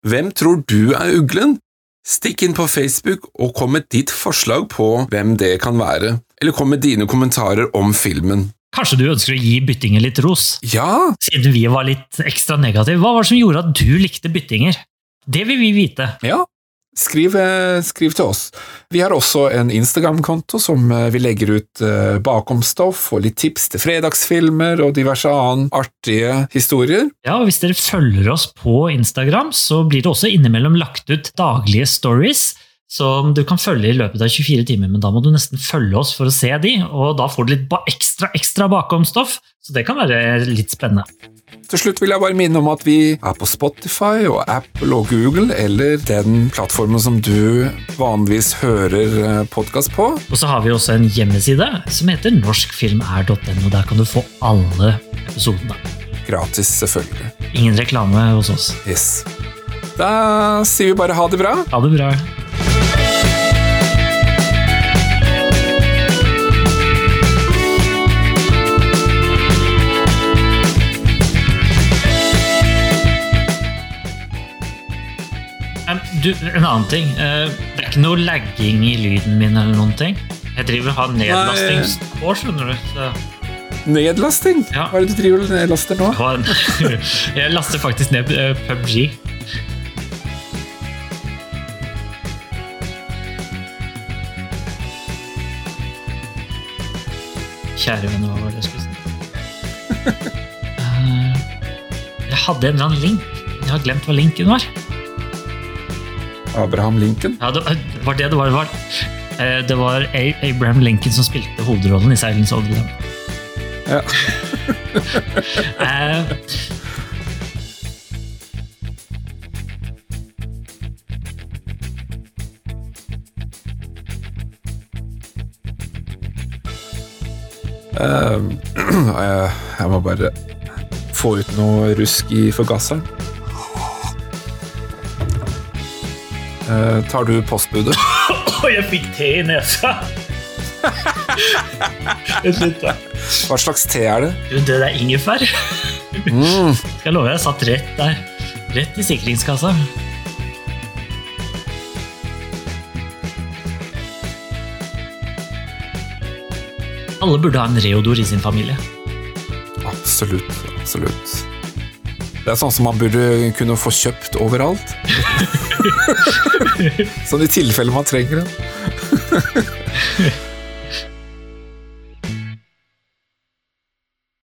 Hvem tror du er uglen? Stikk inn på Facebook og kom med ditt forslag på hvem det kan være, eller kom med dine kommentarer om filmen. Kanskje du ønsker å gi Byttinger litt ros? Ja, Siden vi var litt ekstra negative, hva var det som gjorde at du likte Byttinger? Det vil vi vite. ja. Skriv, eh, skriv til oss. Vi har også en Instagram-konto som eh, vi legger ut eh, bakomstoff og litt tips til fredagsfilmer og diverse annen artige historier. Ja, og Hvis dere følger oss på Instagram, så blir det også innimellom lagt ut daglige stories som du kan følge i løpet av 24 timer, men da må du nesten følge oss for å se de, og da får du litt ekstra ekstra bakomstoff, så det kan være litt spennende. Til slutt vil jeg bare minne om at vi er på Spotify og Apple og Google, eller den plattformen som du vanligvis hører podkast på. Og så har vi også en hjemmeside som heter norskfilmr.no. Der kan du få alle episodene. Gratis, selvfølgelig. Ingen reklame hos oss. Yes. Da sier vi bare ha det bra. Ha det bra. Du, en annen ting. eh, Det er ikke noe lagging i lyden min eller noen ting. Jeg driver og har nedlastingspår, skjønner du. Så Nedlasting? Ja. Hva er det du driver og nedlaster nå? jeg laster faktisk ned eh, PubG. Kjære venner, hva var det jeg skulle si? Eh, jeg hadde en eller annen link. Jeg har glemt hva linken var. Abraham Lincoln. Ja, det var det det var. Det var, eh, det var Abraham Lincoln som spilte hovedrollen i Silence of the Lamb. Ja. Jeg- jeg må bare få ut noe rusk i forgasseren. Eh, tar du postbudet? Jeg fikk te i nesa! Hva slags te er det? Du, det er ingefær. Mm. Skal jeg love deg, jeg satt rett der. Rett i sikringskassa. Alle burde ha en Reodor i sin familie. Absolutt. Absolutt. Det er sånn som man burde kunne få kjøpt overalt. sånn i tilfelle man trenger det.